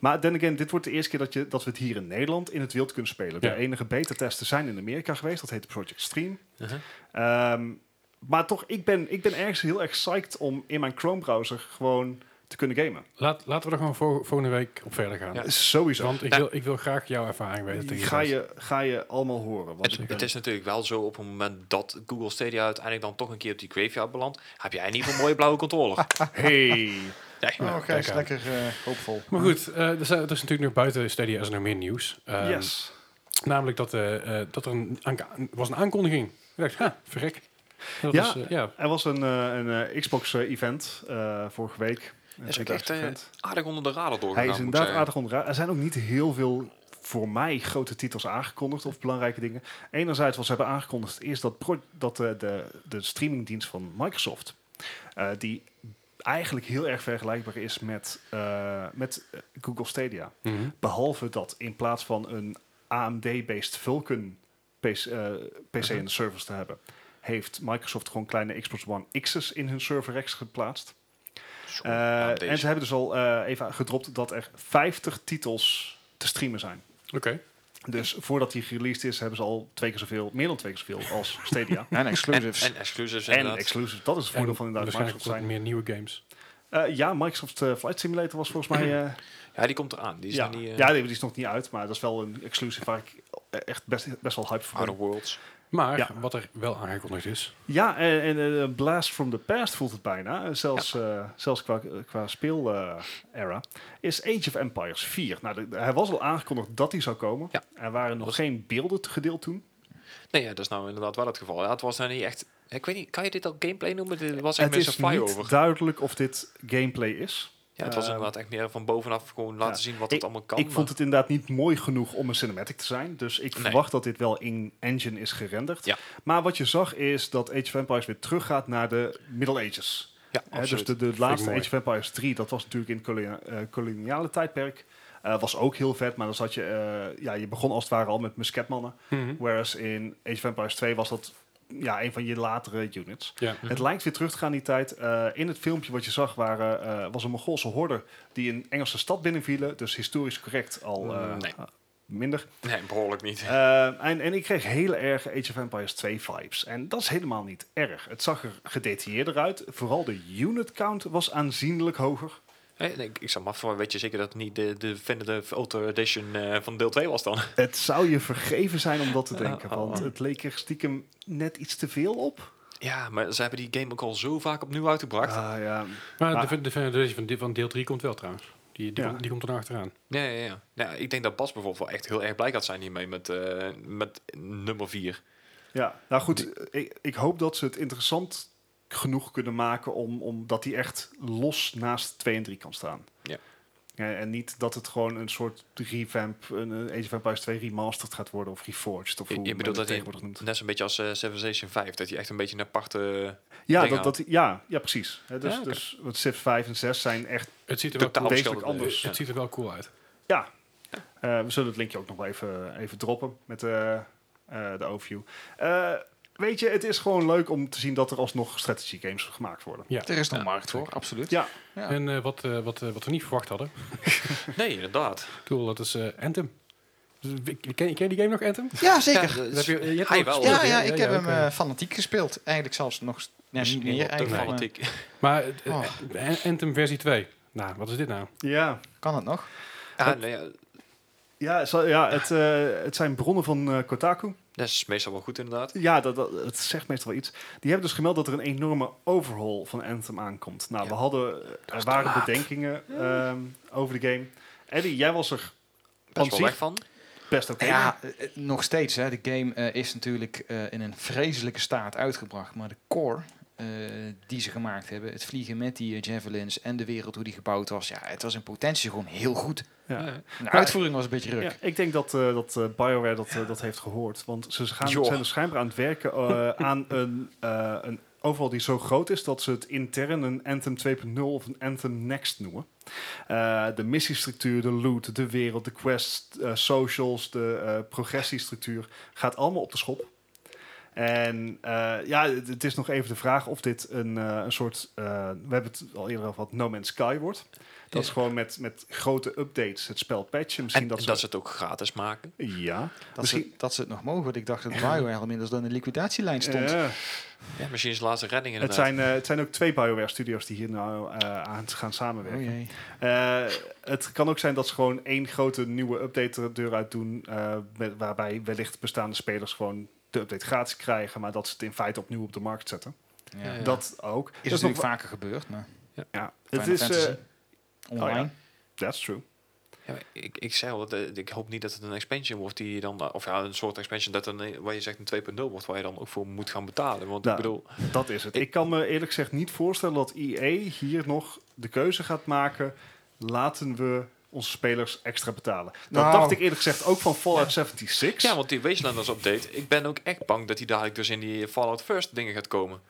C: Maar then again, dit wordt de eerste keer dat, je, dat we het hier in Nederland in het wild kunnen spelen. De enige beta-testen zijn in Amerika geweest, dat heet Project Stream.
A: Uh-huh.
C: Ehm, maar toch, ik ben, ik ben ergens heel erg psyched om in mijn Chrome-browser gewoon te kunnen gamen.
B: Laat, laten we er gewoon vol- volgende week op verder gaan.
A: Ja.
C: Sowieso.
B: Want ik
A: Ja.
B: wil, ik wil graag jouw ervaring weten.
C: ga, je, ga je allemaal horen. Want
A: Het, het is natuurlijk wel zo op het moment dat Google Stadia uiteindelijk dan toch een keer op die graveyard belandt, heb jij in ieder geval een mooie blauwe controller.
C: Hey.
A: Nee,
D: Oh, lekker eh, hoopvol.
B: Maar goed, eh, er, zijn, er is natuurlijk nog buiten Stadia is er nog meer nieuws. Ehm,
C: yes.
B: Namelijk dat, eh, dat er een, aanka- was een aankondiging. Ik dacht, ha, verrek. Dat
C: Ja.
B: was, ja.
C: Er was een, eh, een eh, Xbox-event vorige week. Een
A: is ook echt eh, aardig onder de radar doorgegaan.
C: Hij is inderdaad aardig onder. Er zijn ook niet heel veel voor mij grote titels aangekondigd of belangrijke dingen. Enerzijds was ze hebben aangekondigd eerst dat, dat eh, de, de streamingdienst van Microsoft, eh, die eigenlijk heel erg vergelijkbaar is met, met Google Stadia.
B: Mhm.
C: Behalve dat in plaats van een AMD-based Vulkan PC, PC in de servers te hebben, heeft Microsoft gewoon kleine Xbox One X's in hun server racks geplaatst. Eh, en ze hebben dus al eh, even gedropt dat er 50 titels te streamen zijn.
B: Oké.
C: Dus voordat die released is, hebben ze al twee keer zoveel, meer dan twee keer zoveel als Stadia.
D: En exclusives.
A: en exclusives
C: en
A: inderdaad.
C: exclusive. Dat is het voordeel
B: En
C: van inderdaad Microsoft zijn.
B: meer nieuwe games.
C: Eh, ja, Microsoft Flight Simulator was volgens mij... eh,
A: ja, die komt eraan. Die is
C: ja,
A: nog niet... eh,
C: ja, die, die is nog niet uit, maar dat is wel een exclusive waar ik eh, echt best, best wel hype voor ben.
A: Outer Worlds.
B: Maar
C: Ja.
B: wat er wel aangekondigd is.
C: Ja, en, en eh, Blast from the Past voelt het bijna. Eh, Zelfs, eh, zelfs qua, qua speel-era. is Age of Empires 4. Nou, de- hij was al aangekondigd dat hij zou komen.
A: Ja.
C: Er waren nog
A: Was-
C: geen beelden gedeeld toen.
A: Nee, ja, dat is nou inderdaad wel het geval. Ja, het was nou niet echt... Ik weet niet, kan je dit al gameplay noemen? Dit was echt
C: Het is niet duidelijk of dit gameplay is.
A: Ja, het was
C: Ehm,
A: inderdaad echt meer van bovenaf gewoon laten
C: ja.
A: zien wat het allemaal kan.
C: ik vond het inderdaad niet mooi genoeg om een cinematic te zijn. Dus ik
A: Nee.
C: verwacht dat dit wel in engine is gerenderd.
A: Ja.
C: Maar wat je zag is dat Age of Empires weer teruggaat naar de Middle Ages.
A: Ja,
C: dus de, de laatste. Age of Empires 3, dat was natuurlijk in het kolonia- eh, koloniale tijdperk. Eh, was ook heel vet, maar dan zat je, eh, ja, je begon als het ware al met musketmannen.
B: Mhm.
C: Whereas in Age of Empires 2 was dat ja, een van je latere units.
B: Ja.
A: Mhm.
C: Het lijkt weer terug te gaan die tijd. Eh, in het filmpje wat je zag waren, eh, was een Mongoolse horde die een Engelse stad binnenvielen. Dus historisch correct al eh,
A: Nee.
C: eh, minder.
A: Nee, behoorlijk niet.
C: En, en ik kreeg hele erge Age of Empires 2 vibes. En dat is helemaal niet erg. Het zag er gedetailleerder uit. Vooral de unit count was aanzienlijk hoger.
A: Nee, nee, ik, ik zag maar af, weet je zeker dat het niet de, de Definitive Ultra Edition eh, van deel 2 was dan?
C: Het zou je vergeven zijn om dat te denken. Want
A: oh.
C: het leek er stiekem net iets te veel op.
A: Ja, maar ze hebben die game ook al zo vaak opnieuw uitgebracht.
C: Ah, ja.
B: Maar de, de, de, de- van, van deel 3 komt wel trouwens. Die, die,
C: Ja.
B: komt, die komt er achteraan.
A: Ja, ja, ja. ja, ik denk dat Bas bijvoorbeeld wel echt heel erg blij gaat zijn hiermee met, eh, met nummer 4.
C: ja, nou goed. Ik, ik hoop dat ze het interessant genoeg kunnen maken om, om dat die echt los naast 2 en 3 kan staan.
A: Ja.
C: Ja, en niet dat het gewoon een soort revamp, een een Age of Empires 2 remastered gaat worden of reforged. Of
A: Je,
C: hoe
A: je bedoelt
C: het
A: dat hij net zo'n beetje als eh, Civilization 5, dat hij echt een beetje een aparte...
C: Ja, dat, dat, ja, ja, precies. Hè, dus,
A: Ja,
C: dus wat Civ 5 en 6 zijn echt,
B: Het ziet er wel cool,
C: wezenlijk
A: verschillende-
C: anders.
A: ja.
B: het ziet er wel cool uit.
C: ja. Eh, we zullen het linkje ook nog wel even, even droppen met eh, eh, de overview. Weet je, het is gewoon leuk om te zien dat er alsnog strategy games gemaakt worden.
B: Ja.
D: Er is nog
A: Ja,
D: markt voor, absoluut.
C: Ja,
D: Ja.
B: En eh, wat, eh, wat, eh, wat we niet verwacht hadden.
A: Nee, inderdaad.
B: Cool, dat is eh, Anthem. Dus, ken, ken je die game nog, Anthem?
D: Ja, zeker.
A: Ja,
B: Dat heb je, je hebt
A: wel.
D: Ja, ja, ik heb hem fanatiek gespeeld. Eigenlijk zelfs nog ja, niet meer. Eigenlijk,
A: fanatiek.
B: Maar
D: Oh.
B: Anthem versie 2. Nou, wat is dit nou?
C: ja.
D: kan het nog?
A: Ja, nee, ja,
C: Ja, zo, ja het, eh, het zijn bronnen van Kotaku.
A: Dat is meestal wel goed inderdaad.
C: Ja, dat, dat, het zegt meestal wel iets. Die hebben dus gemeld dat er een enorme overhaul van Anthem aankomt. Nou,
A: Ja.
C: we hadden, er waren bedenkingen ehm, over de game. Eddie, jij was er
A: Best wel weg van.
C: best oké.
D: Ja, eh, eh, nog steeds. Hè. De game eh, is natuurlijk eh, in een vreselijke staat uitgebracht. Maar de core die ze gemaakt hebben. Het vliegen met die eh, javelins en de wereld hoe die gebouwd was. Ja, het was in potentie gewoon heel goed.
C: Ja.
D: De uitvoering was een beetje ruk.
C: Ja, ik denk dat, eh, dat eh, BioWare dat, eh, dat heeft gehoord. Want ze gaan,
A: Joh.
C: zijn er schijnbaar aan het werken eh, aan een, eh, een overal die zo groot is dat ze het intern een Anthem 2.0 of een Anthem Next noemen. Eh, de missiestructuur, de loot, de wereld, de quests, eh, socials, de eh, progressiestructuur gaat allemaal op de schop. En eh, ja, het, het is nog even de vraag of dit een, eh, een soort, eh, we hebben het al eerder over gehad, No Man's Sky wordt. Dat is gewoon met, met grote updates het spel patchen. Misschien
A: En
C: dat
A: dat,
C: ze
A: dat ze het ook gratis maken.
C: ja,
D: Dat,
C: misschien.
D: ze, dat ze het nog mogen, want ik dacht dat BioWare al inmiddels dan in de liquidatielijn stond.
C: Ja.
A: Ja, misschien is de laatste redding
C: het,
A: inderdaad.
C: zijn, eh, het zijn ook twee BioWare studios die hier nou aan gaan
D: Oh
C: samenwerken. Eh, het kan ook zijn dat ze gewoon één grote nieuwe update er deur uit doen, met, waarbij wellicht bestaande spelers gewoon de update gratis krijgen, maar dat ze het in feite opnieuw op de markt zetten.
D: Ja.
A: Ja.
C: Dat ook.
D: Is
C: Dat
D: natuurlijk
C: nog-
D: vaker gebeurd, maar
C: ja, het
D: Final
C: is.
D: Fantasy.
C: eh,
D: online.
C: ja. that's true.
A: Ja, ik, ik zei al, dat, eh, ik hoop niet dat het een expansion wordt die je dan, eh, of ja, een soort expansion dat een, eh, waar je zegt een 2.0 wordt, waar je dan ook voor moet gaan betalen. Want
C: Nou,
A: ik bedoel,
C: Dat is het.
A: Ik-
C: Ik kan me eerlijk gezegd niet voorstellen dat EA hier nog de keuze gaat maken. Laten we onze spelers extra betalen. Dat
D: Nou.
C: dacht ik eerlijk gezegd ook van Fallout
A: Ja.
C: 76.
A: ja, want die Wastelanders update, ik ben ook echt bang dat die dadelijk dus in die Fallout First dingen gaat komen.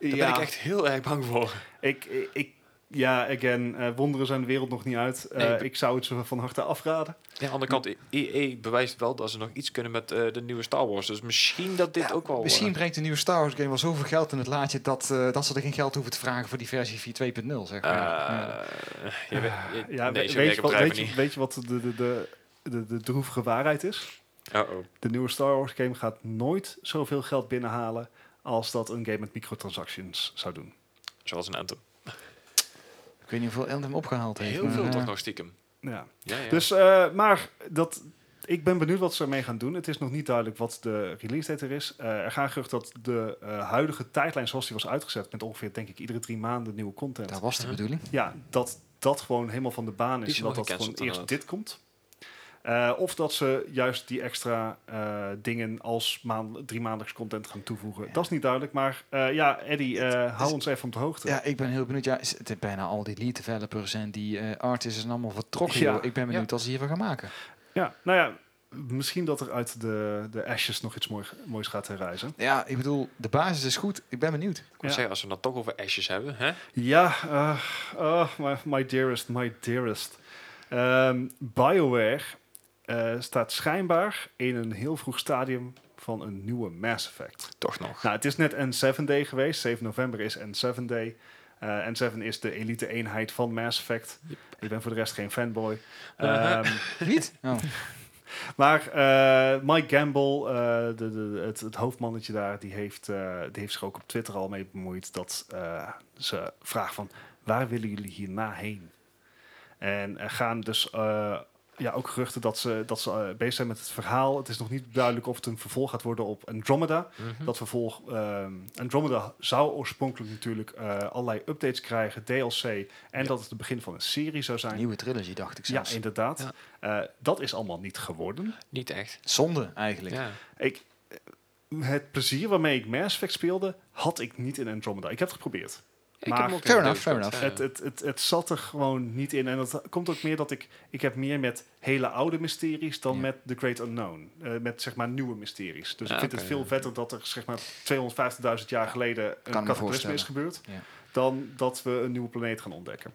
A: Daar ben ik echt heel erg bang voor.
C: Ik, ik, ik- ja, again, eh, wonderen zijn de wereld nog niet uit. Eh,
A: Nee, ik-
C: ik zou het ze van harte afraden.
A: Ja, aan de andere kant, EE bewijst wel dat ze nog iets kunnen met eh, de nieuwe Star Wars. Dus misschien dat dit ook wel...
D: Misschien brengt de nieuwe Star Wars game wel zoveel geld in het laadje dat, eh, dat ze er geen geld hoeven te vragen voor die versie 4.2.0, zeg maar. Ja.
A: eh, je weet- je-
C: Ja,
A: nee,
C: weet, je wat, weet, je, weet je wat de, de, de, de, de droevige waarheid is?
A: Uh-oh.
C: De nieuwe Star Wars game gaat nooit zoveel geld binnenhalen als dat een game met microtransactions zou doen.
A: Zoals een Anthem.
D: Ik weet niet hoeveel Anthem opgehaald heeft.
A: Heel veel toch nog stiekem.
C: Ja.
A: Ja, ja.
C: Dus, eh, maar dat, ik ben benieuwd wat ze ermee gaan doen. Het is nog niet duidelijk wat de release date er is. Eh, er gaan geruchten dat de eh, huidige tijdlijn zoals die was uitgezet... met ongeveer, denk ik, iedere drie maanden nieuwe content...
D: Dat was de bedoeling.
C: ja, dat dat gewoon helemaal van de baan is.
A: is
C: En dat dat gewoon eerst dit komt. Eh, of dat ze juist die extra eh, dingen als maand, drie maandelijks content gaan toevoegen.
D: Ja.
C: Dat is niet duidelijk. Maar eh, ja, Eddie, eh, hou ons even op de hoogte.
D: Ja, ik ben heel benieuwd. Ja, is- het is bijna al die lead developers en die eh artists zijn allemaal vertrokken.
C: Ja.
D: joh. Ik ben benieuwd wat ze hiervan gaan maken.
C: Ja, nou ja, misschien dat er uit de, de ashes nog iets mooi, moois gaat herrijzen.
D: Ja, ik bedoel, de basis is goed. Ik ben benieuwd.
A: Ik moet
C: Ja.
A: zeggen, als we het dan toch over ashes hebben, hè?
C: Ja, eh, oh, my, my dearest, my dearest. Ehm, BioWare eh, staat schijnbaar in een heel vroeg stadium van een nieuwe Mass Effect.
A: Toch nog.
C: Nou, het is net N7 Day geweest. 7 november is N7 Day. Eh N7 is de elite eenheid van Mass Effect. Ik ben voor de rest geen fanboy. Ehm,
D: Niet? Oh.
C: maar eh, Mike Gamble, eh, de, de, het, het hoofdmannetje daar, die heeft, eh, die heeft zich ook op Twitter al mee bemoeid dat eh, ze vragen van waar willen jullie hierna heen? En gaan dus eh, ja, ook geruchten dat ze, dat ze eh, bezig zijn met het verhaal. Het is nog niet duidelijk of het een vervolg gaat worden op Andromeda.
A: Mhm.
C: Dat vervolg, ehm, Andromeda zou oorspronkelijk natuurlijk eh, allerlei updates krijgen, DLC, en
A: Ja.
C: dat het het begin van een serie zou zijn.
D: Nieuwe trilogy, dacht ik
C: Ja,
D: zelfs.
C: inderdaad. Eh, dat is allemaal niet geworden.
A: Niet echt.
D: Zonde, eigenlijk.
A: Ja.
C: Ik, het plezier waarmee ik Mass Effect speelde, had ik niet in Andromeda. Ik heb het geprobeerd.
A: Ik
C: Maar-
D: Fair enough, fair enough.
C: Het, het, het, het zat er gewoon niet in. En dat komt ook meer dat ik... Ik heb meer met hele oude mysteries dan
D: Ja.
C: met The Great Unknown. Eh, met zeg maar nieuwe mysteries. Dus
A: Ja,
C: ik vind het veel
A: ja.
C: vetter dat er zeg maar 250.000 jaar geleden een
D: me
C: cataclysme is gebeurd.
D: Ja.
C: Dan dat we een nieuwe planeet gaan ontdekken.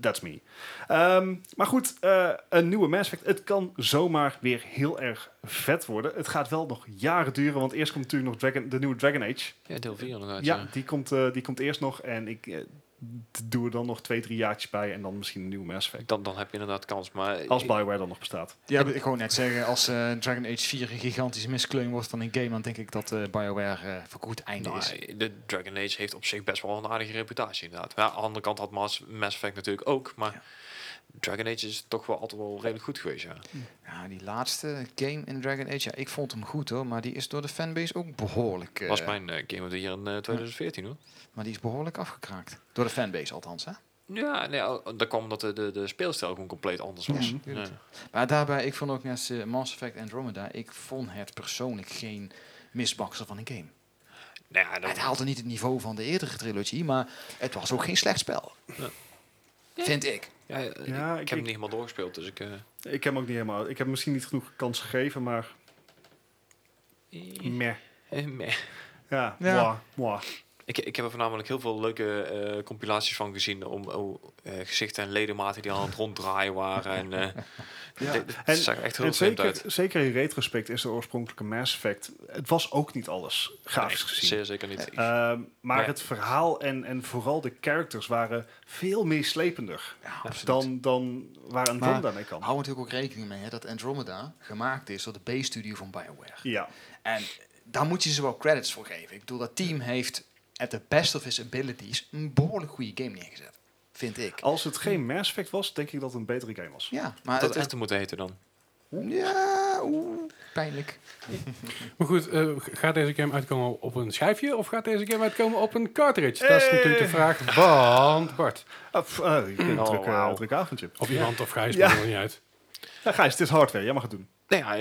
C: That's me. Ehm, maar goed, eh, een nieuwe Mass Effect. Het kan zomaar weer heel erg vet worden. Het gaat wel nog jaren duren, want eerst komt natuurlijk nog Dragon, de nieuwe Dragon Age.
A: Ja, deel 4 nog uit.
C: Ja,
A: Ja.
C: die komt, eh, die komt eerst nog. En ik eh, doe er dan nog twee, drie jaartjes bij. En dan misschien een nieuwe Mass Effect.
A: Dan, dan heb je inderdaad kans. Maar
C: Als Bioware dan nog bestaat.
D: Ja, ik wou net zeggen, als eh, Dragon Age 4 een gigantische miskleun wordt van een game, dan denk ik dat eh BioWare voor goed einde
A: Nou,
D: is.
A: de Dragon Age heeft op zich best wel een aardige reputatie inderdaad. Ja, aan de andere kant had Mass, Mass Effect natuurlijk ook, maar
D: Ja.
A: Dragon Age is toch wel altijd wel redelijk goed geweest, ja.
D: Ja, die laatste game in Dragon Age, ja, ik vond hem goed hoor, maar die is door de fanbase ook behoorlijk... eh,
A: was mijn eh, Game of the Year in eh, 2014 hoor.
D: Maar die is behoorlijk afgekraakt. Door de fanbase althans, hè?
A: Ja, nee, dat kwam omdat de, de, de speelstijl gewoon compleet anders was.
D: Ja. Maar daarbij, ik vond ook net eh, Mass Effect Andromeda, ik vond het persoonlijk geen misbaksel van een game.
A: Nou ja, dan,
D: Het haalde niet het niveau van de eerdere trilogie, maar het was ook geen slecht spel.
A: Ja.
D: Vind ik.
A: ja, ik,
C: Ja,
A: ik
C: ik-
A: heb hem niet helemaal doorgespeeld, dus ik... eh,
C: Ik heb hem ook niet helemaal... Ik heb hem misschien niet genoeg kans gegeven, maar... Meh.
A: eh, meh.
C: Ja,
D: Ja.
A: Ik, ik heb er voornamelijk heel veel leuke eh, compilaties van gezien om oh, eh, gezichten en ledematen die aan het ronddraaien waren. En, eh
C: Ja. En-
A: zag echt heel
C: En zeker,
A: uit.
C: zeker in retrospect is de oorspronkelijke Mass Effect... Het was ook niet alles, grafisch
A: Nee,
C: gezien.
A: Zeer zeker niet.
C: Ehm, maar het verhaal en, en vooral de characters waren veel meeslepender
D: Ja, absoluut.
C: dan, dan waar Andromeda
D: Maar
C: mee kan.
D: Hou natuurlijk ook rekening mee hè, dat Andromeda gemaakt is door de B-studio van BioWare.
C: Ja,
D: En daar moet je ze wel credits voor geven. Ik bedoel, dat team heeft at the best of his abilities een behoorlijk goede game neergezet. Vind ik.
C: als het geen Mass Effect was, denk ik dat het een betere game was.
D: Ja, maar
A: Dat
D: het,
A: echt te moeten heten dan.
D: ja, oeh, pijnlijk.
B: Maar goed, eh, gaat deze game uitkomen op een schijfje of gaat deze game uitkomen op een cartridge? Dat is
C: Eh.
B: natuurlijk de vraag. Want Bart,
C: pff, ah, een
A: Oh,
C: druk, eh, druk avondje.
B: of iemand of Gijs,
C: Ja.
B: maakt er niet uit.
C: Ja, Gijs, het is hardware. Jij mag het doen.
A: Nee, ja,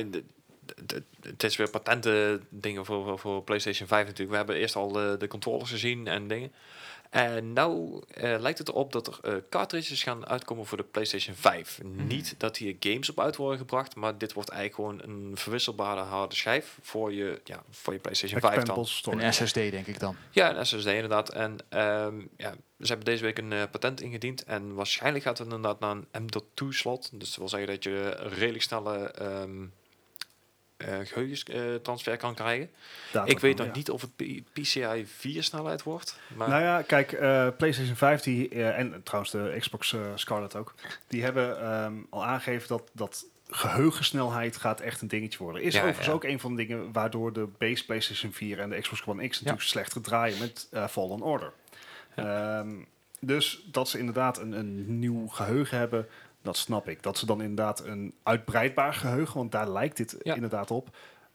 A: het is weer patenten dingen voor, voor, voor PlayStation 5 natuurlijk. We hebben eerst al de, de controllers gezien en dingen. En nou eh, lijkt het erop dat er eh, cartridges gaan uitkomen voor de PlayStation 5. Niet dat hier games op uit worden gebracht, maar dit wordt eigenlijk gewoon een verwisselbare harde schijf voor je, ja, voor je PlayStation 5 dan.
C: Storage.
D: Een SSD denk ik dan.
A: Ja, een SSD inderdaad. En ehm, ja, ze hebben deze week een eh, patent ingediend. En waarschijnlijk gaat het inderdaad naar een M.2 slot. Dus dat wil zeggen dat je een redelijk snelle ehm eh, geheugentransfer kan krijgen. Ik weet nog
C: ja.
A: niet of het PCI 4 snelheid wordt. Maar
C: Nou ja, kijk, eh, PlayStation 5 die, eh, en trouwens de Xbox eh, Scarlet ook, die hebben ehm, al aangegeven dat, dat geheugensnelheid gaat echt een dingetje worden. Is
A: Ja,
C: overigens
A: ja.
C: ook een van de dingen waardoor de base PlayStation 4 en de Xbox One X natuurlijk slechter draaien met eh, Fallen Order. Ehm, dus dat ze inderdaad een, een nieuw geheugen hebben, dat snap ik. Dat ze dan inderdaad een uitbreidbaar geheugen, want daar lijkt dit
A: Ja.
C: inderdaad op.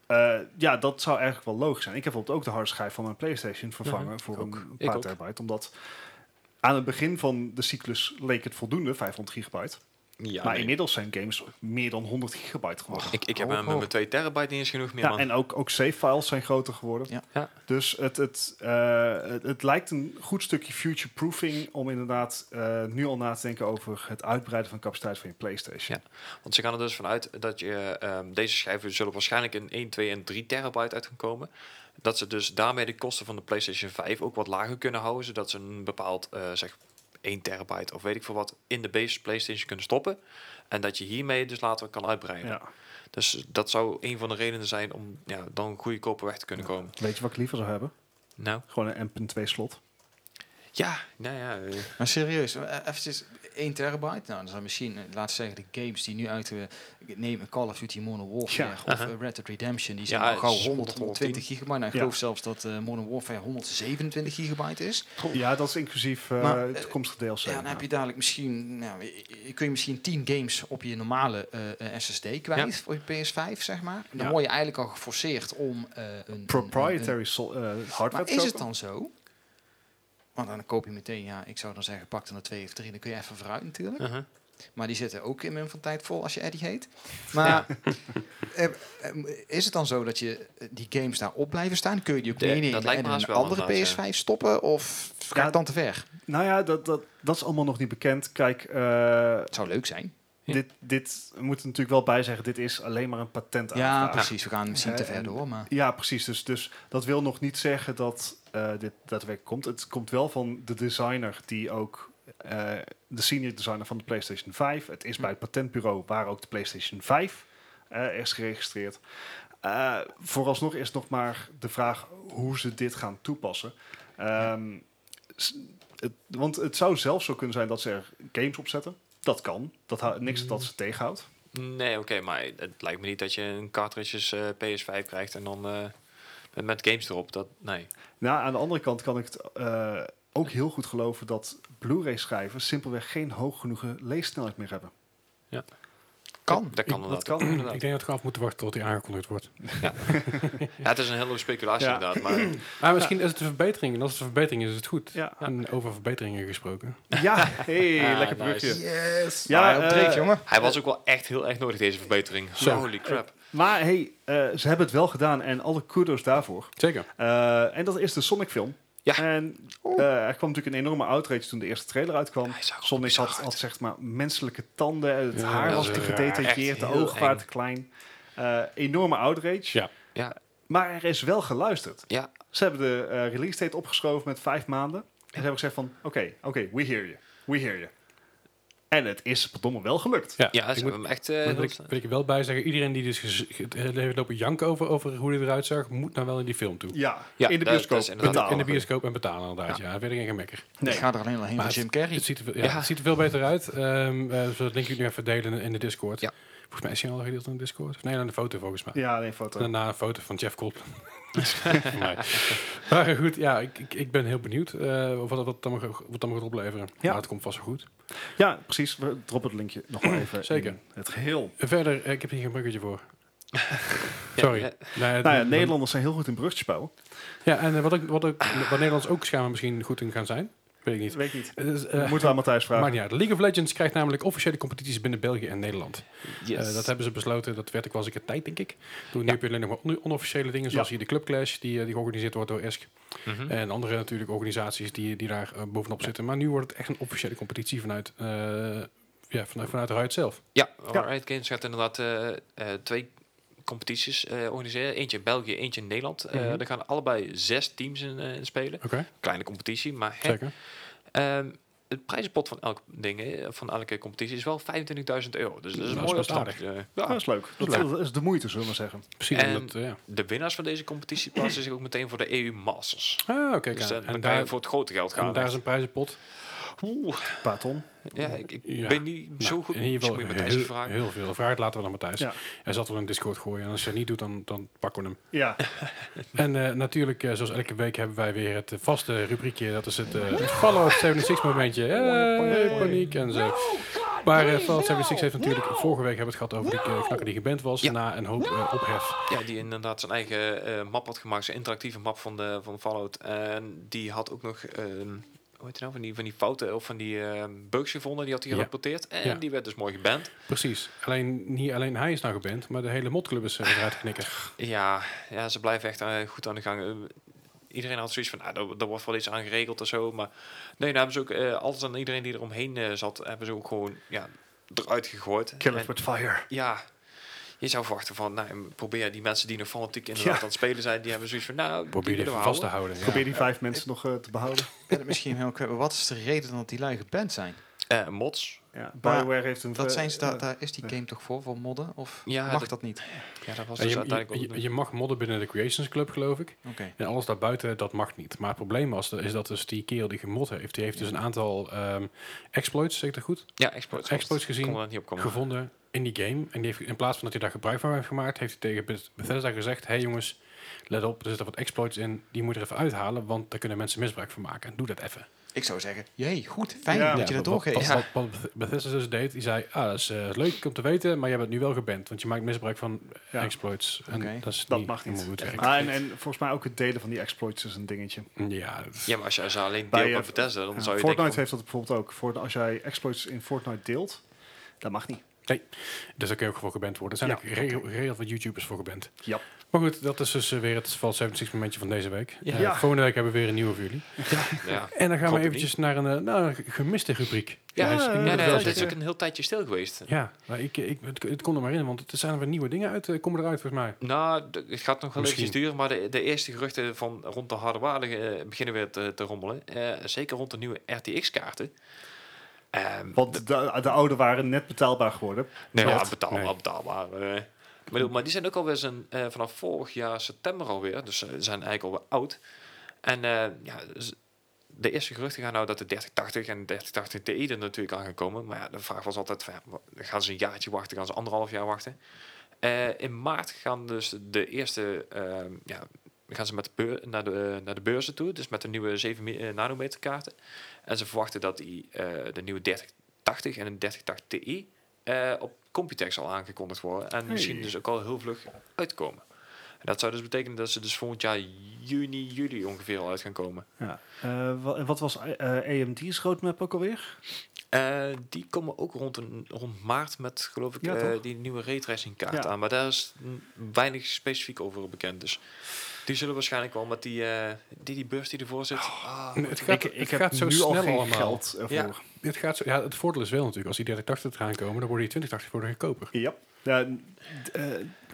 C: Eh, ja, dat zou eigenlijk wel logisch zijn. Ik heb bijvoorbeeld ook de hardschijf van mijn PlayStation vervangen
A: Mhm.
C: voor
A: Ook.
C: een paar terabyte. Omdat aan het begin van de cyclus leek het voldoende, 500 gigabyte.
A: Ja,
C: maar
A: nee.
C: inmiddels zijn games meer dan 100 gigabyte geworden.
A: ik, ik heb hem met
D: hoog.
A: mijn 2 terabyte niet eens genoeg meer.
C: Ja,
A: man.
C: en ook, ook save files zijn groter geworden.
D: Ja.
A: Ja.
C: Dus het, het, eh, het, het lijkt een goed stukje future-proofing om inderdaad eh, nu al na te denken over het uitbreiden van capaciteit van je PlayStation.
A: Ja. Want ze gaan er dus vanuit dat je ehm, deze schijven zullen waarschijnlijk in 1, 2 en 3 terabyte uit gaan komen. Dat ze dus daarmee de kosten van de PlayStation 5 ook wat lager kunnen houden, zodat ze een bepaald eh, zeg 1 terabyte of weet ik veel wat in de base PlayStation kunnen stoppen. En dat je hiermee dus later kan uitbreiden.
C: Ja.
A: Dus dat zou een van de redenen zijn om ja, dan goedkoper weg te kunnen komen.
C: Weet je wat ik liever zou hebben?
A: Nou,
C: Gewoon een M.2 slot.
A: ja, nou ja. eh,
D: Maar serieus, eh, eventjes 1 terabyte. Nou, dan zijn misschien, eh, laten we zeggen, de games die nu uit de neem Call of Duty Modern Warfare
C: Ja.
D: of
A: Aha.
D: eh, Red Dead Redemption, die zijn
A: Ja,
D: al gauw
A: is
D: 100, 120
A: 110.
D: gigabyte. Nou, ik
C: Ja.
D: geloof zelfs dat eh, Modern Warfare 127 gigabyte is.
C: Ja, dat is inclusief eh
D: Maar,
C: het
D: eh,
C: toekomstige DLC.
D: Ja, dan heb je dadelijk misschien, nou, kun je misschien 10 games op je normale eh, eh, SSD kwijt voor je PS5, zeg maar. Dan
C: Ja.
D: word je eigenlijk al geforceerd om eh, een- een... een-
C: Proprietary sol- eh, hardware
D: Maar
C: te
D: is het dan zo? Want dan koop je meteen, ja, ik zou dan zeggen, pak er een twee of drie, dan kun je even vooruit natuurlijk.
A: uh-huh.
D: Maar die zitten ook in mijn van tijd vol als je Eddie heet. Maar eh, eh, is het dan zo dat je eh, die games daar op blijven staan? Kun je die ook
A: De-
D: meenemen en in een andere
A: inderdaad,
D: PS5 stoppen? Of ga
C: Ja.
D: ik dan te ver?
C: Nou ja, dat, dat, dat is allemaal nog niet bekend. Kijk, eh,
D: Het zou leuk zijn.
A: Ja.
C: dit, dit we moeten natuurlijk wel bij zeggen, dit is alleen maar een patent
D: Ja, precies. We gaan misschien te ver door. Maar
C: Ja, precies. Dus, dus dat wil nog niet zeggen dat eh, dit daadwerkelijk komt. Het komt wel van de designer die ook eh, de senior designer van de PlayStation 5. Het is bij het patentbureau waar ook de PlayStation 5 eh, is geregistreerd. Vooralsnog is nog maar de vraag hoe ze dit gaan toepassen. Ehm, het, want het zou zelfs zo kunnen zijn dat ze er games op zetten. Dat kan. Dat niks dat ze tegenhoudt.
A: Nee, oké, maar het lijkt me niet dat je een cartridges eh, PS5 krijgt en dan eh, met, met games erop. Dat, nee.
C: Nou, aan de andere kant kan ik het eh, ook heel goed geloven dat Blu-ray schijven simpelweg geen hoog genoeg leessnelheid meer hebben.
D: Kan.
A: Dat kan
C: dat
A: inderdaad.
C: kan.
A: inderdaad.
B: Ik denk dat we af moeten wachten tot die aangekondigd wordt.
A: Ja, het is een hele speculatie
C: Ja.
A: inderdaad. Maar
B: Maar misschien is het een verbetering. En als het een verbetering is, is het goed.
C: Ja.
B: En over verbeteringen gesproken.
C: Ja, hey,
A: Ah,
C: lekker
A: nice.
C: brugje.
D: Yes.
C: Ja,
D: Ja,
C: eh,
D: dreef, jongen.
A: hij was ook wel echt heel erg nodig, deze verbetering.
B: Zo.
A: Holy crap.
C: Maar hey, eh, ze hebben het wel gedaan en alle kudos daarvoor.
B: Zeker.
C: Eh, en dat is de Sonic film.
A: Ja.
C: En eh, er kwam natuurlijk een enorme outrage toen de eerste trailer uitkwam. Sonic had, had zeg maar menselijke tanden, het
B: Ja,
C: haar was te gedetailleerd, de ogen waren te klein. Eh, enorme outrage.
B: Ja.
A: Ja,
C: Maar er is wel geluisterd.
A: ja.
C: Ze hebben de eh, release date opgeschoven met vijf maanden. En ze hebben gezegd van, oké, oké, we hear you. We hear you. En het is verdomme wel gelukt.
B: Ja,
A: ja
B: ik moet,
A: echt... eh,
B: ik, wil ik er wel bij zeggen, iedereen die dus heeft lopen janken over, over hoe hij eruit zag, moet nou wel in die film toe.
C: Ja,
A: Ja,
C: in de
A: dat-
C: bioscoop
A: dat
C: betalen.
B: In de bioscoop en betalen inderdaad, ja. Verder geen gemekker.
C: Nee.
D: Ik ga er alleen al heen
B: Maar
D: Jim Carrey.
B: Het ziet er, veel- ja,
A: Ja.
B: Het ziet er veel beter uit. Ehm eh zullen het linkje nu even delen in de Discord.
A: Ja.
B: Volgens mij is hij al gedeeld in de Discord. Of Nee, dan de foto volgens mij.
C: Ja, nee, foto.
B: Daarna een foto van Jeff Goldblum. Maar goed, ja, ik, ik, ik ben heel benieuwd eh, of wat, wat, dan mag, wat dan gaat opleveren.
C: Ja.
B: Maar het komt vast wel goed.
C: Ja, precies. We droppen het linkje nog wel even
B: Zeker.
C: in het geheel.
B: En verder, eh, ik heb hier geen bruggetje voor. Sorry.
A: ja.
B: Nee,
C: Nou ja, Nederlanders zijn heel goed in bruggetjes bouwen.
B: Ja, en eh, wat, ik, wat, ik, wat Nederlands ook schijnbaar misschien goed in gaan zijn, weet ik niet.
C: Weet ik niet.
B: Het is, eh,
C: Moeten we aan Matthijs vragen.
B: Maakt niet uit. League of Legends krijgt namelijk officiële competities binnen België en Nederland.
A: Yes.
B: Eh, dat hebben ze besloten. Dat werd ook wel eens een keer tijd, denk ik. Toen nu
A: Ja.
B: heb je alleen nog maar on- onofficiële dingen, zoals
C: Ja.
B: hier de Club Clash, die, eh, die georganiseerd wordt door ESC.
A: Mhm.
B: En andere natuurlijk organisaties die, die daar bovenop zitten. Maar nu wordt het echt een officiële competitie vanuit, eh ja, vanuit, vanuit Riot zelf.
A: Ja,
C: Ja.
A: Riot Games gaat inderdaad eh, eh, twee competities eh, organiseren. Eentje in België, eentje in Nederland. Eh
B: Mhm.
A: Daar gaan allebei zes teams in, eh, in spelen.
B: Oké,
A: Kleine competitie, maar hè,
B: zeker.
A: ehm, het prijzenpot van elk ding, van elke competitie is wel 25.000 euro. Dus dat is een
B: Dat is
A: mooi. Eh, ja.
C: Dat is leuk. Dat,
A: Ja.
C: is de moeite, zullen we maar zeggen.
B: Precies.
A: En-
B: omdat, ja.
A: De winnaars van deze competitie plaatsen zich ook meteen voor de EU Masters.
B: Ah, oké.
A: Dus
B: en
A: kan je
B: daar,
A: voor het grote geld
B: en
A: gaan.
B: daar is een prijzenpot.
A: Oeh,
C: Een paar ton.
A: ja, ik, ik
B: Ja.
A: ben niet
B: Nou,
A: zo goed.
B: In ieder geval
A: je Matthijs
B: heel,
A: vragen.
B: heel veel. Vraag het later wel aan Matthijs.
C: Ja.
B: Hij zat wel in Discord gooien. En als hij het niet doet, dan, dan pakken we hem.
C: Ja,
B: En eh, natuurlijk, eh, zoals elke week, hebben wij weer het eh, vaste rubriekje. Dat is het, eh het Fallout 76 momentje. Hey, paniek en zo. Maar eh, Fallout 76 heeft natuurlijk... Vorige week hebben we het gehad over die eh, knakker die geband was.
A: Ja.
B: Na een hoop eh, ophef.
A: Ja, die inderdaad zijn eigen eh, map had gemaakt, zijn interactieve map van, de, van Fallout. En die had ook nog, ehm, hoe heet het nou, van die, van die fouten of van die ehm, bugs gevonden, die had hij
B: Ja.
A: gerapporteerd. En
B: Ja.
A: die werd dus mooi geband.
B: Precies. Alleen, niet alleen hij is nou geband, maar de hele modclub is eh, eruit geknikken.
A: Ja, ja, ze blijven echt eh, goed aan de gang. Eh, iedereen had zoiets van, nou, daar, daar wordt wel iets aan geregeld of zo. Maar nee, nou hebben ze ook, eh, alles en iedereen die er omheen eh, zat, hebben ze ook gewoon, ja, eruit gegooid.
C: kill
A: En-
C: it with fire.
A: Ja, je zou verwachten van, nou, probeer die mensen die nog fanatiek inderdaad
C: Ja.
A: aan het spelen zijn, die hebben zoiets van, nou,
B: Probeer
A: die
B: vast te
A: houden.
C: Probeer die vijf mensen nog eh, te behouden.
D: Ik ben het misschien heel kwijt, maar wat is de reden dat die lui geband zijn?
A: Eh, mods.
C: Ja,
D: Maar
C: Bioware heeft een...
D: Dat zijn ze, daar,
C: eh,
D: daar is die game toch voor, voor modden? Of
A: Ja,
D: mag
A: dat-
D: dat niet?
A: Ja, dat was
B: Ja,
A: dus
B: je,
A: uiteindelijk
B: je, je, je mag modden binnen de Creations Club, geloof ik.
D: Oké.
B: En alles daarbuiten, dat mag niet. Maar het probleem was, is dat dus die kerel die gemod heeft, die heeft dus een aantal ehm, exploits, zeg ik dat goed,
A: Ja, exploits.
B: Exploits gezien, gevonden in die game. En die heeft, in plaats van dat hij daar gebruik van heeft gemaakt, heeft hij tegen Beth- Bethesda gezegd, hey jongens, let op, er zitten wat exploits in, die moet je er even uithalen, want daar kunnen mensen misbruik van maken. En doe dat even.
D: Ik zou zeggen, jee, goed, fijn
C: Ja.
D: dat je dat doorgeeft.
B: Wat,
A: Ja.
B: wat, wat Bethesda dus deed, die zei, ah, dat is eh, leuk om te weten, maar je hebt het nu wel geband, want je maakt misbruik van
C: Ja.
B: exploits. En dat, is
C: Dat
B: niet
C: mag niet. Ah, en, en volgens mij ook het delen van die exploits is een dingetje.
B: Ja,
A: Ja, maar als je ze alleen
C: Bij,
A: deelt
C: eh,
A: met Bethesda, dan
C: Ja,
A: zou je
C: Fortnite
A: denken
C: heeft dat bijvoorbeeld ook. Voor, als jij exploits in Fortnite deelt, dat mag niet.
B: dus daar kun je ook voor geband worden. Er zijn
C: Ja.
B: ook regel, regel wat YouTubers voor geband.
C: Ja.
B: Maar goed, dat is dus eh, weer het Fallout 76 momentje van deze week.
A: Ja.
B: Eh,
C: Ja.
B: volgende week hebben we weer een nieuwe voor jullie.
A: ja.
B: En dan gaan
A: Klopt
B: we eventjes naar een, eh, naar een gemiste rubriek.
A: Ja, nee, dat is ook een heel tijdje stil geweest.
B: Ja, maar ik, ik, het, het komt er maar in, want er zijn er weer nieuwe dingen uit. komen eruit volgens mij.
A: Nou, het gaat nog wel eventjes duren, maar de, de eerste geruchten van rond de harde waarde beginnen weer te, te rommelen. Eh, zeker rond de nieuwe RTX-kaarten. Ehm,
C: Want de, de oude waren net betaalbaar geworden.
A: nee, ja,
B: Klopt.
A: betaalbaar,
B: Nee.
A: betaalbaar. Maar, die zijn ook alweer zijn, eh, vanaf vorig jaar september alweer, dus eh, zijn eigenlijk alweer oud. En eh, ja, de eerste geruchten gaan nou dat de 3080 en de 3080 Ti er natuurlijk aan gaan komen. Maar ja, de vraag was altijd, gaan ze een jaartje wachten, gaan ze anderhalf jaar wachten? Eh, in maart gaan dus de eerste, ehm, ja, gaan ze met de beur, naar, de, naar de beurzen toe, dus met de nieuwe 7 mi- eh, nanometer kaarten. En ze verwachten dat die, de nieuwe 3080 en een 3080 Ti op Computex al aangekondigd worden. En misschien dus ook al heel vlug uitkomen. En dat zou dus betekenen dat ze dus volgend jaar juni, juli ongeveer al uit gaan komen.
E: Ja. Eh, wat was eh, AMD's roadmap ook alweer?
A: Eh, die komen ook rond, een, rond maart met, geloof ik,
E: Ja,
A: die nieuwe raytracing kaart
E: Ja.
A: aan. Maar daar is weinig specifiek over bekend. Dus die zullen waarschijnlijk wel met die, eh, die, die beurs die ervoor zit. ah,
B: het gaat,
C: ik
B: het
C: ik heb
B: zo
C: nu
B: snel
C: al geen
B: allemaal.
C: geld ervoor.
A: Ja.
B: Het, gaat zo, ja, het voordeel is wel natuurlijk, als die 3080 eraan komen, dan worden die 2080 worden goedkoper.
C: Ja. Ja, eh,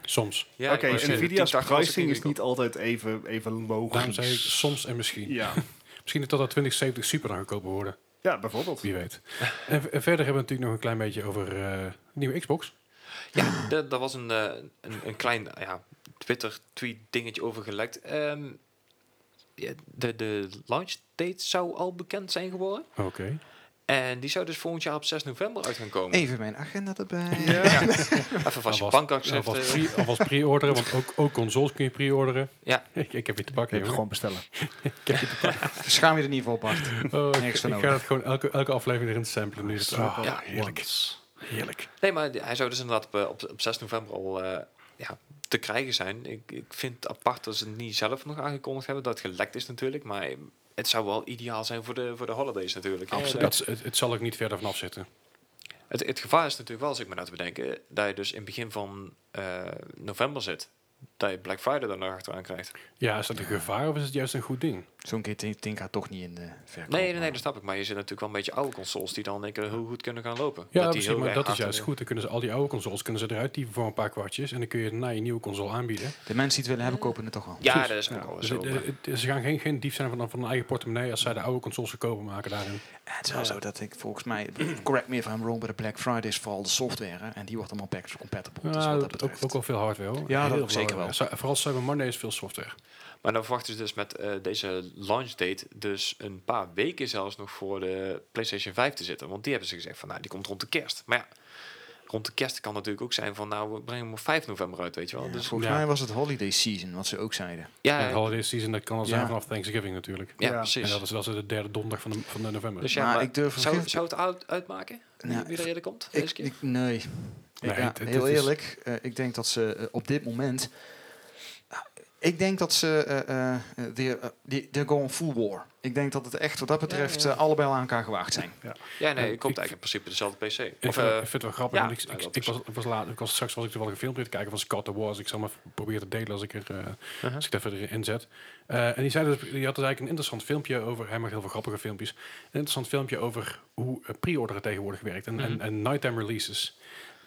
B: Soms.
A: ja,
C: Oké,
A: zeggen,
C: Nvidia's
A: 1080 was ook
C: pricing is niet altijd even, even logisch.
B: Daarom zei ik soms en misschien.
C: Ja,
B: Misschien dat dat 2070 super goedkoper worden.
C: ja bijvoorbeeld.
B: Wie weet. en, verder hebben we natuurlijk nog een klein beetje over eh, de nieuwe Xbox.
A: Ja, da- daar was een, eh, een, een klein ja, Twitter-tweet dingetje over gelekt. Ehm, ja, de, de launch date zou al bekend zijn geworden.
B: Oké.
A: En die zou dus volgend jaar op 6 november uit gaan komen.
D: Even mijn agenda erbij.
A: Even vast je
B: Alvast pre- alvast pre-orderen, want ook, ook consoles kun je pre-orderen.
A: Ja.
B: ik, ik heb je te
C: Je
B: pakken,
C: hebt
B: jongen.
C: gewoon bestellen.
D: Schaam je er niet voor, Bart.
B: Oh, ik,
D: Niks van
B: ik ga het gewoon elke, elke aflevering erin samplen. Nu is het
C: Zo.
B: oh,
A: Ja.
B: heerlijk. Heerlijk.
A: Nee, maar hij zou dus inderdaad op, op, op 6 november al eh, ja, te krijgen zijn. Ik, ik vind het apart dat ze het niet zelf nog aangekondigd hebben. Dat het gelekt is natuurlijk. Maar het zou wel ideaal zijn voor de, voor de holidays natuurlijk.
B: Absoluut. Het, het zal ook niet verder vanaf zitten.
A: Het, het gevaar is natuurlijk wel, als ik me nou te bedenken, dat je dus in het begin van eh, november zit. Dat je Black Friday dan nog achteraan krijgt.
B: Ja, is dat een gevaar of is het juist een goed ding?
D: Zo'n keer ding gaat toch niet in de verkoop.
A: Nee, nee, nee, dat snap ik. Maar je zit natuurlijk wel een beetje oude consoles die dan een keer heel goed kunnen gaan lopen.
B: Ja,
A: die heel
B: maar dat is juist goed. Dan kunnen ze al die oude consoles kunnen ze eruit dieven voor een paar kwartjes. En dan kun je daarna je nieuwe console aanbieden.
D: De mensen die het willen hebben, kopen het toch wel.
A: Ja,
B: Precies.
A: dat is ook
C: Ja,
A: wel
B: Dus
A: zo. maar-
B: ze gaan geen, geen dief zijn van, van hun eigen portemonnee als zij de oude consoles goedkoper maken daarin.
D: En het is wel zo dat ik volgens mij, correct me if I'm wrong, bij de Black Friday is vooral de software. hè, en die wordt allemaal backwards compatible. dus
B: Ja,
D: wat dat
B: ook,
D: betreft.
B: ook wel veel hardware hoor.
D: Ja, dat ook zeker
B: Vooral Cyber Monday is veel software.
A: Maar dan verwachten ze dus met eh, deze launch date dus een paar weken zelfs nog voor de PlayStation 5 te zitten. Want die hebben ze gezegd van nou, die komt rond de kerst. Maar ja, rond de kerst kan natuurlijk ook zijn van nou, we brengen hem op 5 november uit, weet je wel.
D: Ja,
A: Dus
D: volgens
B: ja.
D: mij was het holiday season, wat ze ook zeiden.
A: ja,
B: holiday season dat kan al zijn
D: Ja.
B: vanaf Thanksgiving natuurlijk.
A: ja,
C: Ja.
B: En
A: precies.
B: dat is, dat is de derde donderdag van de, van de november.
A: Dus ja,
D: Maar
A: maar
D: ik durf
A: zou, het uit, uitmaken?
D: Nou,
A: wie er eerder komt?
D: Ik,
A: deze keer?
D: ik, nee.
B: Nee,
D: heel eerlijk, eh, ik denk dat ze eh, op dit moment... Ik denk dat ze... eh, eh, eh, they're, die- they're going full war. Ik denk dat het echt wat dat betreft
A: ja.
D: allebei aan elkaar gewaagd zijn.
A: Ja, nee,
B: en
A: het komt eigenlijk in principe dezelfde PC.
B: Ik,
A: Of,
B: vind, ik vind het wel grappig.
A: ja,
B: want ik, ik,
A: dat
B: was, ik was laat, ik was, straks was ik toevallig een filmpje te kijken van Scott the Wars. Ik zal even proberen te delen als ik, er, eh,
A: uh-huh.
B: als ik het even erin zet. Eh, en die, zei dus, die had dus eigenlijk een interessant filmpje over... Hij maakt heel veel grappige filmpjes. Een interessant filmpje over hoe pre-orderen tegenwoordig werkt. En,
A: Mhm.
B: en, en nighttime releases.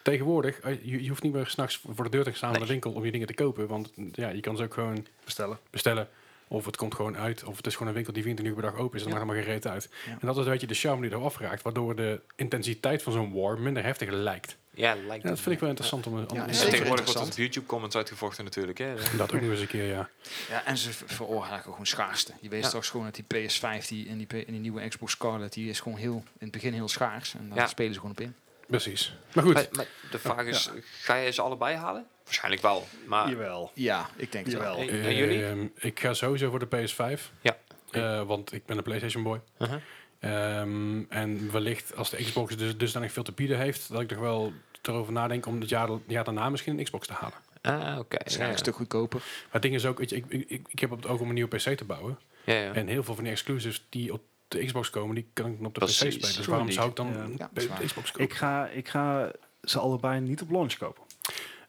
B: Tegenwoordig, eh, je, je hoeft niet meer s'nachts voor de deur te staan naar de
A: Nee.
B: winkel om je dingen te kopen. Want ja, je kan ze ook gewoon
C: Bestellen.
B: bestellen. Of het komt gewoon uit. Of het is gewoon een winkel die 24 uur per dag open is. Dan
A: Ja.
B: maakt er maar geen reet uit.
D: Ja.
B: En dat is een beetje de charme die eraf raakt. Waardoor de intensiteit van zo'n war minder heftig lijkt.
A: ja, lijkt
B: Ja, dat vind ik wel interessant om, om
D: Ja,
A: tegenwoordig wordt het
D: interessant.
A: op YouTube comments uitgevochten natuurlijk. Hè.
B: Dat ook nog eens een keer, ja.
D: Ja, en ze ver- veroorzaken gewoon schaarste. Je weet straks gewoon dat die PS5 die, en, die, P- en die nieuwe Xbox Scarlet, die is gewoon heel, in het begin heel schaars. En daar spelen ze gewoon op in.
B: Precies. Maar goed,
A: Maar, maar de vraag is, ga je ze allebei halen? Waarschijnlijk wel. Maar
C: Jawel.
D: Ja, ik denk het wel.
A: En, en jullie?
B: Ehm, ik ga sowieso voor de PS5.
A: Ja.
B: Eh, want ik ben een PlayStation boy.
A: Uh-huh.
B: Ehm, en wellicht als de Xbox dus dusdanig veel te bieden heeft, dat ik toch wel erover nadenk om het jaar, jaar daarna misschien een Xbox te halen.
A: Ah, oké.
D: Het is
A: Ja,
D: een stuk goedkoper.
B: Maar het ding is ook, weet je, ik, ik, ik, ik heb op het oog om een nieuwe PC te bouwen.
A: ja, ja.
B: En heel veel van die exclusives die op de Xbox komen, die kan ik op de
A: Precies.
B: PC spelen. Dus waarom zou ik dan
C: Ja.
D: waar.
B: Xbox kopen?
E: Ik ga, ik ga ze allebei niet op launch kopen.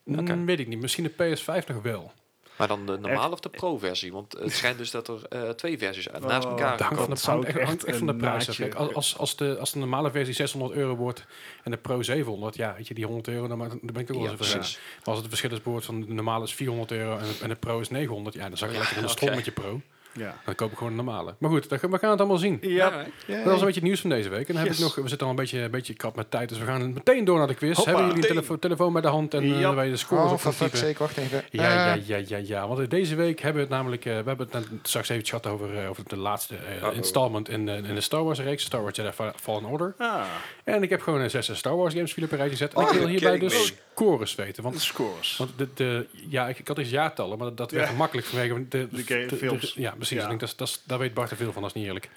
B: Mm,
A: Oké.
B: weet ik niet. Misschien de PS5 nog wel.
A: Maar dan de normale of de pro-versie? Want het schijnt dus dat er eh, twee versies uit- naast
C: Oh,
A: elkaar
B: Dat hangt van de,
C: dat zou
B: hangt
C: ik
B: echt, hangt
C: echt
B: echt van de prijs Kijk, als, als, de, als de normale versie 600 euro wordt en de Pro 700, ja, weet je, die 100 euro, dan, dan ben ik ook wel
A: Ja,
B: eens. Maar als het verschil is van de normale is 400 euro en, en de Pro is 900, ja, dan je
A: Ja,
B: lekker in de strot met je Pro.
C: Ja.
B: Dan koop ik gewoon een normale. Maar goed, dan, gaan- we gaan het allemaal zien.
C: Ja.
B: Dat was een beetje het nieuws van deze week. En dan heb ik nog, we zitten al een beetje, een beetje krap met tijd, dus we gaan meteen door naar de quiz.
C: Hoppa.
B: Hebben jullie een telefo telefoon bij de hand en eh
C: Ja.
B: wij de scores
D: Oh,
B: op typen?
D: sake, wacht even.
B: Ja,
D: Eh,
B: ja, ja, ja, ja. Want deze week hebben we het namelijk, eh, we hebben het net straks even gehad over, over de laatste installment in, de- in de Star Wars reeks, Star Wars Jedi Fa- Fallen Order.
C: Ah,
B: En ik heb gewoon een zes Star Wars games op een rijtje gezet. En
A: Oh,
B: ik wil
A: you're
B: hierbij de
A: me.
B: scores weten.
C: de
B: Want,
C: scores.
B: want de, de, ja, ik, ik had eens jaartallen, maar dat, dat werd
C: Ja.
B: makkelijk vanwege de,
C: De films.
B: ja, precies.
C: Ja.
B: Ik denk, dat, is- dat, daar weet Bart te veel van, dat is niet eerlijk.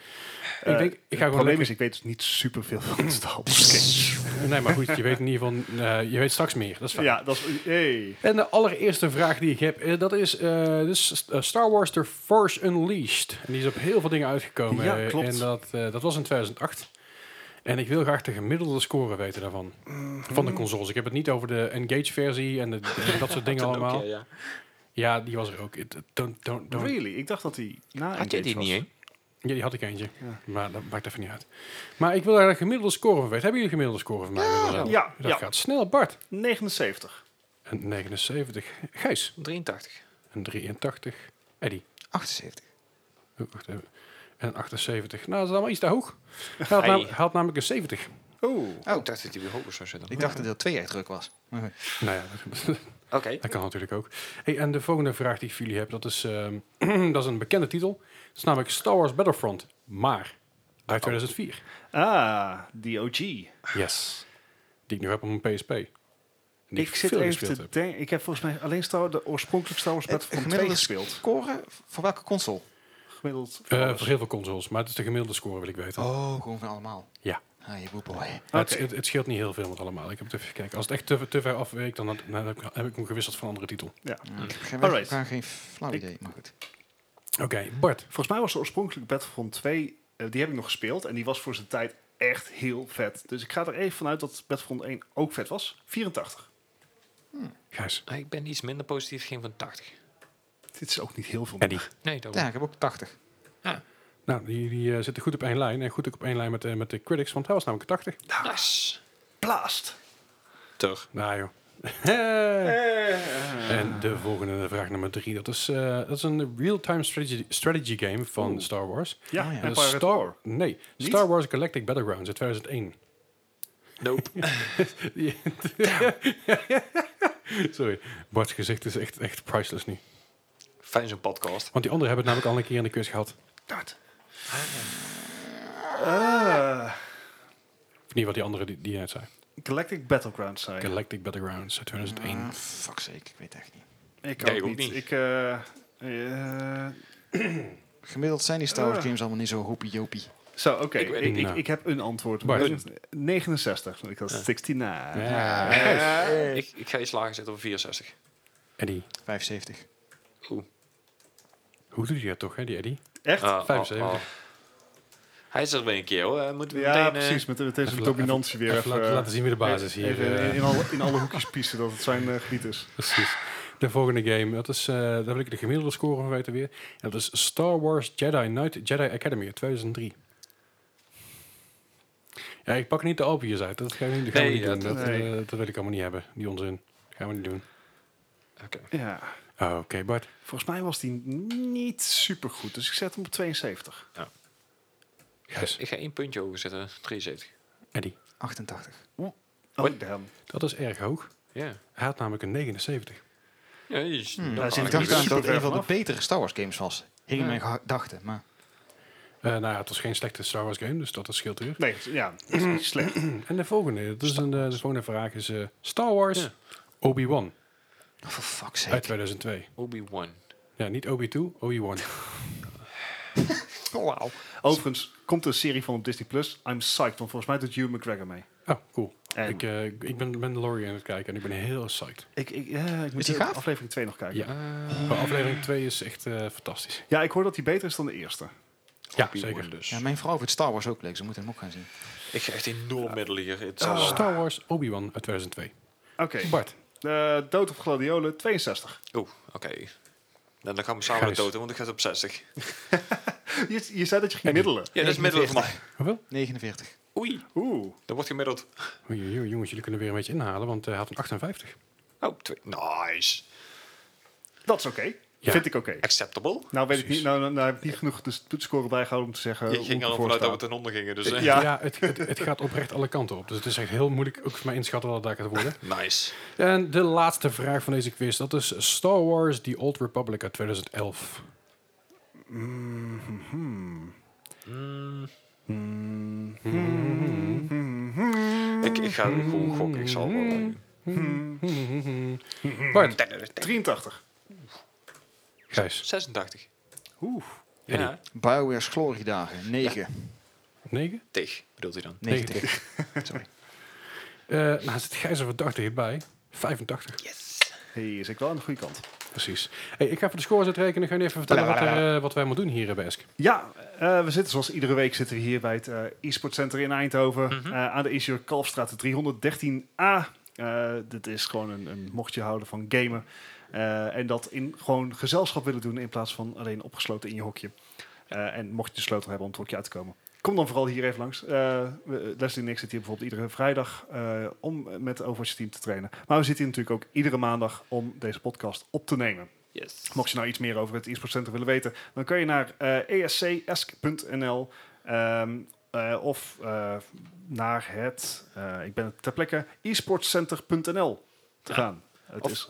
C: Eh,
B: ik, denk, ik ga
C: het
B: gewoon
C: probleem
B: lekker-
C: is, ik weet dus niet superveel van Star Wars.
B: Nee, maar goed, je weet in ieder geval, eh, je weet straks meer. Dat is fijn.
C: Ja, dat is... Hey.
B: En de allereerste vraag die ik heb, eh, dat is eh, dus, eh, Star Wars The Force Unleashed. En die is op heel veel dingen uitgekomen.
C: Ja,
B: eh,
C: klopt.
B: En dat, eh, dat was in 2008. En ik wil graag de gemiddelde score weten daarvan. Van de consoles. Ik heb het niet over de Engage-versie en, de, en dat soort dingen allemaal.
A: ja. Ja,
B: die was er ook. It- Don't, don't, don't.
C: Really? Ik dacht dat hij na
A: Had jij die
C: was.
A: niet, hè?
B: Ja, die had ik eentje.
C: Ja.
B: Maar dat maakt even niet uit. Maar ik wil daar de gemiddelde score van weten. Hebben jullie een gemiddelde score van mij? willen?
C: Ja,
B: Dat
C: ja.
B: gaat snel. Bart.
C: 79.
B: Een 79. Gijs.
A: 83.
B: Een 83. Eddie.
D: 78.
B: Oh, wacht even. En 78. Nou, dat is allemaal iets te hoog. Hij had,
A: Hey.
B: nam- hij had namelijk een 70.
C: Oeh.
A: Oh, ik dacht dat hij weer hoger zou zitten.
D: Ik dacht dat deel 2 echt druk was.
B: Nou ja, dat,
A: Oké.
B: dat kan natuurlijk ook. Hey, en de volgende vraag die ik voor jullie heb, dat is, ehm, dat is een bekende titel. Dat is namelijk Star Wars Battlefront. Maar uit 2004.
C: Ah, die OG.
B: Yes. Die ik nu heb op mijn PSP. En die
C: Ik zit even
B: gespeeld
C: te
B: heb.
C: denken. Ik heb volgens mij alleen Star, de oorspronkelijke Star Wars Battlefront 2
D: gemiddelde
C: gespeeld.
D: Scoren voor welke console?
C: Gemiddeld.
B: Eh,
C: voor
B: voor heel veel consoles, maar het is de gemiddelde score wil ik weten.
D: Oh, gewoon van allemaal.
B: Ja.
D: Ah, je
B: het, het, het scheelt niet heel veel met allemaal. Ik heb het even gekeken. Als het echt te, te ver afweekt, dan, had- dan heb, ik, heb ik hem gewisseld van een andere titel.
C: Ja.
D: Ik heb geen, heb geen flauw idee, maar goed.
B: Oké, Bart.
C: Volgens mij was de oorspronkelijke Battlefront 2, eh, die heb ik nog gespeeld. En die was voor zijn tijd echt heel vet. Dus ik ga er even vanuit dat Battlefront 1 ook vet was. 84.
B: Gijs.
A: Ah, Ik ben iets minder positief, ging van 80.
C: Dit is ook niet heel veel.
A: Nee, dat
D: Ja, ik heb ook 80.
B: Nou, die, die eh, zitten goed op één lijn. En goed ook op één lijn met, de met de critics, want hij was namelijk 80.
A: Nice.
C: Blaast.
A: Terug.
B: Nou joh. En de volgende vraag nummer drie. Dat is, eh, dat is een real-time strategy, strategy game van
C: Oeh.
B: Star Wars.
C: Ja.
B: En
C: at
B: Star,
C: War.
B: nee,
C: Niet?
B: Star Wars Galactic Battlegrounds uit 2001.
A: Nope.
B: Sorry, Bart's gezicht is echt, echt priceless nu.
A: Fijn zo'n podcast.
B: Want die anderen hebben het namelijk al een keer in de quiz gehad.
C: Dat. Ah,
B: Of niet wat die andere die, die net zei.
C: Galactic Battlegrounds zei. je.
B: Galactic Battlegrounds uit 2001.
D: Ah, fuck sake, ik weet echt niet.
C: Ik
A: Nee,
C: ook
A: ik ook
C: niet.
A: niet.
C: Ik, eh, eh,
D: Gemiddeld zijn die Star Wars
C: Ah.
D: games allemaal niet zo hoepie jopie.
C: zo, oké.
A: Ik
C: Ik, ik, heb een antwoord.
B: Bart.
C: 69. Ik had
A: Ja.
C: 69.
B: Ja.
A: Ik, ik ga iets lager zetten op 64.
B: Eddie.
D: 75.
A: Oeh.
B: Hoe doe je dat toch, hè, die Eddie?
C: Echt?
A: Ah,
B: 75.
A: oh, oh. Hij is er weer een keer hoor. Eh, Moeten we
C: Ja,
A: meteen, eh,
C: precies. Met, met deze
B: even-
C: dominantie weer.
B: Even, laten, laten zien wie de basis hier
C: even
B: eh,
C: in, in, alle, in alle hoekjes piezen dat het zijn eh, gebied is.
B: Precies. De volgende game, dat is, eh, daar wil ik de gemiddelde score van weten weer. En dat is Star Wars Jedi Knight Jedi Academy uit 2003. Ja, ik pak niet de Alpiers uit. Dat gaan we niet, we
A: ja,
B: doen.
A: dat-
C: nee.
B: eh, dat wil ik allemaal niet hebben, die onzin. Dat gaan we niet doen.
A: Oké.
C: Ja.
B: Oh, Oké, Bart.
C: Volgens mij was die niet super goed. Dus ik zet hem op 72.
B: Gijs.
A: Ik ga één puntje hoger zetten. 73.
B: Eddie.
D: 88.
C: Oh, damn.
B: Dat is erg hoog.
A: Ja.
B: Hij had namelijk een 79.
A: Ja, je is
D: Hmm,
C: daar zit
A: aardig
D: ik dacht aan dat het een van de betere Star Wars games was. Hing in
A: Ja.
D: mijn gedachten, maar...
B: Eh, nou ja, het was geen slechte Star Wars game, dus dat is scheelt weer.
C: Nee, ja, dat is niet slecht.
B: En de volgende, dus een, eh, de volgende vraag is eh, Star Wars
A: Ja.
B: Obi-Wan
D: Oh, for fuck's
B: uit
D: sake.
B: 2002.
A: Obi-Wan.
B: Ja, niet Obi-2, Obi-Wan.
D: Oh, wauw.
C: Overigens komt een serie van op Disney+. Plus. I'm psyched, want volgens mij doet Hugh McGregor mee.
B: Oh, cool.
C: En
B: Ik, eh, ik ben Mandalorian aan het kijken en ik ben heel psyched.
C: ik, ik, ja, ik moet
D: die gaaf?
C: aflevering 2 nog kijken.
B: Ja.
C: Ja.
B: Maar aflevering 2 is echt eh, fantastisch.
C: ik hoor dat die beter is dan de eerste.
B: Ja, zeker.
A: Dus.
D: Ja, mijn vrouw vindt Star Wars ook leuk. Ze moeten hem ook gaan zien.
A: Ik ga echt enorm middelen hier. Het
C: Ah.
B: Star Wars Obi-Wan uit 2002.
C: Oké.
B: Bart.
C: Eh, Dood op Gladiolen, 62.
A: Oeh, oké. Dan, dan gaan we samen
B: Gijs.
A: dood, want ik ga het op 60.
C: Je, je zei dat je ging middelen.
A: Ja, dat is middelen voor mij.
B: Hoeveel?
D: 49.
A: Oei,
C: Oeh,
A: dat wordt gemiddeld.
B: Oei, oei, oei, jongens, jullie kunnen weer een beetje inhalen, want hij had een 58.
A: Oh, twee. Nice.
C: dat is oké.
B: Ja.
C: Vind ik oké.
A: Acceptable.
C: Nou weet ik niet, nou, nou, nou heb ik niet genoeg de toetsscore bijgehouden om te zeggen
A: Je ging
C: ik
A: al vanuit dat we ten onder gingen. Dus,
C: Ja.
B: Ja, het, het, het gaat oprecht alle kanten op. Dus het is echt heel moeilijk ook voor mij inschatten wat het daar gaat worden.
A: Nice.
B: En de laatste vraag van deze quiz, dat is Star Wars The Old Republic uit 2011.
C: Mhm.
A: Mm,
C: Mhm.
A: ik, ik ga gewoon gokken. Ik zal wel...
B: Bart,
A: eh,
C: 83.
B: Gijs,
A: 86.
C: Oeh.
A: Ja,
D: BioWare's gloriedagen, 9.
B: 9?
A: tig bedoelt hij dan.
D: 90. Sorry.
B: Eh nou, zit Gijs er verdacht hierbij. 85.
C: Hey, is ik wel aan de goede kant.
B: Precies. Hey, ik ga even de scores uitrekenen. Ga je even vertellen wat, er, eh, wat wij moeten doen hier eh, bij Esk.
C: Ja, eh, we zitten zoals iedere week zitten we hier bij het eh e-sport center in Eindhoven.
A: Mhm.
C: eh, aan de Isio Kalfstraat 313a. Eh, dit is gewoon een, een mochtje houden van gamen. Eh, en dat in gewoon gezelschap willen doen in plaats van alleen opgesloten in je hokje. Eh, en mocht je de sleutel hebben om het hokje uit te komen. Kom dan vooral hier even langs. We- Leslie en ik zitten hier bijvoorbeeld iedere vrijdag om met Overwatch team te trainen. Maar we zitten hier natuurlijk ook iedere maandag om deze podcast op te nemen.
A: Yes.
C: Mocht je nou iets meer over het e-sport center willen weten, dan kan je naar escesk.nl ehm, eh, of eh, naar het, ik ben het ter plekke, esportcenter.nl te
A: Ja.
C: gaan. Het
A: Of-
C: is,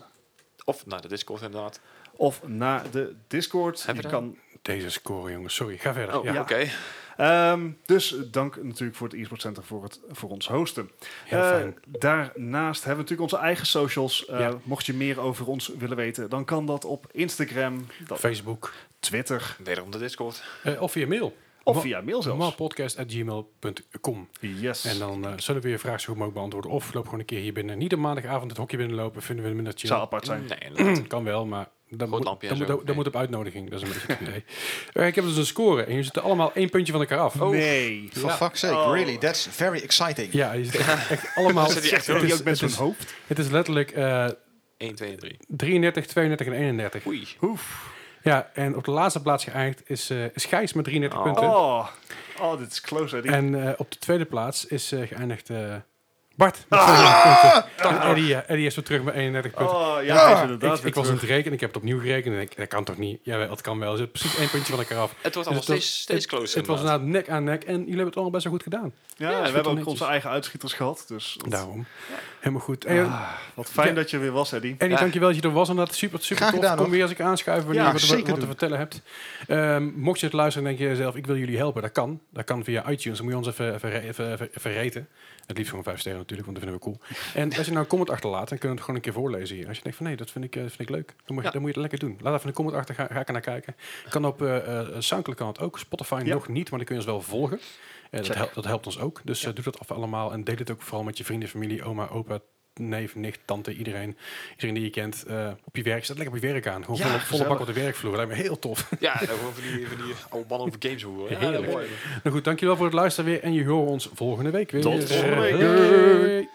A: Of naar de Discord inderdaad.
C: of naar de Discord. Je kan,
B: Deze score, jongens. Sorry, ga verder.
A: Oh,
B: ja.
A: oké.
C: ehm, dus dank natuurlijk voor het e-sport center voor, het, voor ons hosten.
B: Heel
C: Eh,
B: fijn.
C: daarnaast hebben we natuurlijk onze eigen socials. Eh,
B: Ja.
C: Mocht je meer over ons willen weten, dan kan dat op Instagram, dat,
B: Facebook.
C: Twitter
A: Wederom de Discord.
B: Eh, of via mail.
C: Of via mail zelfs.
B: Normaalpodcast.gmail.com.
C: Yes.
B: En dan eh, zullen we je vraag zo goed mogelijk beantwoorden. Of loop gewoon een keer hier binnen. Niet op maandagavond het hokje binnenlopen. Vinden we minder chill.
C: zou apart zijn.
A: Nee.
B: Kan wel, maar dat, moet,
A: lampje
B: dat, moet,
A: zo.
B: dat
A: Nee.
B: moet op uitnodiging. Dat is een beetje het idee. Eh, ik heb dus een score. En jullie zitten allemaal één puntje van elkaar af.
C: Nee.
D: For
B: Ja.
D: fuck's sake,
C: Oh.
D: really, that's very exciting.
B: Ja, je zit echt, echt allemaal...
A: Zit echt
B: het, is,
C: ook met
B: het, is,
C: hoofd?
B: het is letterlijk eh
A: 1, 2 en 3.
B: 33, 32 en 31.
A: Oei.
C: Oef.
B: Ja, en op de laatste plaats geëindigd is, eh is Gijs met 33
A: Oh.
B: punten.
C: Oh. oh, dit is close. Eddie.
B: En eh, op de tweede plaats is eh, geëindigd eh, Bart. Met 32 punten. En Eddie, Eddie is weer terug met 31 punten.
C: Oh, ja, inderdaad
B: ik, ik was aan het rekenen, ik heb het opnieuw gerekend. En ik, dat kan toch niet? Ja, het kan wel. Er zit precies één puntje van elkaar af.
A: Het wordt
B: Dus
A: allemaal
B: het was-
A: steeds, steeds closer.
B: Het was
A: inderdaad.
B: nek aan nek. En jullie hebben het allemaal best wel goed gedaan.
C: Ja,
A: Ja,
C: en we hebben ook
B: netjes.
C: onze eigen uitschieters gehad. Dus
B: Daarom. Helemaal goed. Hey,
C: Ah, wat fijn
B: Ja.
C: dat je weer was, Eddie.
B: Eddie,
A: Ja.
B: dankjewel dat je er was. Inderdaad, super, super
D: Graag
B: tof.
D: gedaan,
B: Kom weer als ik aanschuif wanneer
C: Ja,
B: je wat, wat, wat te vertellen hebt. Ehm, mocht je het luisteren en denk je zelf, ik wil jullie helpen. Dat kan. Dat kan via iTunes. Dan moet je ons even, even, even, even, even raten. Het liefst gewoon vijf sterren natuurlijk, want dat vinden we cool. En als je nou een comment achterlaat, dan kunnen we het gewoon een keer voorlezen hier. Als je denkt van nee, dat vind ik, eh, vind ik leuk. Dan moet, je,
A: Ja.
B: dan moet je het lekker doen. Laat even een comment achter, ga, ga ik er naar kijken. Kan op eh eh, Soundcloud kan het ook. Spotify
C: Ja.
B: nog niet, maar dan kun je ons wel volgen. Dat, helpt, dat helpt ons ook. Dus eh, doe dat af allemaal. En deel het ook vooral met je vrienden, familie, oma, opa, neef, nicht, tante, iedereen. Iedereen die je kent. eh, op je werk. Zet lekker op je werk aan. Gewoon
C: Ja,
B: volle, volle bak op de werkvloer. Dat lijkt me heel tof.
A: Ja, dan gewoon van die, van die oude mannen over games horen. Ja,
B: Heerlijk.
A: mooi.
B: nou goed, dankjewel voor het luisteren weer. En je hoort ons volgende week weer.
C: Tot volgende week.
B: Hey.